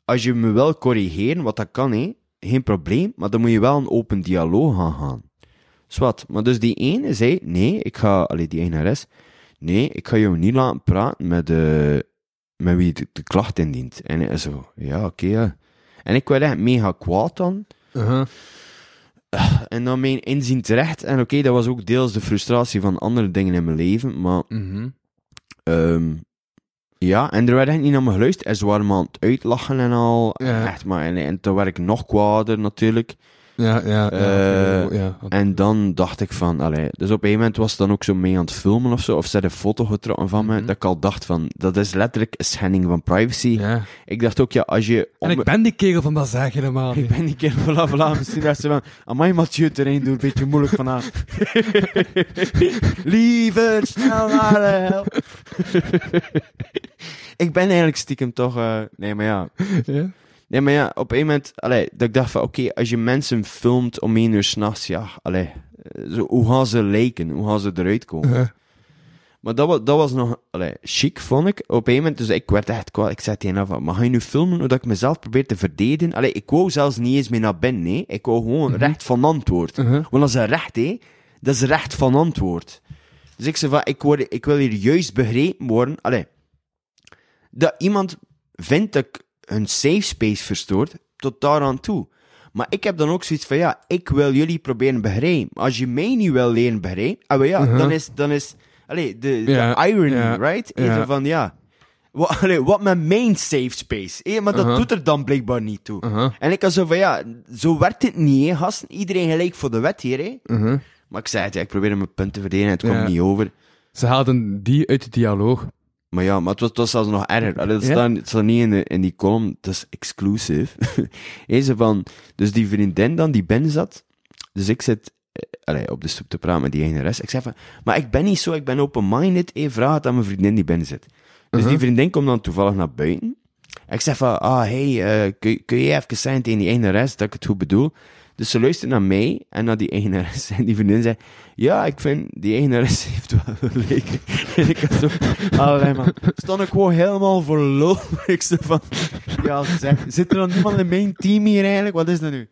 als je me wil corrigeren, wat dat kan, hè, geen probleem, maar dan moet je wel een open dialoog gaan gaan. Zwat. Maar dus die ene zei, nee, ik ga, allee, die eigenares, nee, ik ga jou niet laten praten met, eh met wie de, de klacht indient. En hij zo, ja, oké, ja. En ik werd echt mega kwaad dan. Uh-huh. En dan mijn inzien terecht. En oké, dat was ook deels de frustratie van andere dingen in mijn leven, maar Mhm. Ehm, ja, en er werd echt niet naar me geluisterd. En ze waren me aan het uitlachen en al. Ja. Echt maar. En, en toen werd ik nog kwader natuurlijk. Ja, ja, ja. Eh, ja. En dan dacht ik van, allee. Dus op een gegeven moment was het dan ook zo mee aan het filmen of zo. Of ze had een foto getrokken van me. Mhm. Dat ik al dacht van, dat is letterlijk een schending van privacy. ja. Ik dacht ook, ja, als je... En ik ben die kerel van dat zeg helemaal Ik ben die keer, voilà, voilà, misschien dacht ze van, amai Mathieu terrein doet een beetje moeilijk vanavond. Liever snel naar de hel. ik ben eigenlijk stiekem toch, eh, nee maar ja. Ja? Nee maar ja, op een moment, allee, dat ik dacht van, oké, als je mensen filmt om één uur s'nachts, ja, allee, eh, zo, hoe gaan ze lijken? Hoe gaan ze eruit komen? Uh-huh. Maar dat was, dat was nog, allee, chic, vond ik. Op een moment, dus ik werd echt kwaad. Ik zei tegen haar van, maar ga je nu filmen hoe ik mezelf probeer te verdedigen? Allee, ik wou zelfs niet eens meer naar binnen, nee. Ik wou gewoon recht van antwoord. Uh-huh. Want dat is een recht, hè. Dat is recht van antwoord. Dus ik zei van, ik, word, ik wil hier juist begrepen worden. Allee, dat iemand vindt dat ik hun safe space verstoort, tot daaraan toe. Maar ik heb dan ook zoiets van, ja, ik wil jullie proberen begrijpen. Als je mij niet wil leren begrijpen, ah, ja, Uh-huh. dan is, dan is, allee, de, irony, right? Is van, ja, wat, allee, wat met mijn safe space? Eh, maar dat Uh-huh. doet er dan blijkbaar niet toe. Uh-huh. En ik had zo van, ja, zo werkt het niet, hè, gasten. Iedereen gelijk voor de wet hier, hè. Maar ik zei het, ja, ik probeerde mijn punt te verdedigen en het kwam Ja. niet over. Ze haalden die uit de dialoog. Maar ja, maar het was, het was zelfs nog erger. Allee, dat Ja? staat, het staat niet in, de, in die column, het is exclusive. Deze van, dus die vriendin dan die binnen zat, dus ik zit eh, allee, op de stoep te praten met die ene rest. Ik zeg van, maar ik ben niet zo, ik ben open-minded, eh, vraag het aan mijn vriendin die binnen zit. Dus Uh-huh. die vriendin komt dan toevallig naar buiten. Ik zeg van, ah, hey, eh, kun, kun je even zeggen tegen die ene rest dat ik het goed bedoel? Dus ze luistert naar mij en naar die eigenares. En die vriendin zei, ja, ik vind die eigenares heeft wel gelijk. En ik had zo, allee man, stond ik gewoon helemaal lul. Ik zo van, ja, zeg, zit er dan niemand in mijn team hier eigenlijk? Wat is dat nu?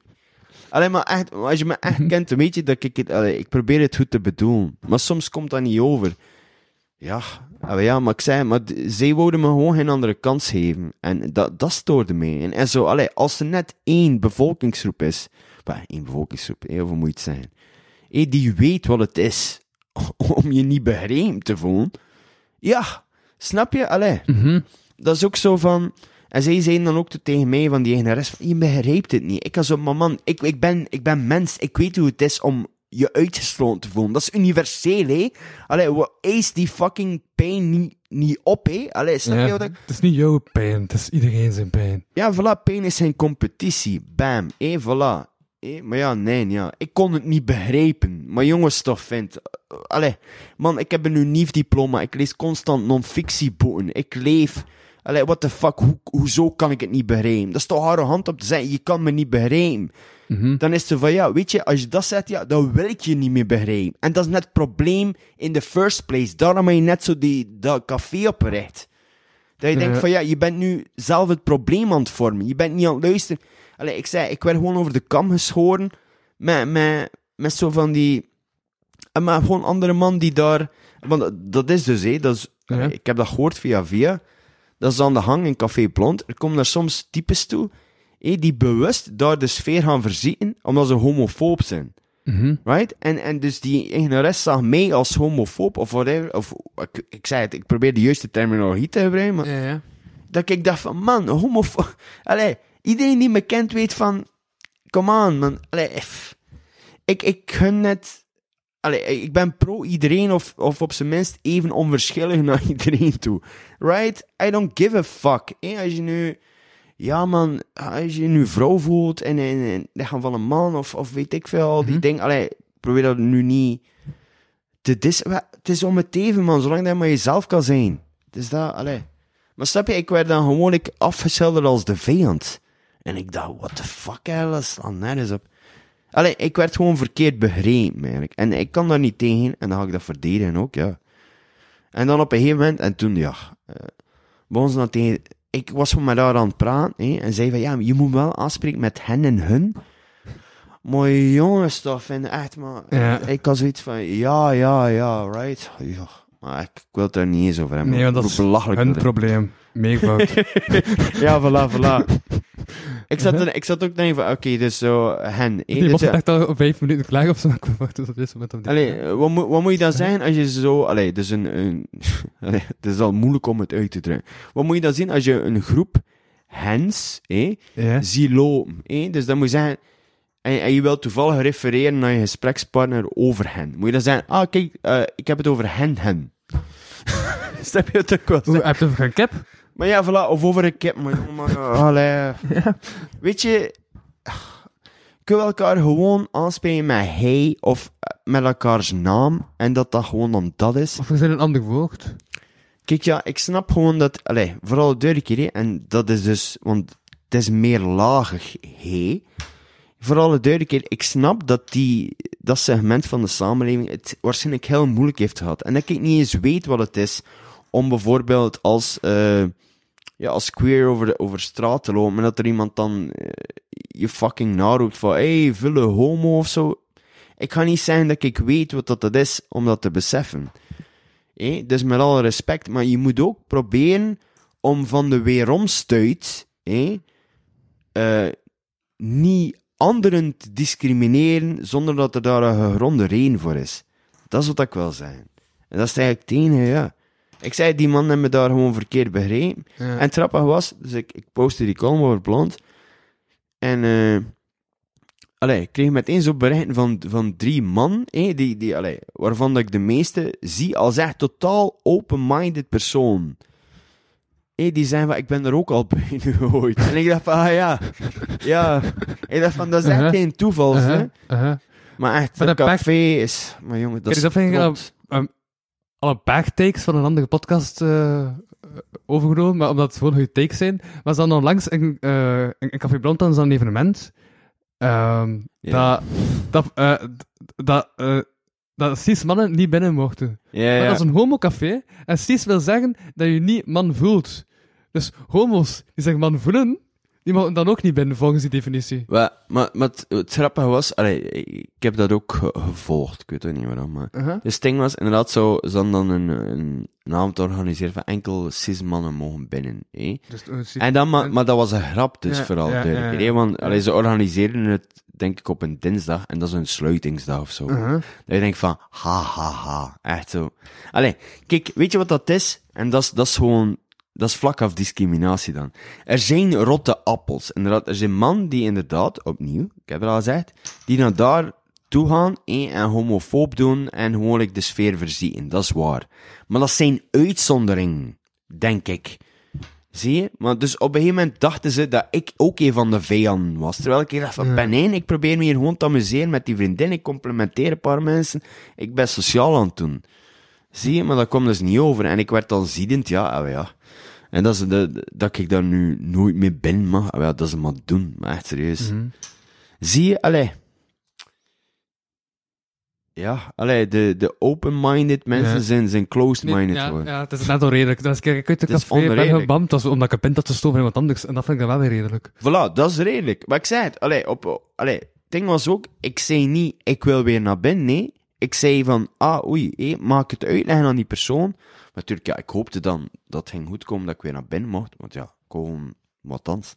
Alleen maar echt, als je me echt kent, dan weet je dat ik het, allee, ik probeer het goed te bedoelen. Maar soms komt dat niet over. Ja, allee, ja, maar ik zei, maar zij wouden me gewoon geen andere kans geven. En dat, dat stoorde mij. En, en zo, allee, als er net één bevolkingsgroep is, bah, één bevolkingsgroep, heel veel moet het zijn, hé, die weet wat het is om je niet begrepen te voelen. Ja, snap je? Allee, Mhm. dat is ook zo van. En zij zeiden dan ook tegen mij van die eigenares: Je begrijpt het niet. Ik zo, maar man, ik, ik, ben, ik ben mens. Ik weet hoe het is om je uitgesloten te voelen. Dat is universeel, hè? Allee, wat eist die fucking pijn niet, niet op, hè? Allee, snap je wat ik. Het is niet jouw pijn, het is iedereen zijn pijn. Ja, voilà, pijn is geen competitie. Bam, hé, voilà. Hé, maar ja, nee, ja. Ik kon het niet begrijpen. Maar jongens, toch vindt. eh, Allee, man, ik heb een unief diploma. Ik lees constant non-fictieboeken. Ik leef. Allee, what the fuck, Hoe, hoezo kan ik het niet begrijpen? Dat is toch arrogant om te zeggen, je kan me niet begrijpen. Mhm. Dan is zo van, ja, weet je, als je dat zegt, ja, dan wil ik je niet meer begrijpen. En dat is net het probleem in the first place. Daarom heb je net zo die, dat café opgericht. Dat je denkt van, ja, je bent nu zelf het probleem aan het vormen. Je bent niet aan het luisteren. Allee, ik zei, ik werd gewoon over de kam geschoren met, met, met zo van die... Maar gewoon andere man die daar... Want dat- is dus, hé, dat is, Ja. allee, ik heb dat gehoord via via. Dat is aan de hang in Café Blond. Er komen daar soms types toe hé, die bewust daar de sfeer gaan verzieken, omdat ze homofoob zijn. Mhm. Right? En, en dus die eigenares zag mij als homofoob, of whatever. Of, ik, ik zei het, ik probeer de juiste terminologie te gebruiken, maar Ja, ja. dat ik dacht van, man, homofoob... Allee, iedereen die me kent weet van... Come on, man. Allee, ik, ik gun net... Allee, ik ben pro iedereen, of, of op zijn minst even onverschillig naar iedereen toe. Right? I don't give a fuck. Eh, als je nu... Ja, man, als je nu vrouw voelt en, en, en lichaam van een man, of, of weet ik veel, die Mhm. dingen... Allee, probeer dat nu niet... te wa- het is om het even, man, zolang dat je maar jezelf kan zijn. Het is dat, allee... Maar snap je, ik werd dan gewoon ik afgeschilderd als de vijand. En ik dacht, what the fuck, dat slaat nergens op. Allee, ik werd gewoon verkeerd begrepen, eigenlijk. En ik kan daar niet tegen, en dan ga ik dat verdedigen ook, ja. En dan op een gegeven moment, en toen, ja... Uh, begon ze dan tegen... Ik was gewoon met haar aan het praten, hè, en zei van, ja, je moet wel afspreken met hen en hun. Maar jongens, vind echt, maar... Ja. Ik had zoiets van, ja, ja, ja, right. Ja, maar ik, ik wil het er niet eens over hebben. Nee, want dat is Hun probleem. Meegoud. Ja, voilà, voilà. Ik, zat er, ik zat ook denk van, oké, dus zo, hen. hè, Die dus, was ja, echt al op vijf minuten klaar of zo. Ik wacht op dit moment. die- Allee, eh, wat, moet- wat moet je dan zeggen als je zo... Allee, dus een... een allee, het is al moeilijk om het uit te drukken. Wat moet je dan zien als je een groep hens Ja. ziet lopen? Hè? Dus dan moet je zeggen... En, en je wilt toevallig refereren naar je gesprekspartner over hen. Moet je dan zeggen... Ah, kijk, eh, ik heb het over hen, hen. Snap je wil Hoe, zeggen? heb je het over een kip? Maar ja, voilà, of over een kip, maar jongen, maar, uh, allee. Weet je, kunnen we elkaar gewoon aanspreken met hij of eh, met elkaars naam en dat dat gewoon dan dat is. Of is er een ander woord? Kijk, ja, ik snap gewoon dat, allee, vooral de keer, hè, en dat is dus, want het is meer lagig hij. Vooral de derde keer, ik snap dat die, dat segment van de samenleving het waarschijnlijk heel moeilijk heeft gehad. En dat ik niet eens weet wat het is om bijvoorbeeld als, eh, ja, als queer over, de, over straat te lopen en dat er iemand dan eh, je fucking naroept van, hey, vulle homo of zo. Ik ga niet zeggen dat ik weet wat dat, is om dat te beseffen. Dus met alle respect, maar je moet ook proberen om van de weeromstuit eh, niet anderen te discrimineren zonder dat er daar een gegronde reden voor is. Dat is wat ik wil zeggen. En dat is eigenlijk het enige, ja. Ik zei, die man heeft me daar gewoon verkeerd begrepen. Ja. En het grappige was, dus ik, ik postte die column over blond. En, eh allee, ik kreeg meteen zo berichten van, van drie man, hé, die, die, allee, waarvan dat ik de meeste zie als echt totaal open-minded persoon. Hé, die zijn van, ik ben er ook al bij nu ooit. En ik dacht van, ah ja, ja. Ik dacht van, dat is echt Uh-huh. geen toeval, hè. Uh-huh, uh-huh. Maar echt, Maar dat café is... Maar jongen, dat Kijk, is dat vind ik Alle backtakes van een andere podcast eh, overgenomen, maar omdat het gewoon goede takes zijn. Maar ze hadden onlangs in, eh in, in Café Blond ze een evenement. Ja. dat, dat, eh, dat, dat cis mannen niet binnen mochten. Ja, Maar dat is een homocafé, en cis wil zeggen dat je niet man voelt. Dus homo's die zich man voelen, die mogen dan ook niet binnen volgens die definitie. Maar, maar, maar het, het grappige was, allee, ik heb dat ook ge- gevolgd, ik weet ook niet waarom, maar... Uh-huh. Dus het ding was inderdaad zo, ze hadden dan een, een, een avond georganiseerd van enkel cis-mannen mogen binnen, hè. Dus, eh, En dan, maar, maar dat was een grap dus, Ja, vooral, ja, duidelijk, ja, hè, want allee, ze organiseren het, denk ik, op een dinsdag, en dat is een sluitingsdag of zo. Uh-huh. Dat je denkt van, ha, ha, ha, echt zo. Allee, kijk, weet je wat dat is? En dat is, dat is gewoon, dat is vlak af discriminatie dan. Er zijn rotte appels. Inderdaad, er zijn mannen die inderdaad, opnieuw, ik heb het al gezegd, die naar daar toe gaan en homofoob doen en gewoon like, de sfeer verzieken. Dat is waar. Maar dat zijn uitzonderingen, denk ik. Zie je? Maar dus op een gegeven moment dachten ze dat ik ook een van de vijanden was. Terwijl ik dacht van, Ja. ben één, ik probeer me hier gewoon te amuseren met die vriendin, ik complimenteer een paar mensen, ik ben sociaal aan het doen. Zie je? Maar dat komt dus niet over. En ik werd dan ziedend, ja, ja. En dat, is de, dat ik daar nu nooit meer ben mag, ah, ja, dat is maar doen. Maar echt serieus. Mhm. Zie je? Allee. Ja, allee, de, de open-minded mensen Ja. zijn, zijn closed-minded ja, geworden. ja, het is net al redelijk. Dat is, kijk, ik uit ben onredelijk. gebamd, is omdat ik een pint had te stoven van iemand anders. En dat vind ik dan wel weer redelijk. Voilà, dat is redelijk. Maar ik zei het, allee, op, allee, het ding was ook, ik zei niet, ik wil weer naar binnen, nee. Ik zei van, ah, oei, hé, ik het uitleggen aan die persoon? Maar natuurlijk, ja, ik hoopte dan dat het ging goed komen dat ik weer naar binnen mocht, want ja, gewoon wat dans.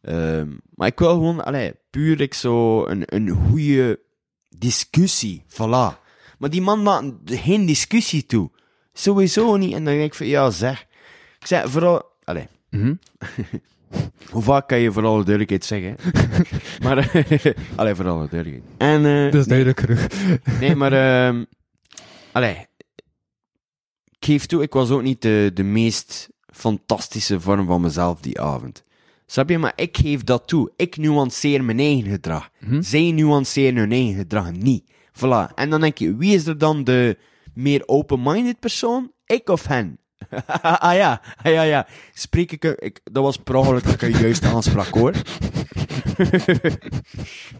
Ehm, maar ik wil gewoon, allee, puur ik zo een, een goede discussie, voilà. Maar die man maakt geen discussie toe. Sowieso niet. En dan denk ik van, ja, zeg. Ik zei, vooral, allee, hoe vaak kan je voor alle duidelijkheid zeggen? maar, eh, allee, voor alle duidelijkheid. En, eh, Dat is duidelijk genoeg. nee, maar, ehm allee, ik geef toe, ik was ook niet de, de meest fantastische vorm van mezelf die avond. Snap je? Maar ik geef dat toe. Ik nuanceer mijn eigen gedrag. Zij nuanceren hun eigen gedrag niet. Voilà. En dan denk je, wie is er dan de meer open-minded persoon? Ik of hen? ah ja, ah, ja, ja. Spreek ik, ik dat was per ongeluk dat ik een juiste aanspraak hoor.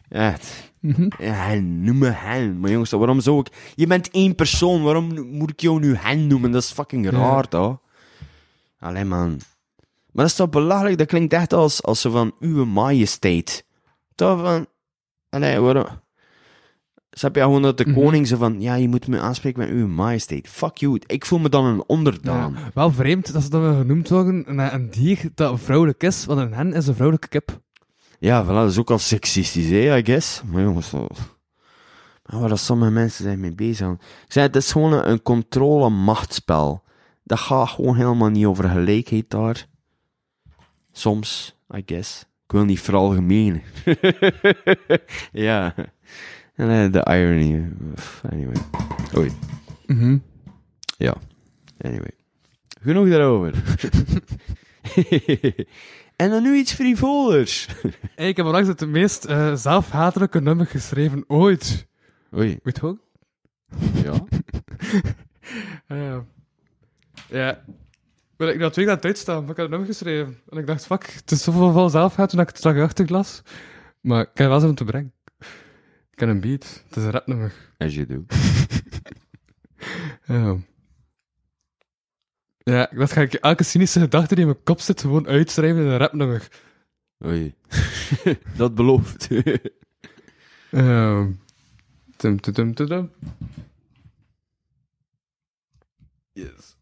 Echt. Ja, hen, noem me hen. Maar jongens, waarom zou ik... Je bent één persoon, waarom moet ik jou nu hen noemen? Dat is fucking raar, toch? Alleen man. Maar dat is toch belachelijk? Dat klinkt echt als, als zo van uw majesteit. Toch van... Allee, waarom... Snap je gewoon dat de Mhm. koning zo van... Ja, je moet me aanspreken met uw majesteit. Fuck you. Ik voel me dan een onderdaan. Ja, wel vreemd dat ze dan wel genoemd worden naar een dier dat vrouwelijk is, want een hen is een vrouwelijke kip. Ja, voilà, dat is ook al seksistisch, hè, I guess. Maar jongens. Maar waar dat sommige mensen zijn mee bezig zijn. Ik zei, het is gewoon een, een controle-machtspel. Dat gaat gewoon helemaal niet over gelijkheid daar. Soms, I guess. Ik wil niet veralgemenen. ja. En eh, de irony. Pff, Anyway. Oei. Mhm. Ja. Anyway. Genoeg daarover. en dan nu iets frivolers. Hey, ik heb onlangs het meest eh, zelfhatelijke nummer geschreven ooit. Oei. Weet je ook? Ja. Eh, ja. Maar ik had twee keer aan het uitstaan, maar ik had het nummer geschreven. En ik dacht, fuck, het is zoveel van zelfhaat toen ik het straks achter las. Maar ik heb wel zin om te brengen. Ik heb een beat. Het is een rapnummer. As you do. Ja. Ja, dat ga ik elke cynische gedachte die in mijn kop zit gewoon uitschrijven in een rapnummer. Oei. dat belooft. Ehm. Tum, tum, tum, tum. Yes.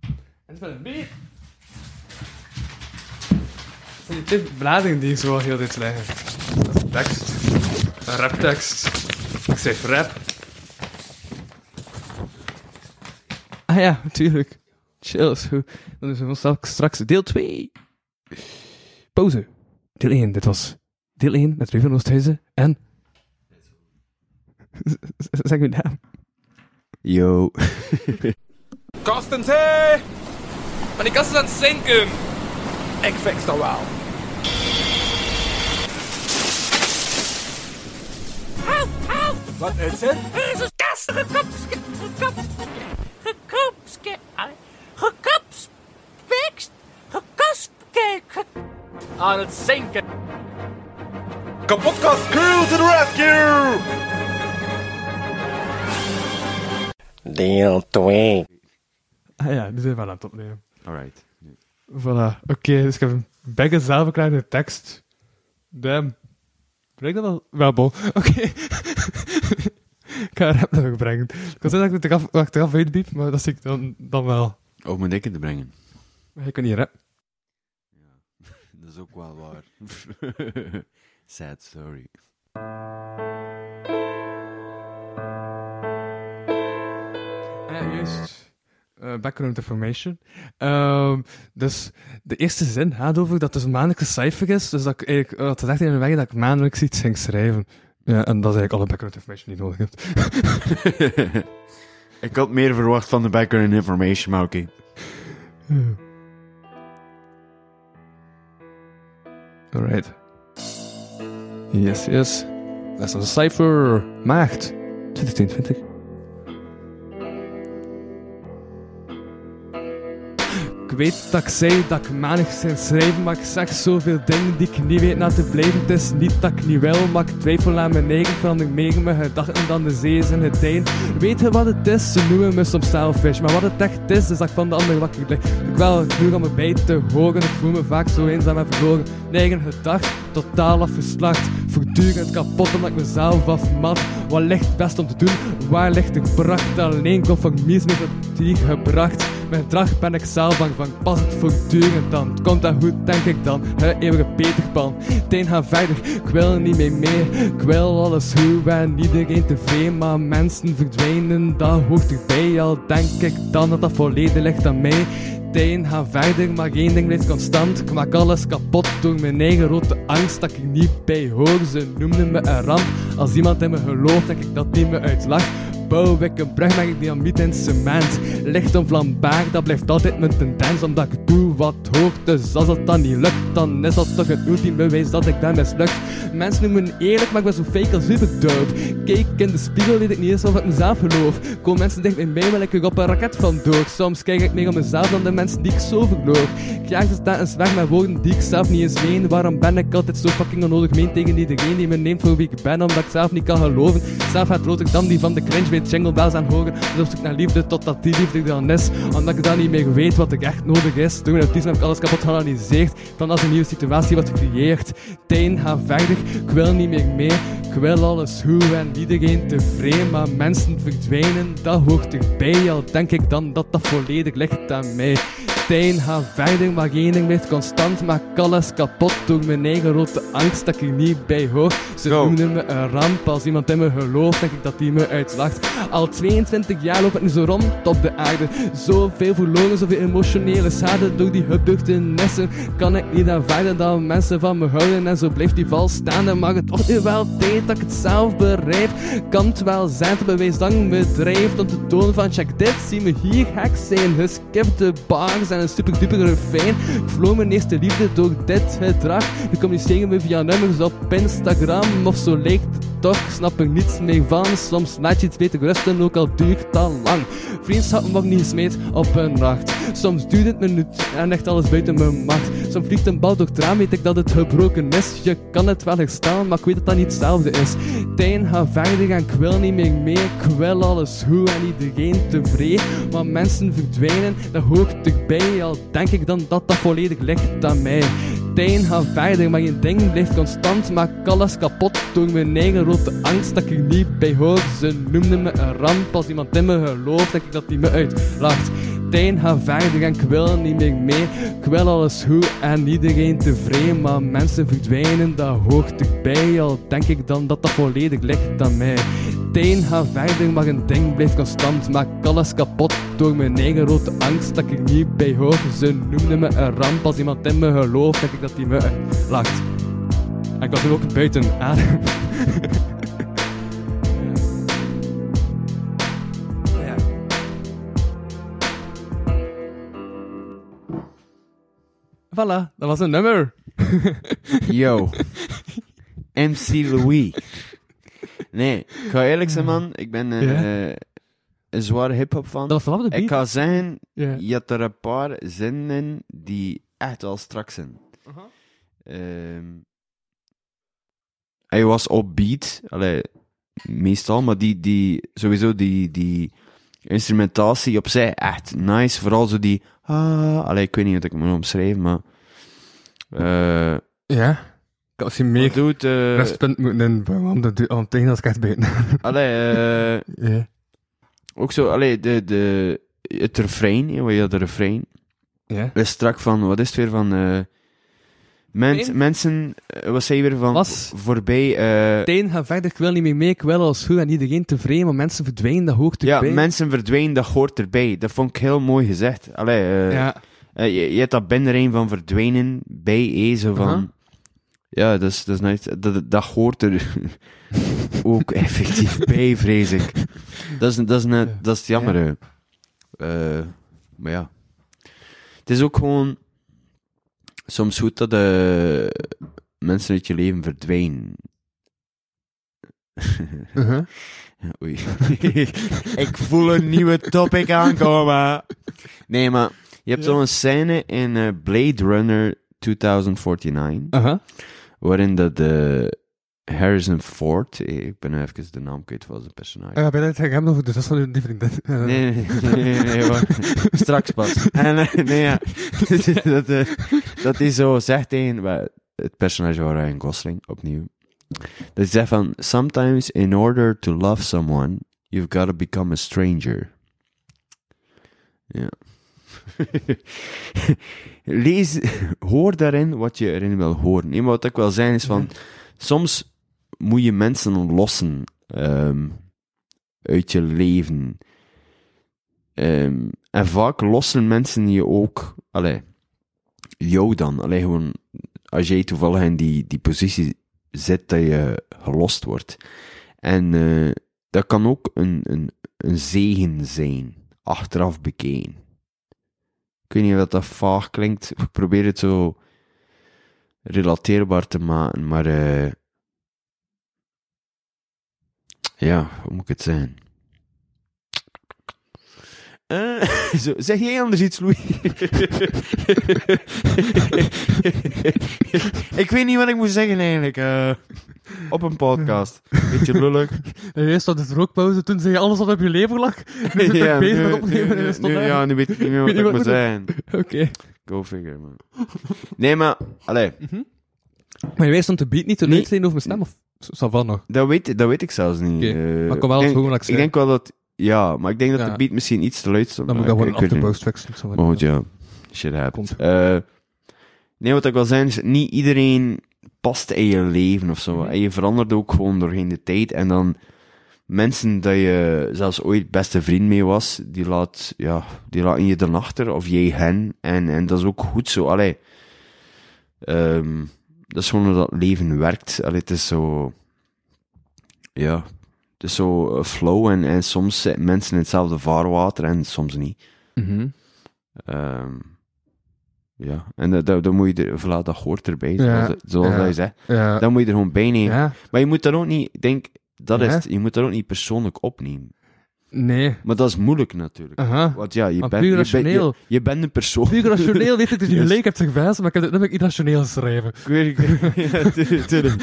En het is een beat. Het zijn die twee bladingen die ik zo heel tijd leggen. Tekst. Een raptekst. Ik schrijf rap. Ah ja, natuurlijk. Chill, zo. Dan is er straks, straks deel 2. Pauze. Deel 1, dit was deel 1 met Ruben Oosthuizen en... Zeg uw naam. Yo. Kostens, hé! Maar die kast is aan het zinken. Ik fix dat wel. Wat is het? Er is een kast gekopske, gekop, gekopske, gekopspekst, gekospke, Aan het zinken. Kapotkast crew to the rescue! Deel 2. Ah ja, die zijn wel aan het opnemen. Alright. Voilà. Oké, dus ik heb een bijna zelf een kleine tekst. Damn. Breng dat wel? Wel, bon. Oké. ik ga een rap nog brengen. Ik kan zeggen dat ik het eraf, dat ik het eraf uitbiep, maar dat zie ik dan, dan wel. Of moet ik het brengen? Maar ik kan niet rappen. Dat is ook wel waar. Sad story. Ah ja, juist. Eh, background information. Ehm, dus de eerste zin gaat over dat het een maandelijkse cijfer is. Dus dat ik eigenlijk had gezegd in de weg dat ik maandelijks iets ging schrijven. Ja, en dat is eigenlijk alle background information die nodig hebt. ik had meer verwacht van de background information, maar oké. Alright. Yes, yes. Dat is een cijfer. Maagd. 2022. Weet dat ik zei dat ik manig zou schrijven, maar ik zeg zoveel dingen die ik niet weet na te blijven. Het is niet dat ik niet wil, maar ik twijfel aan mijn eigen verander meer mijn gedachten dan de zee en het dijn. Weet je wat het is? Ze noemen me soms selfish, maar wat het echt is, is dat ik van de ander wakker lig. Ik wel genoeg me bij te horen, ik voel me vaak zo eenzaam en verloren. Mijn eigen gedacht, totaal afgeslacht. Voortdurend kapot omdat ik mezelf afmat. Wat ligt best om te doen? Waar ligt de pracht? Alleen conformisme heeft het hier gebracht. Mijn gedrag ben ik zelf bang van, pas het voortdurend dan. Komt dat goed, denk ik dan, het eeuwige Peterpan. Teen gaat verder, ik wil niet meer mee. Ik wil alles goed en iedereen tevreden. Maar mensen verdwijnen, dat hoort erbij. Al denk ik dan dat dat volledig ligt aan mij. Teen gaat verder, maar één ding blijft constant. Ik maak alles kapot door mijn eigen rode angst dat ik niet bij hoor. Ze noemden me een ramp. Als iemand in me gelooft, denk ik dat die me uitlacht bouw ik een brug met dynamiet en cement. Licht onvlambaar, dat blijft altijd mijn tendens, omdat ik doe wat hoort. Dus als het dan niet lukt, dan is dat toch het ultieme bewijs dat ik ben mislukt. Mensen noemen me eerlijk, maar ik ben zo fake als dope. Kijk in de spiegel, weet ik niet eens of ik mezelf geloof. Komen mensen dicht bij mij, wil ik er op een raket van door. Soms kijk ik meer op mezelf dan de mensen die ik zo verloor. Ik ze eens weg met woorden die ik zelf niet eens meen. Waarom ben ik altijd zo fucking onnodig meen tegen iedereen die me neemt voor wie ik ben, omdat ik zelf niet kan geloven. Zelf gaat rood ik dan die van de cringe weet jingle bells aan horen. Dus op zoek naar liefde totdat die liefde dan is. Omdat ik dan niet meer weet wat ik echt nodig is. Door mijn autisme heb ik alles kapot geanalyseerd. Dan als een nieuwe situatie wordt gecreëerd. Tijn gaat verder, ik wil niet meer mee. Ik wil alles goed en iedereen tevreden. Maar mensen verdwijnen, dat hoort erbij. Al denk ik dan dat dat volledig ligt aan mij. Tijn gaat verder, maar één ding blijft constant. Maak alles kapot door mijn eigen rode angst dat ik er niet bij hoor. Ze Go. noemden me een ramp. Als iemand in me gelooft, denk ik dat die me uitlacht. Al 22 jaar loop ik nu zo rond op de aarde. Zoveel verloren, zoveel emotionele schade. Door die gebeurtenissen kan ik niet aan verder dan mensen van me houden. En zo blijft die val staande. Maar het wordt nu wel tijd dat ik het zelf bereid. Kan het wel zijn te bewijs dat ik me drijft om te tonen van check dit, zie me hier gek zijn. Geskipte bars en een super duper refrein. Ik vloog mijn eerste liefde door dit gedrag. Nu communiceren we via nummers op Instagram. Of zo lijkt het toch, snap er niets meer van. Soms laat je iets beter rusten, ook al duurt al lang. Vriendschappen wordt niet gesmeed op een nacht. Soms duurt het minuut en echt alles buiten mijn macht. Soms vliegt een bal door het weet ik dat het gebroken is. Je kan het wel herstellen, maar ik weet dat dat niet hetzelfde is. Tijn gaat verder en ik wil niet meer mee. Ik wil alles goed en iedereen tevreden. Maar mensen verdwijnen, dat hoort erbij. Al denk ik dan dat dat volledig ligt aan mij. Tijn gaat verder, maar je ding blijft constant. Maak alles kapot door mijn eigen rode angst dat ik niet bij hoor. Ze noemden me een ramp. Als iemand in me gelooft, denk ik dat die me uitlacht. Tijn gaat verder en ik wil niet meer mee. Ik wil alles goed en iedereen tevreden. Maar mensen verdwijnen, dat hoort erbij. Al denk ik dan dat dat volledig ligt aan mij. Tijn gaat verder, maar een ding blijft constant. Maak alles kapot door mijn eigen rode angst dat ik niet bij hoor. Ze noemden me een ramp. Als iemand in me gelooft, denk ik dat die me uitlacht. En ik was nu ook buiten adem. Voilà, dat was een nummer. Yo. MC Louis. Nee, ik ga eerlijk zijn, man. Ik ben eh, eh, een zware hip-hop fan. Dat was beat. Ik ga zeggen, Ja. je hebt er een paar zinnen in die echt wel strak zijn. Ehm, hij was upbeat, allee, meestal, maar die, die, sowieso die, die instrumentatie op zich echt nice. Vooral zo die, ah, allee, ik weet niet wat ik moet omschrijven, maar, eh, Ja. Had misschien meer doet, eh, rustpunt moeten inbouwen om, de, om tegen als ik echt beter. allee, eh, ja. ook zo, allee, de, de, het refrein, wat je de refrein, Ja. is strak van, wat is het weer van, eh, mens, mensen, eh, wat zei je weer van, Was- voorbij, eh, Teen, ga verder, ik wil niet meer mee, ik wil als goed en iedereen tevreden, maar mensen verdwijnen, dat hoort ja, erbij. mensen verdwijnen, dat hoort erbij. Dat vond ik heel mooi gezegd. Allee, eh, Ja. je, je hebt dat binnenrein van verdwijnen bij, zo van... Ja, dat is, dat is nice. Dat, dat hoort er ook effectief bij, vrees ik. Dat is, dat is, net, Ja. dat is het jammer. hè. Eh, maar ja. Het is ook gewoon... Soms goed dat eh, mensen uit je leven verdwijnen. Uh-huh. Oei. ik voel een nieuwe topic aankomen. Nee, maar je hebt zo'n scène in eh, Blade Runner 2049, Uh-huh. waarin dat de Harrison Ford, eh, ik ben nu even de naam kwijt van zijn personage. Ja, bij dat ik hem over de zus van die vriendin. Nee, nee, nee, nee, straks pas. En, eh, nee, ja. dat, eh, dat hij zo zegt tegen wel, het personage van Ryan Gosling, opnieuw. Dat hij zegt van, sometimes in order to love someone, you've got to become a stranger. Ja. Lees, hoor daarin wat je erin wil horen. Nee, maar wat ik wil zeggen is van, soms moet je mensen lossen ehm, uit je leven. Ehm, en vaak lossen mensen je ook, allee, jou dan. Allee, gewoon, als jij toevallig in die, die positie zit dat je gelost wordt. En eh, dat kan ook een, een, een zegen zijn, achteraf bekeken. Ik weet niet of dat vaag klinkt. Ik probeer het zo relateerbaar te maken, maar eh, ja, hoe moet ik het zeggen? Eh, zo, zeg jij anders iets, Louis? ik weet niet wat ik moet zeggen eigenlijk. eh, op een podcast. Beetje lullig. En eerst had het rookpauze, toen zei je alles wat op je lever lag. Nu zit ik bezig met opnemen nu- daar. ja, nu weet ik niet meer wat ik moet zeggen. Oké. Go figure, man. Nee, maar, allee, Maar je weet stond de beat niet te Nee. zijn over mijn stem, of nog? dat weet, dat weet ik zelfs niet. Oké, eh. maar ik kan wel denk, gewoon ik ik denk wel dat, ja, maar ik denk dat Ja. de beat misschien iets te luid stond. Dan moet dat gewoon niet. post fixen. zo Maar goed, ja. Shit happens. Komt. Eh, nee, wat ik wil zeggen is, niet iedereen past in je leven of zo. Mhm. En je verandert ook gewoon doorheen de tijd. En dan mensen dat je zelfs ooit beste vriend mee was, die laat, ja, die laten je dan achter, of jij hen. En, en dat is ook goed zo. Allee, Ehm, dat is gewoon hoe dat leven werkt. Allee, het is zo, ja, het is zo een flow. En, en soms zitten mensen in hetzelfde vaarwater en soms niet. Mhm. Ehm, ja, en dat, dat, dat moet je er, voilà, dat hoort erbij, Ja, zoals, zoals ja. dat je zegt. Ja. Dat moet je er gewoon bij nemen. Maar je moet dat ook niet, denk, dat is het, je moet dat ook niet persoonlijk opnemen. Nee. Maar dat is moeilijk natuurlijk. Aha. Want ja, je bent, je, bent, je, rationeel. je bent een persoon. Puur rationeel weet ik dat je Yes. gelijk hebt gewijs, maar ik heb het nummer irrationeel geschreven. Ik weet tuurlijk.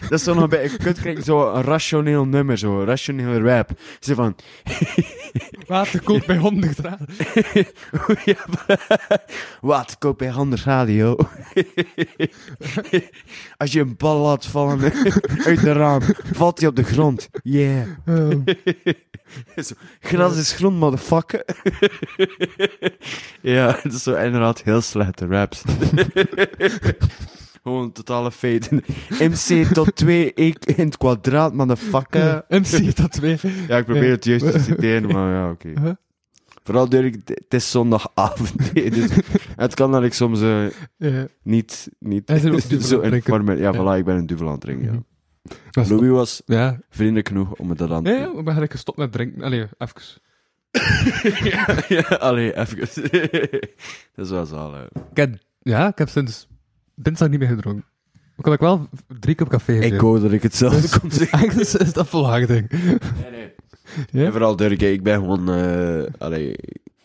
dat is zo nog bij, je kunt zo een rationeel nummer, zo een rationeel rap. Zo van, Water koopt bij 100 graden. ja, wat, koop bij Anders Radio. Als je een bal laat vallen uit de raam, valt hij op de grond. Yeah. Zo, Gras is grond, motherfucker. ja, dat is zo inderdaad heel slechte raps. Gewoon totale feiten. MC tot 2 ik in het kwadraat, motherfucker. MC tot 2. Ja, ik probeer het juist te citeren, maar ja, oké. Huh? Vooral Dirk, het is zondagavond. dus het kan dat ik soms eh, Ja. niet, niet zo informeel... Ja, voilà, ik ben een duvel aan het drinken, ja. Dat is- Louis was Ja. vriendelijk genoeg om het dat aan te Ja, ja, we ben eigenlijk gestopt met drinken. Allee, even. ja, allee, even. dat is wel zalig. Ik heb, ja, ik heb sinds dinsdag niet meer gedronken. Ik had ik wel drie keer op café gezeten. Ik hoor dat ik hetzelfde kon zeggen. Eigenlijk is dat volharding. Nee, nee. Ja? En vooral Dirk, ik ben gewoon... eh allee,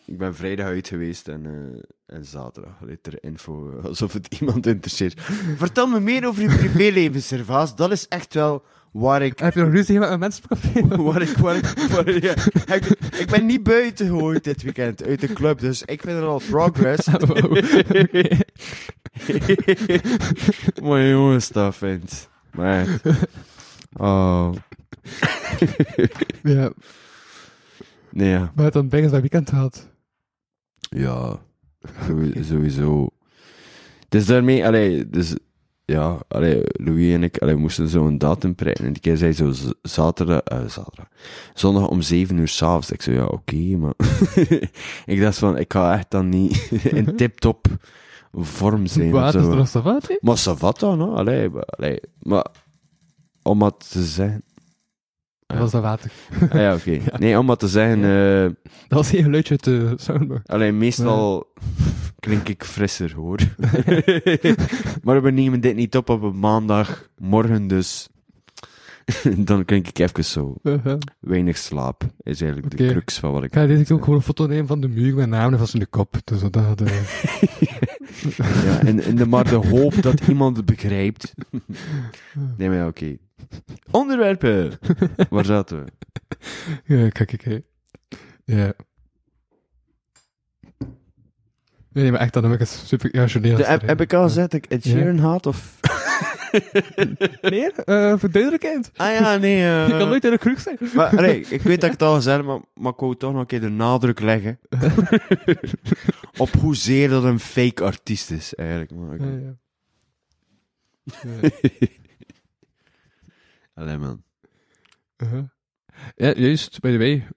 ik ben vrijdag uit geweest en, eh, en zaterdag liet er info, eh, alsof het iemand interesseert. Vertel me meer over je privéleven, Servaas. Dat is echt wel waar ik... Heb je nog ruzie met een mensencafé? Waar ik, waar ik, waar ik, ja, ik, ik ben niet buiten gegooid dit weekend uit de club, dus ik vind het al progress. jongens, dat vindt. Maar. Oh. ja, Nee, ja. maar het dan bijna dat weekend gehad. Ja, sowie- sowieso. Dus daarmee, allee, dus, ja, allee, Louis en ik, allee, moesten zo'n datum prikken. En die keer zei zo zaterdag, eh, zaterdag, zondag om zeven uur s'avonds. Ik zei, ja, oké, maar ik dacht van, ik ga echt dan niet in tip-top vorm zijn. is zo. er wat, hè? Maar dan, no? allee, maar, allee, maar, om wat te zeggen, Dat was dat water. ah, ja, oké. Nee, om wat te zeggen, eh, Dat was geen geluidje uit de soundbar. Alleen meestal klink ik frisser hoor. maar we nemen dit niet op op een maandagmorgen, dus dan klink ik even zo. Uh-huh. Weinig slaap is eigenlijk de crux van wat ik. Ik ga deze keer ook gewoon een foto nemen van de muur met naam en in de kop. Dus dat, eh, Ja, en, en de, maar de hoop dat iemand het begrijpt. nee, maar ja, oké. Onderwerpen! Waar zaten we? ja, kijk, kijk. Ja. Nee, nee, maar echt, dan heb ik het super... Ja, journeel. De, heb, heb ik al gezegd dat ik Ed. Sheeran haat? Of... Nee, eh voor duidelijkheid. Ah ja, nee. eh, Je kan nooit in een kruk zijn. Maar nee, ik weet dat ik het al gezegd heb, maar, maar ik wou toch nog een keer de nadruk leggen. op hoezeer dat een fake artiest is, eigenlijk. Maar. Ja, ja. Allee, man. Uh-huh. Ja, juist, by the way.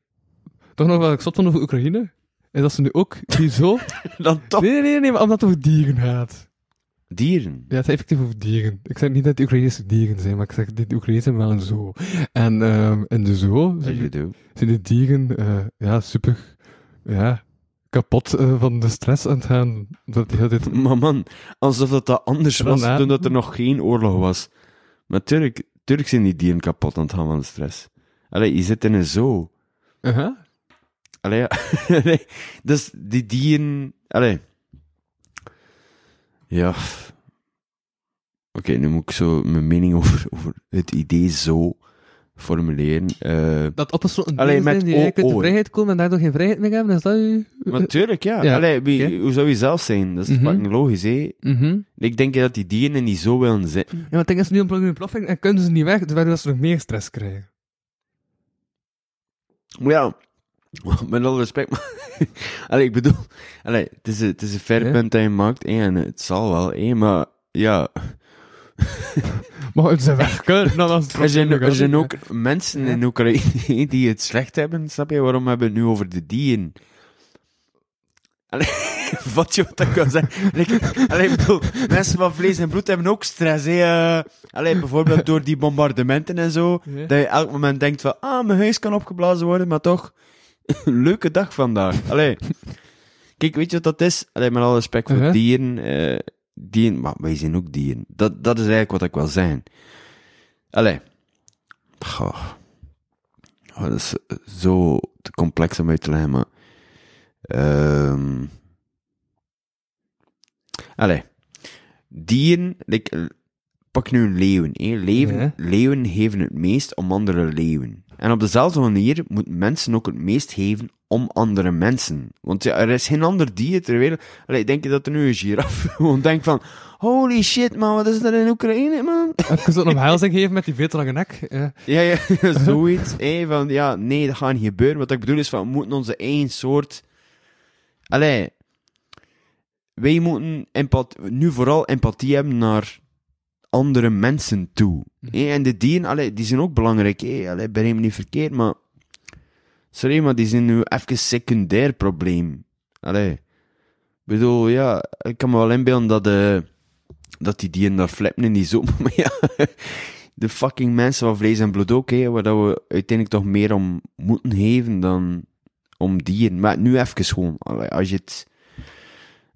Toch nog wat ik zat van over Oekraïne. En dat ze nu ook die zo... Dan toch. Nee, nee, nee, nee, maar omdat het over dieren gaat. Dieren. Ja, het gaat effectief over dieren. Ik zeg niet dat die Oekraïnse dieren zijn, maar ik zeg dat die Oekraïnse zijn wel een zoo. En ehm in de zoo zijn, zijn de dieren eh, ja, super ja, kapot eh, van de stress aan het gaan. Dat altijd... Maar man, alsof dat, dat anders was toen dat er nog geen oorlog was. Maar tuurlijk zijn die dieren kapot aan het gaan van de stress. Allee, je zit in een zoo. Allee, ja. dus die dieren... Allee. Ja. Oké, nu moet ik zo mijn mening over, over het idee zo formuleren. Eh, Dat opgesloten Alleen met zijn die eigenlijk uit de vrijheid komen en daardoor geen vrijheid meer hebben, is dat u... maar tuurlijk, ja. Ja, Allee, wie. Hoe zou je zelf zijn? Dat is Mhm. fucking logisch, hè. Mhm. Ik denk dat die dieren die zo willen zitten. Ja, maar het ding is nu een ontploffing en kunnen ze niet weg, terwijl dat ze nog meer stress krijgen. Maar ja, met alle respect, maar... allee, ik bedoel... Allee, het is, een- het is een fair Ja. punt dat je maakt, en het zal wel, hè, maar... Ja, Maar als ze weg kunnen, dan het er zijn, er zijn ook mensen in Oekraïne die het slecht hebben, snap je? Waarom hebben we het nu over de dieren? Allee, wat je wat ik kan zeggen? Allee, ik bedoel, mensen van vlees en bloed hebben ook stress, hè. eh. Allee, bijvoorbeeld door die bombardementen en zo. Ja. Dat je elk moment denkt van, ah, mijn huis kan opgeblazen worden, maar toch, leuke dag vandaag. Allee. Kijk, weet je wat dat is? Allee, met alle respect voor Uh-huh. dieren, eh, dieren, maar wij zijn ook dieren. Dat, dat is eigenlijk wat ik wil zijn. Allee. Goh. Oh, dat is zo te complex om uit te leggen, maar... Ehm Allee. Dieren, like, pak nu een leeuwen. hè. Leeuwen, Ja. leeuwen geven het meest om andere leeuwen. En op dezelfde manier moeten mensen ook het meest geven om andere mensen. Want ja, er is geen ander dier ter wereld. Allee, denk je dat er nu een giraf gewoon denkt van... Holy shit, man, wat is er in Oekraïne, man? Even zo'n omhelzing geven met die veel te lange nek. Ja. Ja, ja, zoiets. van, ja, nee, dat gaat niet gebeuren. Wat ik bedoel is van, we moeten onze eigen soort... Allee, wij moeten empath nu vooral empathie hebben naar andere mensen toe. hè. En de dieren, allee, die zijn ook belangrijk. Allee, begrijp me niet verkeerd, maar... Sorry, maar die zijn nu even secundair probleem. Allee. Ik bedoel, ja, ik kan me wel inbeelden dat, eh dat die dieren daar flippen in die zomer. Maar ja, de fucking mensen van vlees en bloed ook, hè, waar dat we uiteindelijk toch meer om moeten geven dan om dieren. Maar nu even gewoon, allee, als je het,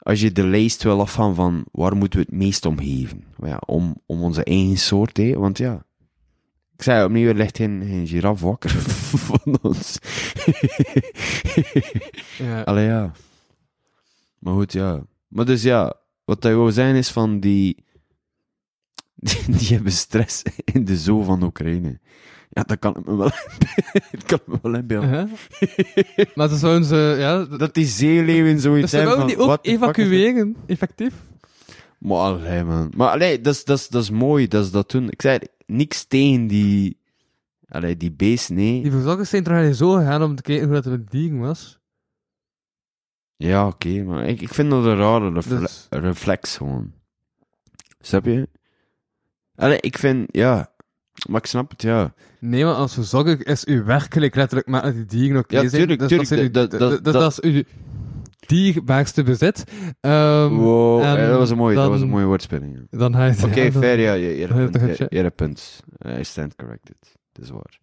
als je de lijst wil afgaan van waar moeten we het meest om geven? Ja, om, om onze eigen soort, hè, want ja, Ik zei opnieuw, er ligt geen, geen giraf wakker van ons. Ja. Allee, ja. Maar goed, ja. Maar dus ja, wat hij wou zijn is van die... Die, die hebben stress in de zoo van Oekraïne. Ja, dat kan ik me wel... dat kan me wel inbeelden. Maar ze zouden ze, ja... Dat, Dat die zeeleeuwen zoiets dus hebben wouden van... die ook evacueren, effectief. Maar allee, man. Maar allee, dat is, dat is, dat is mooi dat ze dat doen. Ik zei, niks tegen die... Allee, die beest, nee. Die verzorgers zijn toch zo gegaan om te kijken hoe dat met dieren was. Ja, oké, maar ik, ik vind dat een rare refle- Dus- reflex gewoon. Snap je? Allee, ik vind, ja... Maar ik snap het, ja. Nee, maar als verzorger is u werkelijk letterlijk maar die dieren oké Ja, zijn. tuurlijk, Dus tuurlijk, Dat, zijn uw- dat- dat- dat, dat, dat- dat is uw dierbaarste bezit. Ehm, Wow, en eh, dat was een mooie, dat was een mooie woordspeling. ja. Dan Oké, ja, dan- fair, ja, je, je, hebt punt, je, een je hebt punt. Eh, I stand corrected. Dat is waar.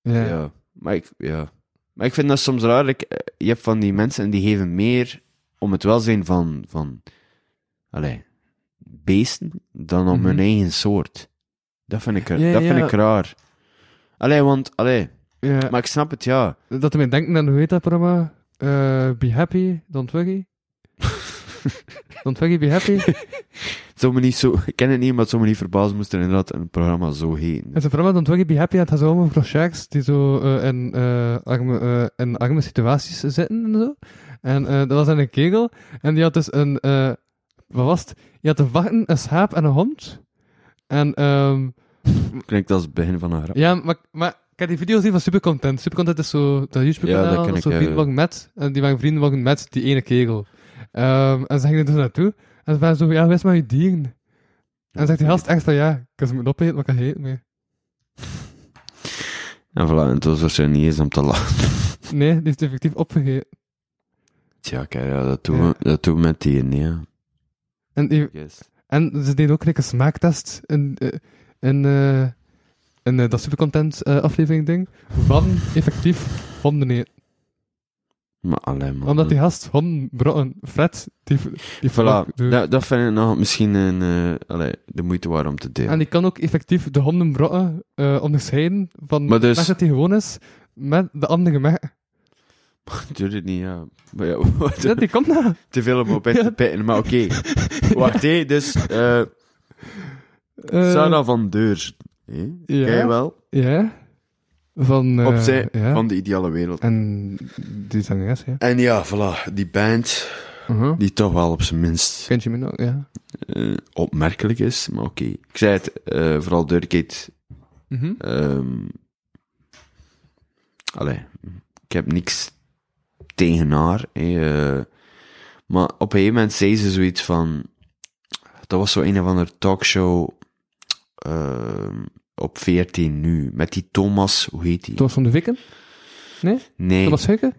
Ja. Ja. Maar ik, ja. Maar ik vind dat soms raar. like, eh, je hebt van die mensen en die geven meer om het welzijn van, van allee, beesten dan om Mhm. hun eigen soort. Dat vind ik, Ja, dat vind ik raar. Allee, want, allee, Ja. maar ik snap het, ja. Dat we denken aan, hoe heet dat programma? Eh, be happy, don't worry. don't worry, be happy. Zou me niet zo, ik ken het niet, maar het zou me niet verbazen moest er inderdaad een programma zo heen. Het is een programma, don't worry, be happy. Het gaat zo over crochets die zo eh, in, eh, arme, in arme situaties zitten en zo. En dat was dan een kegel. En die had dus een, wat was het? Die had een varken, een schaap en een hond. En, ehm Klinkt als het begin van een grap. ja, maar, maar ik heb die video's gezien van Supercontent. Supercontent is zo dat YouTube-kanaal, Ja, dat ken dat ik, zo met. En die waren vrienden waren met die ene kegel. Ehm, en ze gingen er dus naartoe. En ze waren zo, ja, wees maar je dieren. En dan zegt die gast echt van, ja, ik kan ze moeten opeten, maar ik kan eten meer. En voilà, en het was waarschijnlijk niet eens om te lachen. Nee, die heeft effectief opgegeten. Tja, kijk, ja, dat doen, Ja. we, dat doen we met die, ja. En, die, en ze deden ook like, een smaaktest in, eh, in, in eh, dat supercontent aflevering ding. Van effectief honden eten. Maar alleen maar. Omdat die gast honden brokken. Fred, die, die Voilà, dat, vind ik nog misschien een, allee, de moeite waard om te delen. En die kan ook effectief de hondenbrokken eh onderscheiden van Maar dus- dat hij gewoon is met de andere merken. Natuurlijk niet, ja. Maar ja, wat- Ja, die kan dat. te veel om op in te pitten, maar oké. Wacht, hé, dus, eh Eh, Sarah van Deurs. Hé? ja. Ken je wel? Ja. Van, eh, Opzij ja. van de ideale wereld. En die zangeres, ja. En ja, voilà, die band, Uh-huh. die toch wel op zijn minst Kent je me nog? Ja. eh, opmerkelijk is, maar oké. Ik zei het, eh, vooral Dirkate Mhm. Ehm allee, ik heb niks tegen haar. eh, maar op een gegeven moment zei ze zoiets van... Dat was zo een of andere talkshow ehm, op 14 nu. Met die Thomas, hoe heet die? Thomas van de Vikken? Nee? nee, Thomas Huiken?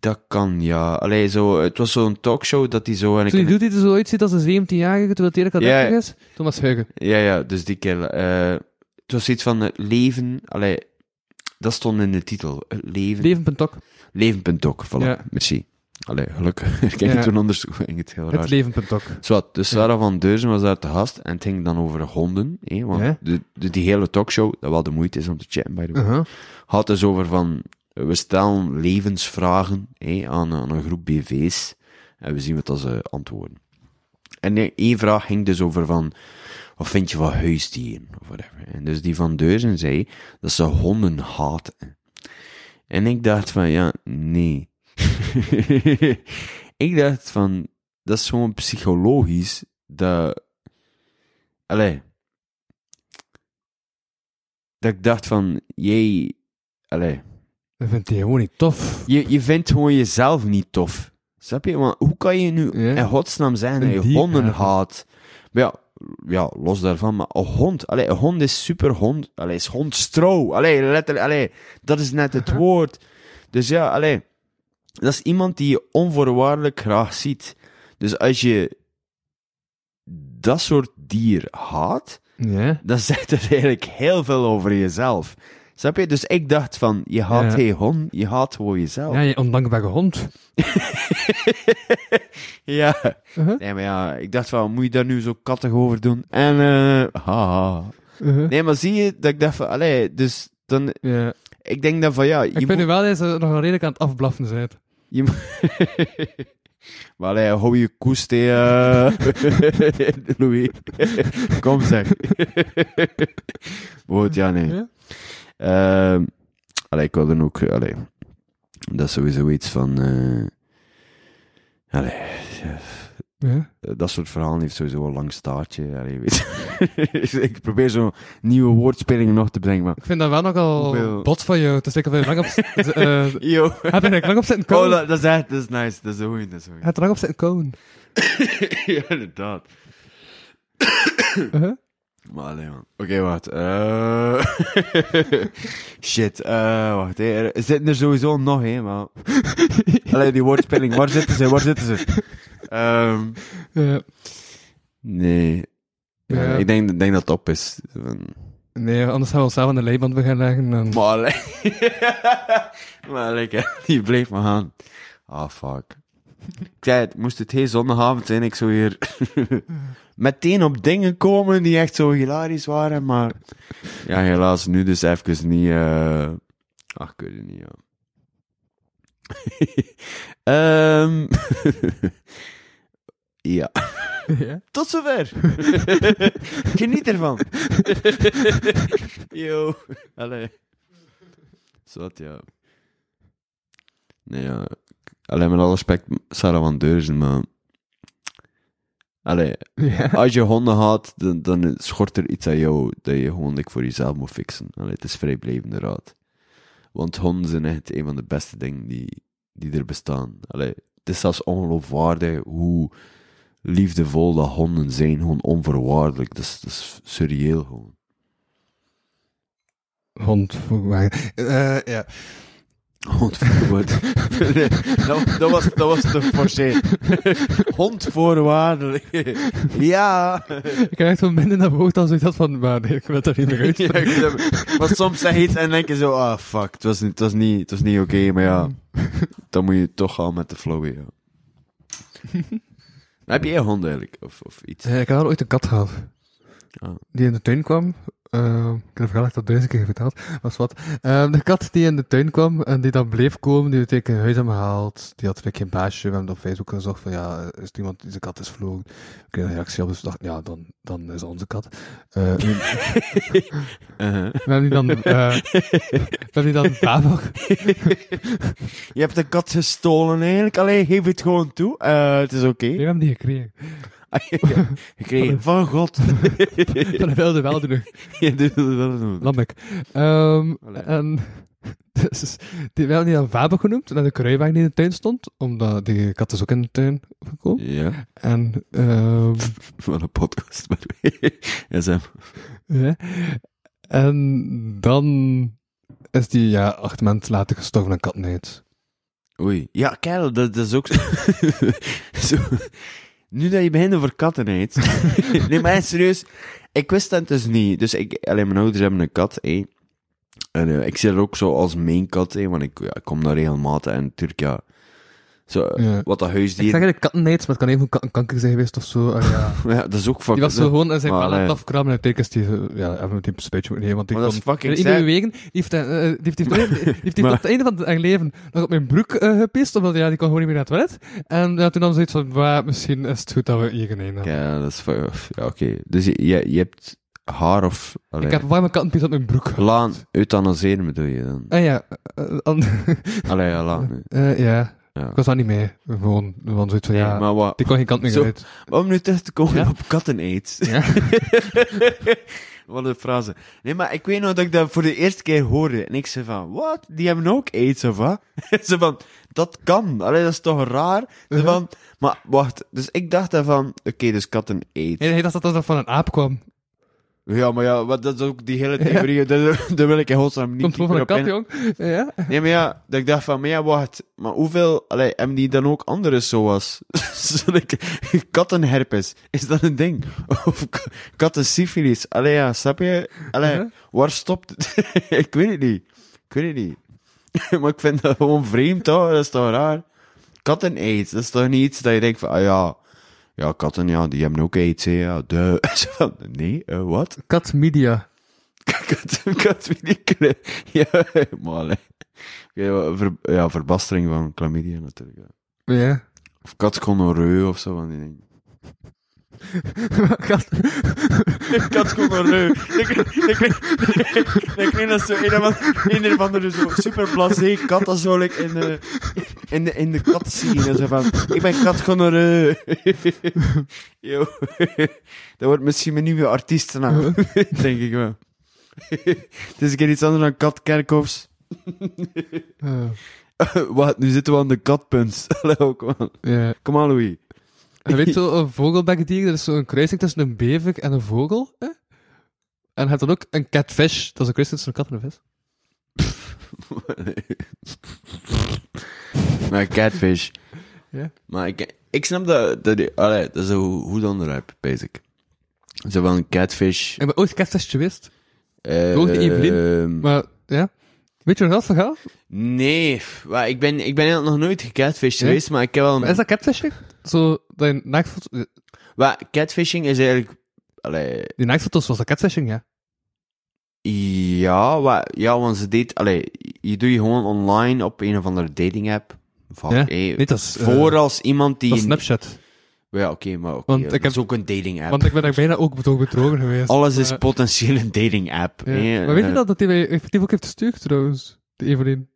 dat kan, ja. Allee, zo, het was zo'n talkshow dat die zo... En Zo, die doet hij er zo uitziet als een 17-jarige, terwijl hij eigenlijk al Ja, 30 is? Thomas Huiken. Ja, ja, dus die kerel. eh, het was iets van het leven... Allee, dat stond in de titel. Het leven... Leven.tok. Leven.doc, voilà. Ja. Merci. Allee, gelukkig. Ik Ja. het toen anders ging het heel raar. Het Leven.tok. Zwat, dus Sarah van Deurzen was daar te gast en het ging dan over honden. hè, want Ja. de, de- die hele talkshow, dat wel de moeite is om te chatten, by the way, Uh-huh. had dus over van, we stellen levensvragen hè, aan, aan een groep BV's en we zien wat dat ze antwoorden. En één vraag ging dus over van, wat vind je van huisdieren? Of whatever. En dus die van Deurzen zei dat ze honden haten. En ik dacht van, ja, nee. ik dacht van, dat is gewoon psychologisch, dat... Allee. Dat ik dacht van, jij... Allee. Dat vindt hij gewoon niet tof. Je, je vindt gewoon jezelf niet tof. Snap je? Want hoe kan je nu Ja. in godsnaam zeggen dat je honden haat? Maar ja, ja, los daarvan, maar een hond, allee, een hond is super hond, allee, is hondstro, allee, letterlijk, allee, dat is net het woord. Dus ja, allee, dat is iemand die je onvoorwaardelijk graag ziet. Dus als je dat soort dier haat, dan zegt het eigenlijk heel veel over jezelf. Snap je? Dus ik dacht van, je haat geen hond, je haat gewoon jezelf. Ja, je ondankbare hond. Ja. Uh-huh. Nee, maar ja, ik dacht van, moet je daar nu zo kattig over doen? En, eh, haha. Uh-huh. Nee, maar zie je, dat ik dacht van, allee, dus dan, Ja. ik denk dan van, ja, je Ik vind nu wel dat je nog redelijk aan het afblaffen bent. Je maar allee, hou je koest, hè, eh. Louis. Kom zeg. Goed, ja, nee. Ja? Ehm allee, ik dan ook, eh, allee, dat is sowieso iets van, eh allee, ja, Ja. dat soort verhalen heeft sowieso een lang staartje, allee, weet je. ik probeer zo nieuwe woordspelingen nog te brengen, maar... Ik vind dat wel nogal Hoeveel- bot van jou. Het is lekker veel lang op... eh Yo. heb je er lang op zitten Oh, komen? dat, dat is echt, dat is nice, dat is goeie, dat is goeie. Heb je er lang op zitten komen? ja, inderdaad. Uh-huh. Maar alleen man. Oké, wacht. eh Shit. eh wacht. Hè. Er zitten er sowieso nog, hè, maar... Allee, die woordspeling. Waar zitten ze? Waar zitten ze? Ehm Ja. nee. Ja, Ja. ik denk, denk dat het op is. Nee, anders gaan we onszelf aan de leiband beginnen leggen. En... Maar maar lekker. Die bleef maar gaan. Ah, fuck. Ik zei het, moest het heel zondagavond zijn, ik zou hier meteen op dingen komen die echt zo hilarisch waren, maar ja, helaas nu dus even niet, eh ach, ik weet het niet, ja. Ehm ja, ja. tot zover. Geniet ervan. Yo, allee. Zat, ja. Nee, ja. Alleen met alle respect, Sarah van Deurzen, maar... Allee, Ja. als je honden haat, dan, dan schort er iets aan jou dat je gewoon like, voor jezelf moet fixen. Allee, het is vrijblijvende raad. Want honden zijn echt een van de beste dingen die, die er bestaan. Allee, het is zelfs ongeloofwaardig hoe liefdevol dat honden zijn. Gewoon onvoorwaardelijk. Dat is, dat is surreëel gewoon. Hond. Eh, ja. Hond voorwaardelijk. Nee, dat, dat, was, dat was te forceerd. Hond ja. Ik heb echt van binnen naar boven als ik dat van, maar nee, ik wil dat niet meer uit. Ja, maar soms zeg je iets en denk je zo, ah fuck, het was niet, het was niet, het was niet oké, maar ja, dan moet je toch gaan met de flow, ja. Heb je een hond eigenlijk, of, of iets? Eh, ik had al ooit een kat gehad. Ah. Die in de tuin kwam. Eh, ik heb verhaal al duizend keer verteld. Was wat. Eh, de kat die in de tuin kwam en die dan bleef komen, die ik in huis hebben gehaald. Die had natuurlijk geen baasje. We hebben op Facebook gezocht van ja, is iemand die zijn kat is vlogen? Ik kreeg een reactie op, dus dacht, ja, dan, dan is onze kat. Eh, nu- Uh-huh. we hebben die dan, eh, we hebben die dan Je hebt een kat gestolen eigenlijk, alleen geef het gewoon toe, Eh, het is oké. Nee, we hebben die gekregen. Gekregen van God. Van de wilde weldoener. Je doet het wel doen. Lamek. Ehm en dus, die, we hebben die dan Fabel genoemd, naar de kruiwagen die in de tuin stond, omdat die kat is ook in de tuin gekomen. Ja, En, ehm van een podcast, maar SM. ja. en dan is die ja, acht maanden later gestorven aan kattenheid. Oei. Ja, kerel, dat, dat is ook zo. zo. Nu dat je begint over kattenheid. nee, maar serieus. Ik wist dat dus niet. Dus ik, alleen mijn ouders hebben een kat, hé. En eh, ik zie er ook zo als mijn kat, hé. Want ik, ja, ik kom daar regelmatig en natuurlijk, ja. Zo, Ja. wat dat Ik huisdier. zeg eigenlijk kattenheid, maar het kan even een kanker zijn geweest of zo. En ja. Ja, dat is ook fucking... Die was zo gewoon in zijn vel aan het allee. afkrabben en die, ja, hebben we die een spuitje moeten nemen, want die Maar dat is kon fucking bewegen. Die heeft, eh, die heeft, die heeft, die heeft, die heeft Maar- tot het einde van zijn leven nog op mijn broek eh, gepist, omdat ja, die kon gewoon niet meer naar het toilet. En ja, toen nam ze zoiets van, "Bah, misschien is het goed dat we hier gaan heen hebben." Ja, dat is... Ja, oké. Dus je, je, je hebt haar of... Allee, Ik heb warme kattenpies op mijn broek. Laan euthanaseren bedoel je dan? Ah ja, an- Allee, ja, laan. eh, ja, Ja. ik was daar niet mee. Gewoon, gewoon zoiets van, Nee, ja, maar wat... die kon geen kant meer Zo- uit. Om nu terug te komen Ja? op katten-aids. Ja. Wat een frase. Nee, maar ik weet nog dat ik dat voor de eerste keer hoorde. En ik zei van, wat? Die hebben ook aids, of wat? Ze van, dat kan. Allee, dat is toch raar? Ze van, maar wacht. Dus ik dacht daarvan, oké, dus katten-aids. Nee, hij dacht dat dat van een aap kwam. Ja, maar ja, wat, dat is ook die hele theorie. Daar, daar wil ik in godsnaam niet Komt van een kat, in. jong. Ja. Nee, maar ja, dat ik dacht van, maar ja, wacht. Maar hoeveel, allee, hebben die dan ook andere SOA's? Zo like, kattenherpes. Is dat een ding? Of kattensyfilis? Allee, ja, snap je? Allee, Uh-huh. waar stopt het? ik weet het niet. Ik weet het niet. maar ik vind dat gewoon vreemd, toch? Dat is toch raar? Katten-aids, dat is toch niet iets dat je denkt van, ah ja, ja, katten, ja, die hebben ook aids, hè, ja, de. Nee, wat? Kat media. kat, Ja, maar nee. Ja, ver, ja, verbastering van chlamydia natuurlijk. Ja. Ja. Of katgonoreu of zo van die dingen. Kat- Katgonoreu. Ik denk dat zo een of andere, een of andere zo super blasé kat dat zo like, in, de, in de, in de kat zien. En zo van, ik ben katgonoreu. Yo. Dat wordt misschien mijn nieuwe artiestennaam. denk ik wel. Het is een keer iets anders dan Kat Kerkhoffs. Eh, Wat, nu zitten we aan de katpunt. Hallo, kom aan. ja. Kom aan, Louis. Je weet zo, een vogelbekdier, dat is zo'n kruising tussen een bever en een vogel. Hè? En je hebt dan ook een catfish, dat is een kruising tussen een kat en een vis. maar catfish. Ja. Maar ik, ik snap dat, dat, die- allee, dat is een goed onderwerp, basic. Zo van een catfish. Ik ben ooit catfish geweest, eh, Ook de Evelien? maar ja. Weet je nog dat verhaal? nee, maar ik ben, ik ben nog nooit gecatfished Ja? geweest, maar ik heb wel... Maar is dat catfishing? Zo, dat je. Maar catfishing is eigenlijk... Allee, Die naaktfoto's was dat catfishing, ja. ja, ja, want ze deed... Allee, je doet je gewoon online op een of andere dating app. Fuck, Ja, Nee, dat is... eh, voor als iemand die... dat is Snapchat. Ja, oké, maar oké, Want dat ik is heb- ook een dating app. Want ik ben daar bijna ook betrokken geweest. Alles is potentieel een dating app. ja. Maar weet je Eh, dat, dat hij mij effectief ook heeft gestuurd, trouwens? De Evelien.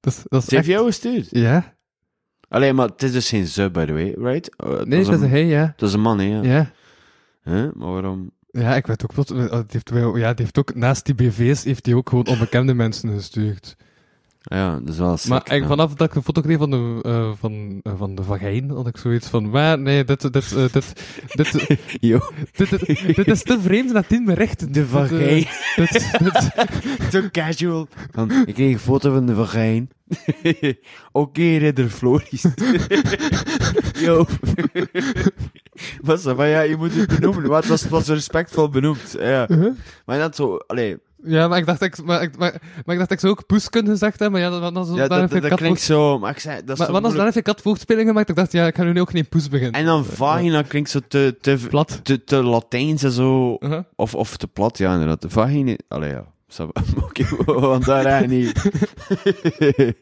Dat dat is heeft echt- jou gestuurd? Ja. Allee, maar het is dus geen ze, by the way, right? Uh, Nee, dat is een, hij, ja. dat is een man, hè? Ja. Ja. Huh? Maar waarom? Ja, ik weet ook wat. eh, heeft, ja, die heeft ook, naast die BV's, heeft hij ook gewoon onbekende mensen gestuurd. Ja, dat is wel sick, maar ja. vanaf dat ik een foto kreeg van de, eh, van, eh, van de vagijn, had ik zoiets van, maar nee, dit, dit, eh, dit, dit, dit, Yo, dit, dit, dit is te vreemd naar tien berichten. de vagijn. Zo casual. Van, ik kreeg een foto van de vagijn. Oké, ridder Floris. Yo. Wat zo, maar ja, je moet het benoemen. Maar het was, was respectvol benoemd. Ja. Uh-huh. Maar dat zo, allee. Ja, maar ik dacht, ik, maar, ik, maar, maar ik dacht, ik zou ook poesken gezegd hebben, maar ja, dan, Ja, dat, dat, dat klinkt zo, maar ik zei, dat is Maar zo want als gemaakt, ik dacht, ja, ik ga nu ook geen poes beginnen. En dan vagina klinkt zo te, te, Plat. te, te Latijns en zo. Uh-huh. Of, of te plat, ja, inderdaad. De vagina... Allee, ja. Oké, want daar eigenlijk niet...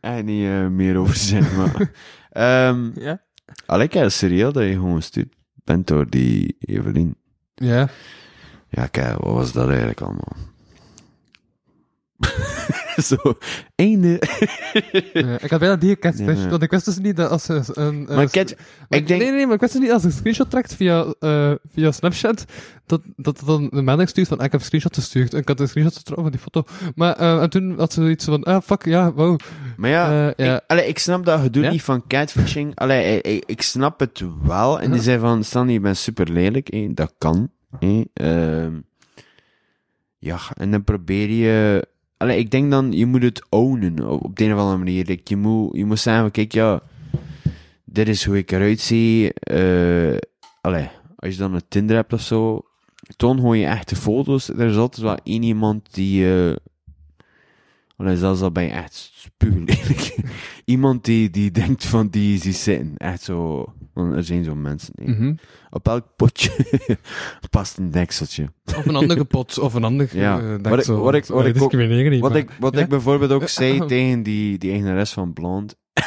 eigenlijk niet eh, meer over zijn, maar... Ehm Ja? allee, kijk, dat serieus dat je gewoon gestuurd bent door die Evelien. Ja. Ja, kijk, wat was dat eigenlijk allemaal? Zo, einde. Ja, ik had bijna die catfish, nee. want ik wist dus niet dat als ze een... een- maar ik denk... Nee, nee, maar ik wist dus niet als je een screenshot trekt via, eh, via Snapchat, dat, dat dan een melding stuurt van, ik heb een screenshot gestuurd. En ik had een screenshot getrokken van die foto. Maar, eh, en toen had ze zoiets van, ah, fuck, ja, wow. Maar ja, Eh, ja. Ik, allee, ik snap dat gedoe Ja? niet van catfishing. Allee, ik, ik, snap het wel. En die Ja. zei van, Stan, je bent super lelijk. Dat kan. Ehm, ja, en dan probeer je... Allee, ik denk dan, je moet het ownen op, de een of andere manier. Like, je, moet, je moet zeggen, van, kijk, ja, dit is hoe ik eruit zie. Eh, allee, als je dan een Tinder hebt of zo, toon gewoon je echte foto's. Er is altijd wel één iemand die... eh Allee, zelfs al ben je echt spuuglelijk. Iemand die, die denkt van die ziet zitten. Echt zo. Want er zijn zo mensen. Mhm. Op elk potje past een dekseltje. Of een andere pot, of een ander... Ja. eh, Wat ik- wat ik- wat ik ook- discrimineren niet, Wat, maar- ik, wat Ja? ik bijvoorbeeld ook zei tegen die, die eigenares van Blond.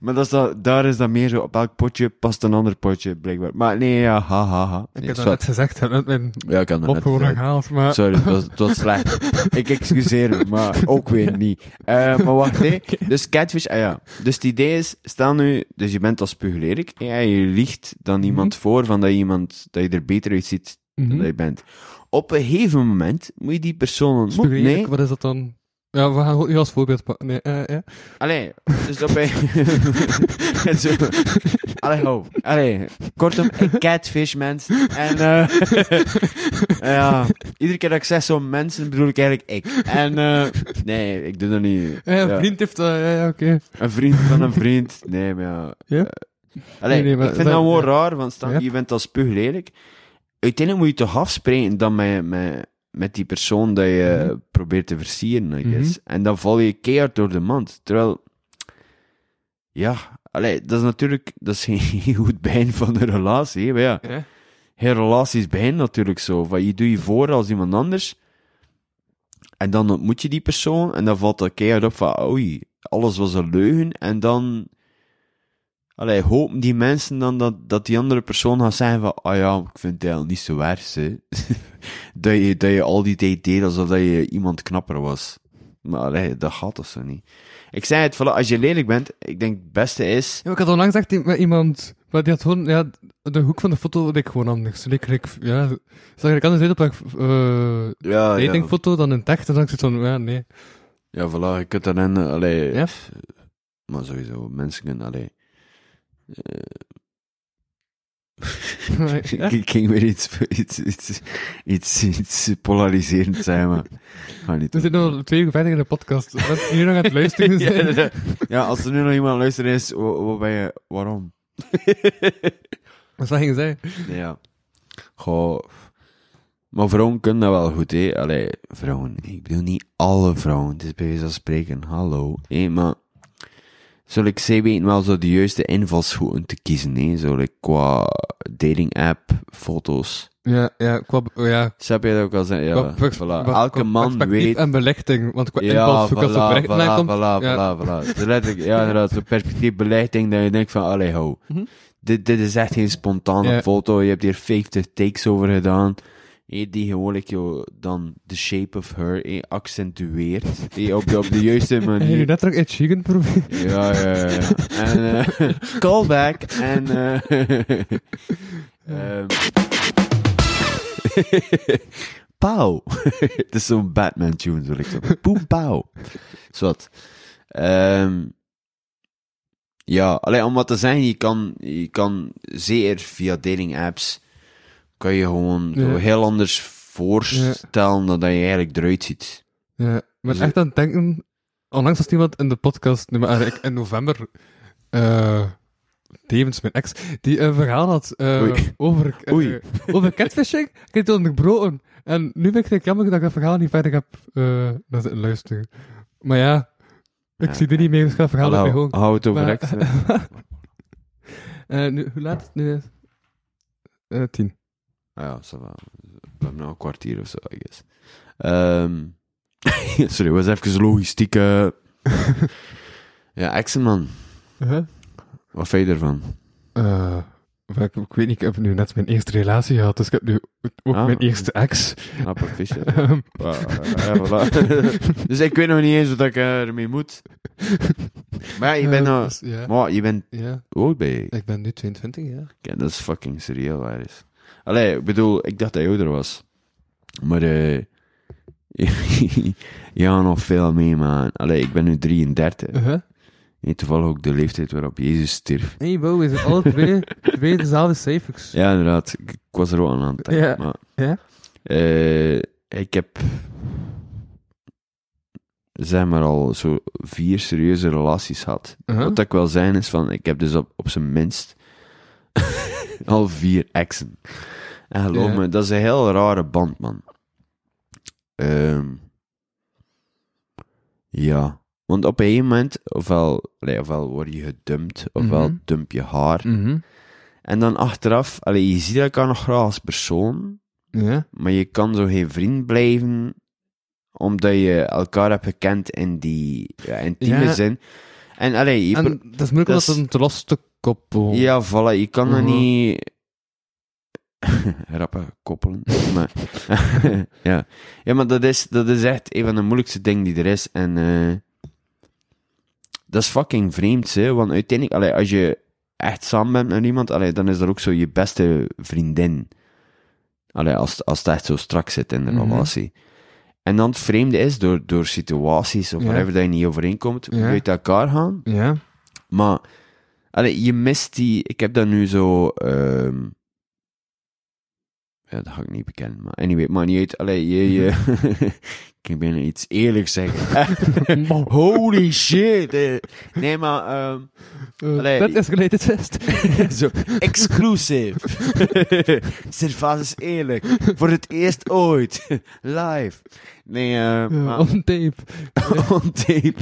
maar dat is dat, daar is dat meer zo. Op elk potje past een ander potje, blijkbaar. Maar nee, ja, ha, ha, ha. Ik Nee, heb dat net gezegd, mijn ja, ik kan dat net gehaald, maar... Sorry, het was, het was slecht. ik excuseer me, maar ook weer niet. Eh, maar wacht, hè. Dus catfish, ah ja. Dus het idee is, stel nu, dus je bent als spuuglerik, en je liegt dan iemand voor van dat je, iemand, dat je er beter uitziet dan Mhm. dat je bent. Op een gegeven moment moet je die persoon ontmoeten. Nee, Wat is dat dan? Ja, we gaan u als voorbeeld pakken. Nee, eh, ja. allee, dus dat bij... Zo. Allee, ho. Allee, kortom, ik catfish mensen. En, eh ja, iedere keer dat ik zeg zo mensen, bedoel ik eigenlijk ik. En, eh nee, ik doe dat niet. Ja, een Ja. vriend heeft... eh, ja, ja, oké. Een vriend van een vriend. Nee, maar ja. Ja? eh, allee, Nee, nee, maar ik vind dat- dat gewoon ja. raar, want stel, Ja. je bent als spuuglelijk. Uiteindelijk moet je toch afspreken dan met, met, met die persoon dat je Mhm. probeert te versieren, I Mhm. En dan val je keihard door de mand. Terwijl, ja, allee, dat is natuurlijk dat is geen goed begin van een relatie, maar ja. Relaties beginnen natuurlijk zo. Van je doet je voor als iemand anders. En dan ontmoet je die persoon. En dan valt er keihard op van, oei, alles was een leugen. En dan... Allee, hopen die mensen dan dat, dat die andere persoon gaat zeggen van, ah ja, ik vind het eigenlijk niet zo erg, hè. dat, je, dat je al die tijd deed alsof dat je iemand knapper was. Maar allee, dat gaat toch zo niet. Ik zei het, voilà, als je lelijk bent, ik denk het beste is... Ja, ik had onlangs echt met iemand, maar die had gewoon, ja, de hoek van de foto leek gewoon anders. Leek, leek, ja, zag ik anders uit op een uh, Ja, ja, datingfoto dan in tekst, en dan zit van, ja, nee. ja, voilà, je kunt daarin, eh, allee... Ja. Maar sowieso, mensen kunnen, allee... Ja. Ik ging weer iets, iets, iets, iets, iets polariserend zijn, maar... Niet We zitten al twee uur verder in de podcast. Wat nu nog aan het luisteren ja, zijn. inderdaad. ja, als er nu nog iemand luisteren is, wa- wat ben je... Waarom? Wat zou je zeggen? Ja. Goh. Maar vrouwen kunnen dat wel goed, hè. Allee, vrouwen. Ik bedoel niet alle vrouwen. Het is bij wijze van spreken. Hallo. Hé, maar... Zal ik zij weten wel zo de juiste invalshoeken te kiezen, hè. Zo, like, qua dating app, foto's. Ja, ja, qua, ja, Snap je dat ook al zeggen? Ja, qua voilà. qua- Elke qua man perspectief weet... en belichting, want qua Ja, invalshoek als voilà, er bericht voilà, naar komt, voilà, ja. voilà, voilà. Zo letterlijk, ja, inderdaad, zo'n perspectief belichting, dat je denkt van, allee, hou. Mhm. Dit, dit is echt geen spontane Ja. foto, je hebt hier 50 takes over gedaan. Die gewoon like, joh, dan the shape of her hé, accentueert. Hé, op, de, op de juiste Heb je manier. net nog Ed Sheeran proberen? Ja, ja, ja. En, eh callback. En, eh ehm Pauw. Het is zo'n Batman-tune, zo ik zo. Boem, pauw. Zwat. Ehm ja, alleen om wat te zeggen, je kan, je kan zeer via dating apps, kan je gewoon Ja. zo heel anders voorstellen dan dat je eigenlijk eruit ziet. Ja, maar Dus, echt aan het denken, onlangs was iemand in de podcast, nee, maar eigenlijk in november, eh tevens mijn ex, die een verhaal had Oei. over, Oei. over catfishing. Ik heb het onderbroken. En nu vind ik jammer dat ik dat verhaal niet verder heb naar zitten luisteren. Maar ja, ik Ja. zie er niet mee, dus ik ga het verhaal Hallo, gewoon. hou het over Maar-. Eh, nu, hoe laat het nu is? Tien. Ah ja, ça va. We hebben een kwartier of zo, I guess. Ehm sorry, was even logistiek. eh. ja, exen man. Uh-huh. Wat vind je ervan? Maar ik, ik weet niet, ik heb nu net mijn eerste relatie gehad, dus ik heb nu ook Ah. mijn eerste ex. Ah, proficiat. Ehm, Ah, ja, voilà. dus ik weet nog niet eens wat ik eh, ermee moet. Maar ja, je bent nou... dus, Maar je bent... ja, Hoe oud ben je? ik ben nu 22, ja. Ja, dat is fucking surreal, waar is. Allee, ik bedoel, ik dacht dat je ouder was. Maar eh gaat nog veel mee, man. Allee, ik ben nu 33. Uh-huh. Nee, toevallig ook de leeftijd waarop Jezus stierf. Nee, wow, we zijn alle twee, twee dezelfde cijfers. Ja, inderdaad. Ik, ik was er ook aan aan het denken. Ja. Maar, Ja? eh, ik heb... Zeg maar al zo vier serieuze relaties gehad. Uh-huh. Wat ik wil zijn is van, ik heb dus op, op zijn minst al vier exen. En geloof me, dat is een heel rare band, man. Ehm, ja. Want op een gegeven moment, ofwel, ofwel word je gedumpt, ofwel Mhm. dump je haar. Mhm. En dan achteraf, allee, je ziet elkaar nog graag als persoon, maar je kan zo geen vriend blijven, omdat je elkaar hebt gekend in die ja, intieme zin. En allee, je En dat is moeilijk dat een te los te koppel. Ja, voilà, je kan dat Mhm. niet rappen koppelen. maar, ja. ja, maar dat is, dat is echt een van de moeilijkste dingen die er is. En eh, dat is fucking vreemd, hè, want uiteindelijk, allee, als je echt samen bent met iemand, allee, dan is dat ook zo je beste vriendin. Allee, als, als het echt zo strak zit in de Mhm. relatie. En dan het vreemde is, door, door situaties of Ja. whatever dat je niet overeenkomt, Ja. uit elkaar gaan. Ja. Maar, allee, je mist die, ik heb dat nu zo, ehm ja, dat ga ik niet bekennen, maar anyway, maar niet uit, allee, je, je, ik kan bijna iets eerlijks zeggen. Holy shit, eh. nee, maar, ehm Uh, Allee, dat escalated fest. zo, exclusive. Servaas is eerlijk. Voor het eerst ooit. Live. Nee, Ja, maar- on tape. on tape.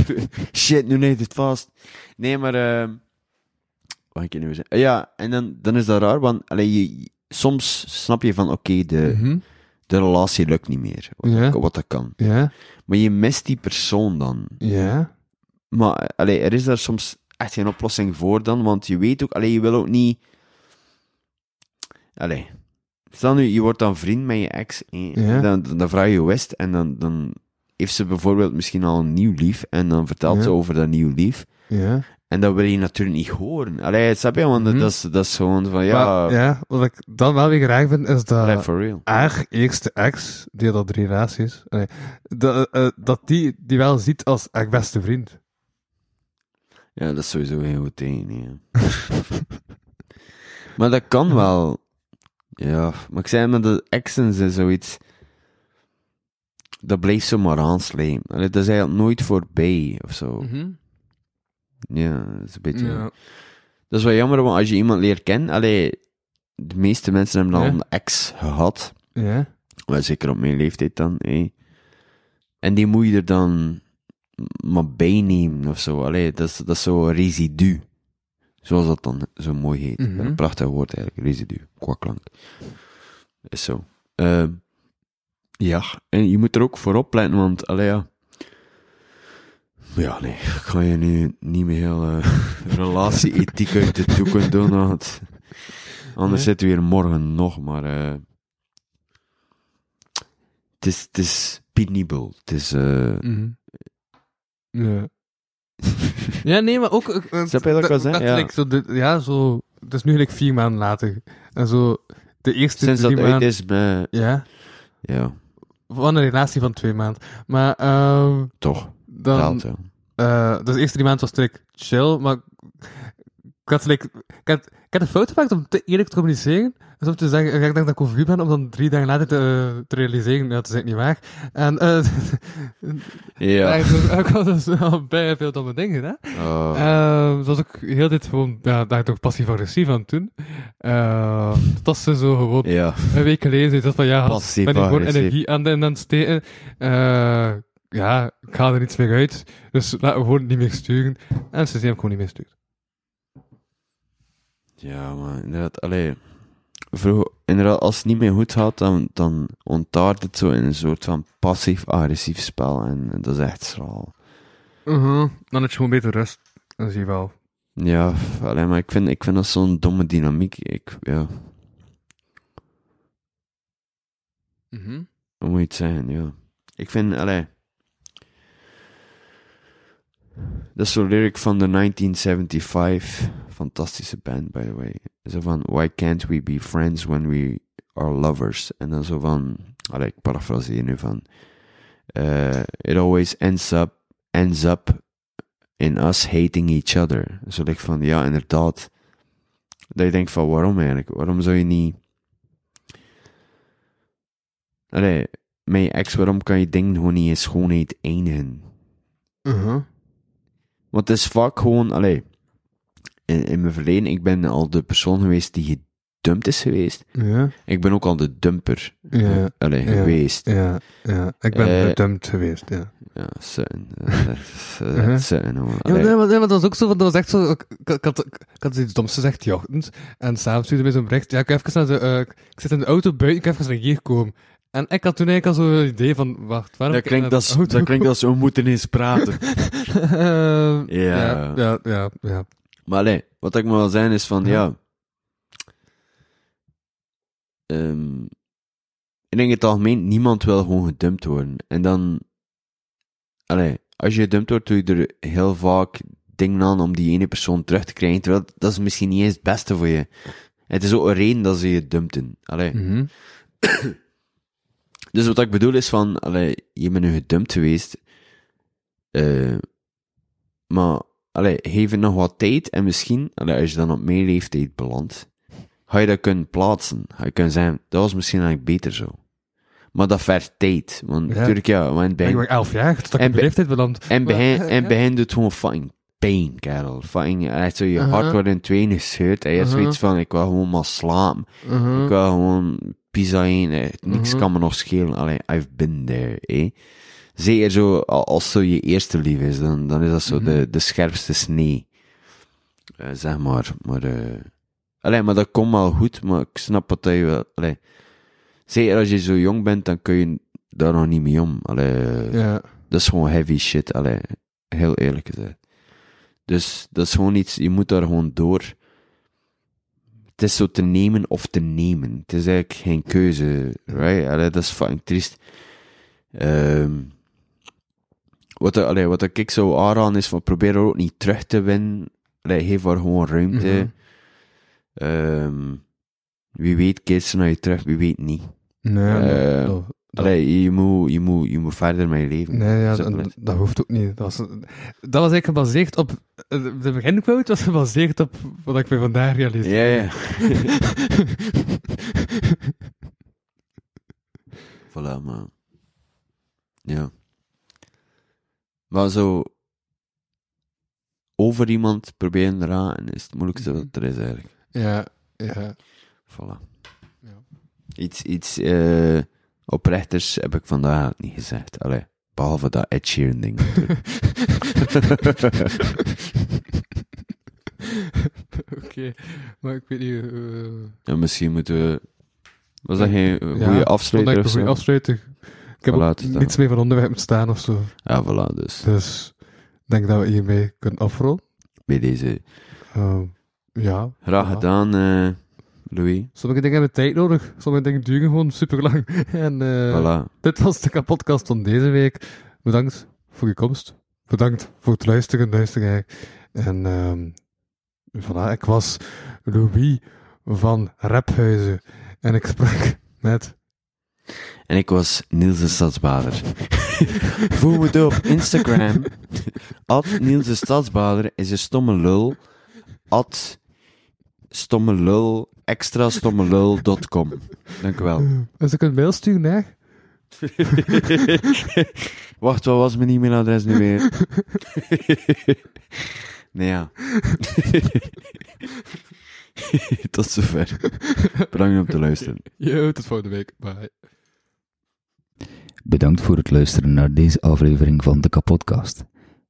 Shit, nu neemt het vast. Nee, maar... ehm wat ik nu zeggen? Ja, en dan, dan is dat raar, want allee, je, soms snap je van, oké, de, Mhm. de relatie lukt niet meer. Wat, Ja. wat dat kan. Ja, Maar je mist die persoon dan. ja. Maar, allee, er is daar soms echt geen oplossing voor dan, want je weet ook, allee, je wil ook niet... Allee. Stel nu, je wordt dan vriend met je ex, Ja. dan, dan, vraag je is het, en dan, dan heeft ze bijvoorbeeld misschien al een nieuw lief, en dan vertelt ze over dat nieuw lief, Ja. En dat wil je natuurlijk niet horen. Allee, snap je? Want Mhm. dat, is, dat is gewoon van, ja, Maar, ja, wat ik dan wel weer graag vind, is allee, dat for real. haar eerste ex, die had al drie relaties, allee, dat, eh, dat die, die wel ziet als haar beste vriend. Ja, dat is sowieso heel goed ja. maar dat kan wel. Ja, maar ik zei met de exen is zoiets... Dat blijft zo maar. Allee, Dat is eigenlijk nooit voorbij, of zo. Ja, dat is een beetje... Ja. Dat is wel jammer, want als je iemand leert kennen... Allee, de meeste mensen hebben dan Ja. een ex gehad. Ja. Maar zeker op mijn leeftijd dan, hé. En die moet je er dan maar bij nemen of zo. Allee, dat is, dat is zo een residu. Zoals dat dan zo mooi heet. Mhm. Een prachtig woord eigenlijk, residu, qua klank. Is zo. Ehm, ja, en je moet er ook voor opletten, want, allee, ja. Ja, nee, ik ga je nu niet meer heel eh, relatie-ethiek uit de doeken doen, want anders Nee. zitten we hier morgen nog, maar... eh het is, het is penibel. Het is, eh Mhm. Ja. ja, nee, maar ook... Snap je wat ik? Ja. like zo de, ja, zo... Het is nu gelijk vier maanden later. En zo... De eerste sinds dat uit maanden... is, met, Ja, ja, van een relatie van twee maanden. Maar, ehm toch. Dan... Eh, dus de eerste drie maanden was like, chill, maar... Ik had, like, ik, had, ik had een foto gemaakt om te eerlijk te communiceren. Dus om te zeggen, ik denk dat ik over u ben, om dan drie dagen later te, te realiseren. Dat is eigenlijk niet waar. En, eh Ja. ik had dus wel bij veel domme dingen, hè. Oh. Ehm, dat was ook heel dit gewoon, ja, daar toch passief-agressief aan toen. Ehm dat ze zo gewoon ja. een week geleden zei dat van ja, ben ik gewoon energie aan de aan het steken. Ja, ik ga er niets meer uit. Dus laten we gewoon niet meer sturen. En ze zijn gewoon niet meer sturen. Ja, maar inderdaad, allee. Vroeger, inderdaad, als het niet meer goed gaat, dan, dan ontaart het zo in een soort van passief-agressief spel. En, en dat is echt schraal. Dan heb je gewoon beter rust. Dan zie je wel. Ja, f- allee, maar ik vind, ik vind dat zo'n domme dynamiek. Ik, ja, hoe moet je het zeggen, ja. Ik vind, allee... Dat is zo'n lyric van de 1975. Fantastische band, by the way. Zo van, why can't we be friends when we are lovers? En dan zo van, allee, ik parafraseer nu van... eh, it always ends up, ends up in us hating each other. Zo like van, ja, inderdaad. Dat je denkt van, waarom eigenlijk? Waarom zou je niet... Allee, met je ex, waarom kan je dingen gewoon niet in schoonheid eindigen? Want het is vaak gewoon, allee, in, in mijn verleden, ik ben al de persoon geweest die gedumpt is geweest. Ja, Ik ben ook al de dumper ja, allee, Ja. geweest. ja, ja. Ik ben Eh, bedumpt geweest, ja. Ja, zitten. Uh, Uh-huh. zitten, hoor. Ja, Allee. nee, maar, nee, maar dat was ook zo, dat was echt zo, ik, ik, ik had, ik had iets doms gezegd, die ochtend, en s'avonds stuurde mij zo'n bericht, ja, ik, even naar de, eh, ik zit in de auto buiten, ik heb even naar hier komen. En ik had toen eigenlijk al zo'n idee van, wacht, waarom Dat klinkt, als, de auto dat klinkt als we moeten eens praten. Ehm, Ja. ja. Ja, ja, ja. Maar allee, wat ik maar wil zeggen is van, Ja. ja... Ehm, ik denk in het algemeen, niemand wil gewoon gedumpt worden. En dan... Allee, als je gedumpt wordt, doe je er heel vaak dingen aan om die ene persoon terug te krijgen. Terwijl, dat is misschien niet eens het beste voor je. Het is ook een reden dat ze je dumpten. Allee. Mhm. Dus wat ik bedoel is van, allee, je bent nu gedumpt geweest, eh, maar, allee, geef het nog wat tijd en misschien, allee, als je dan op mijn leeftijd belandt, ga je dat kunnen plaatsen. Ga je kunnen zeggen, dat was misschien eigenlijk beter zo. Maar dat vergt tijd, want Ja. natuurlijk, ja, want het Ik ben elf jaar, tot ik op leeftijd beland. en begin, en begin doet gewoon fucking pijn, kerel. Fucking, echt zo, je Uh-huh. hart wordt in tweeën gescheurd en je hebt Uh-huh. zoiets van, ik wil gewoon maar slapen. Mhm. Ik wil gewoon eten. eh, Niks Mhm. kan me nog schelen. Allee, I've been there, eh. Zeker zo, al- als zo je eerste lief is, dan, dan is dat zo Mhm. de, de scherpste snee. Eh, zeg maar. Maar, Allee, maar dat komt wel goed, maar ik snap wat dat je wel... Allee, zeker als je zo jong bent, dan kun je daar nog niet mee om. Allee, Ja. dat is gewoon heavy shit, allee, heel eerlijk gezegd. Dus dat is gewoon iets, je moet daar gewoon door. Het is zo te nemen of te nemen. Het is eigenlijk geen keuze, right? Allee, dat is fucking triest. Ehm wat, allee, wat ik zo aanraden is van probeer er ook niet terug te winnen. Allee, geef haar gewoon ruimte. Mhm. Ehm, wie weet keert ze naar je terug, wie weet niet. Nee, Eh, dat, dat- Allee, je moet, je, moet, je moet verder met je leven. nee ja, dat, hoeft ook niet. Dat was, dat was eigenlijk gebaseerd op... De beginquote was gebaseerd op wat ik me vandaag realiseerde. Ja, ja. voilà, maar... Ja. Maar zo... Over iemand proberen te raken is het moeilijkste wat er is eigenlijk. Ja, ja. Voilà. Ja. Iets, iets eh, oprechters heb ik vandaag niet gezegd. Allee, behalve dat Ed Sheeran ding. Oké, maar ik weet niet... eh, en misschien moeten we... Was dat geen goede ja, afsluiter vond of ik een zo? goede afsluiter. Ik heb Voilà, ook niets meer van onderwerp staan of zo. Ja, voilà, dus. Dus ik denk dat we hiermee kunnen afrollen. Bij deze. Ehm, ja. Graag Ja. gedaan, eh, Louis. Sommige dingen hebben tijd nodig, sommige dingen duren gewoon super lang. En eh, Voilà. dit was de podcast van deze week. Bedankt voor je komst. Bedankt voor het luisteren, luisteraar. En ehm voilà, ik was Louis van Raphuizen. En ik sprak met... En ik was Niels de Stadsbader. Voel me door op Instagram. At Niels de Stadsbader is een stomme lul. At stomme lul, extra stomme lul.com. Dank u wel. Dus ik een mail sturen naar... Wacht, wat was mijn e-mailadres nu weer? nee, ja. Tot zover. Bedankt om te luisteren. Yo, tot volgende week. Bye. Bedankt voor het luisteren naar deze aflevering van de Kapodcast.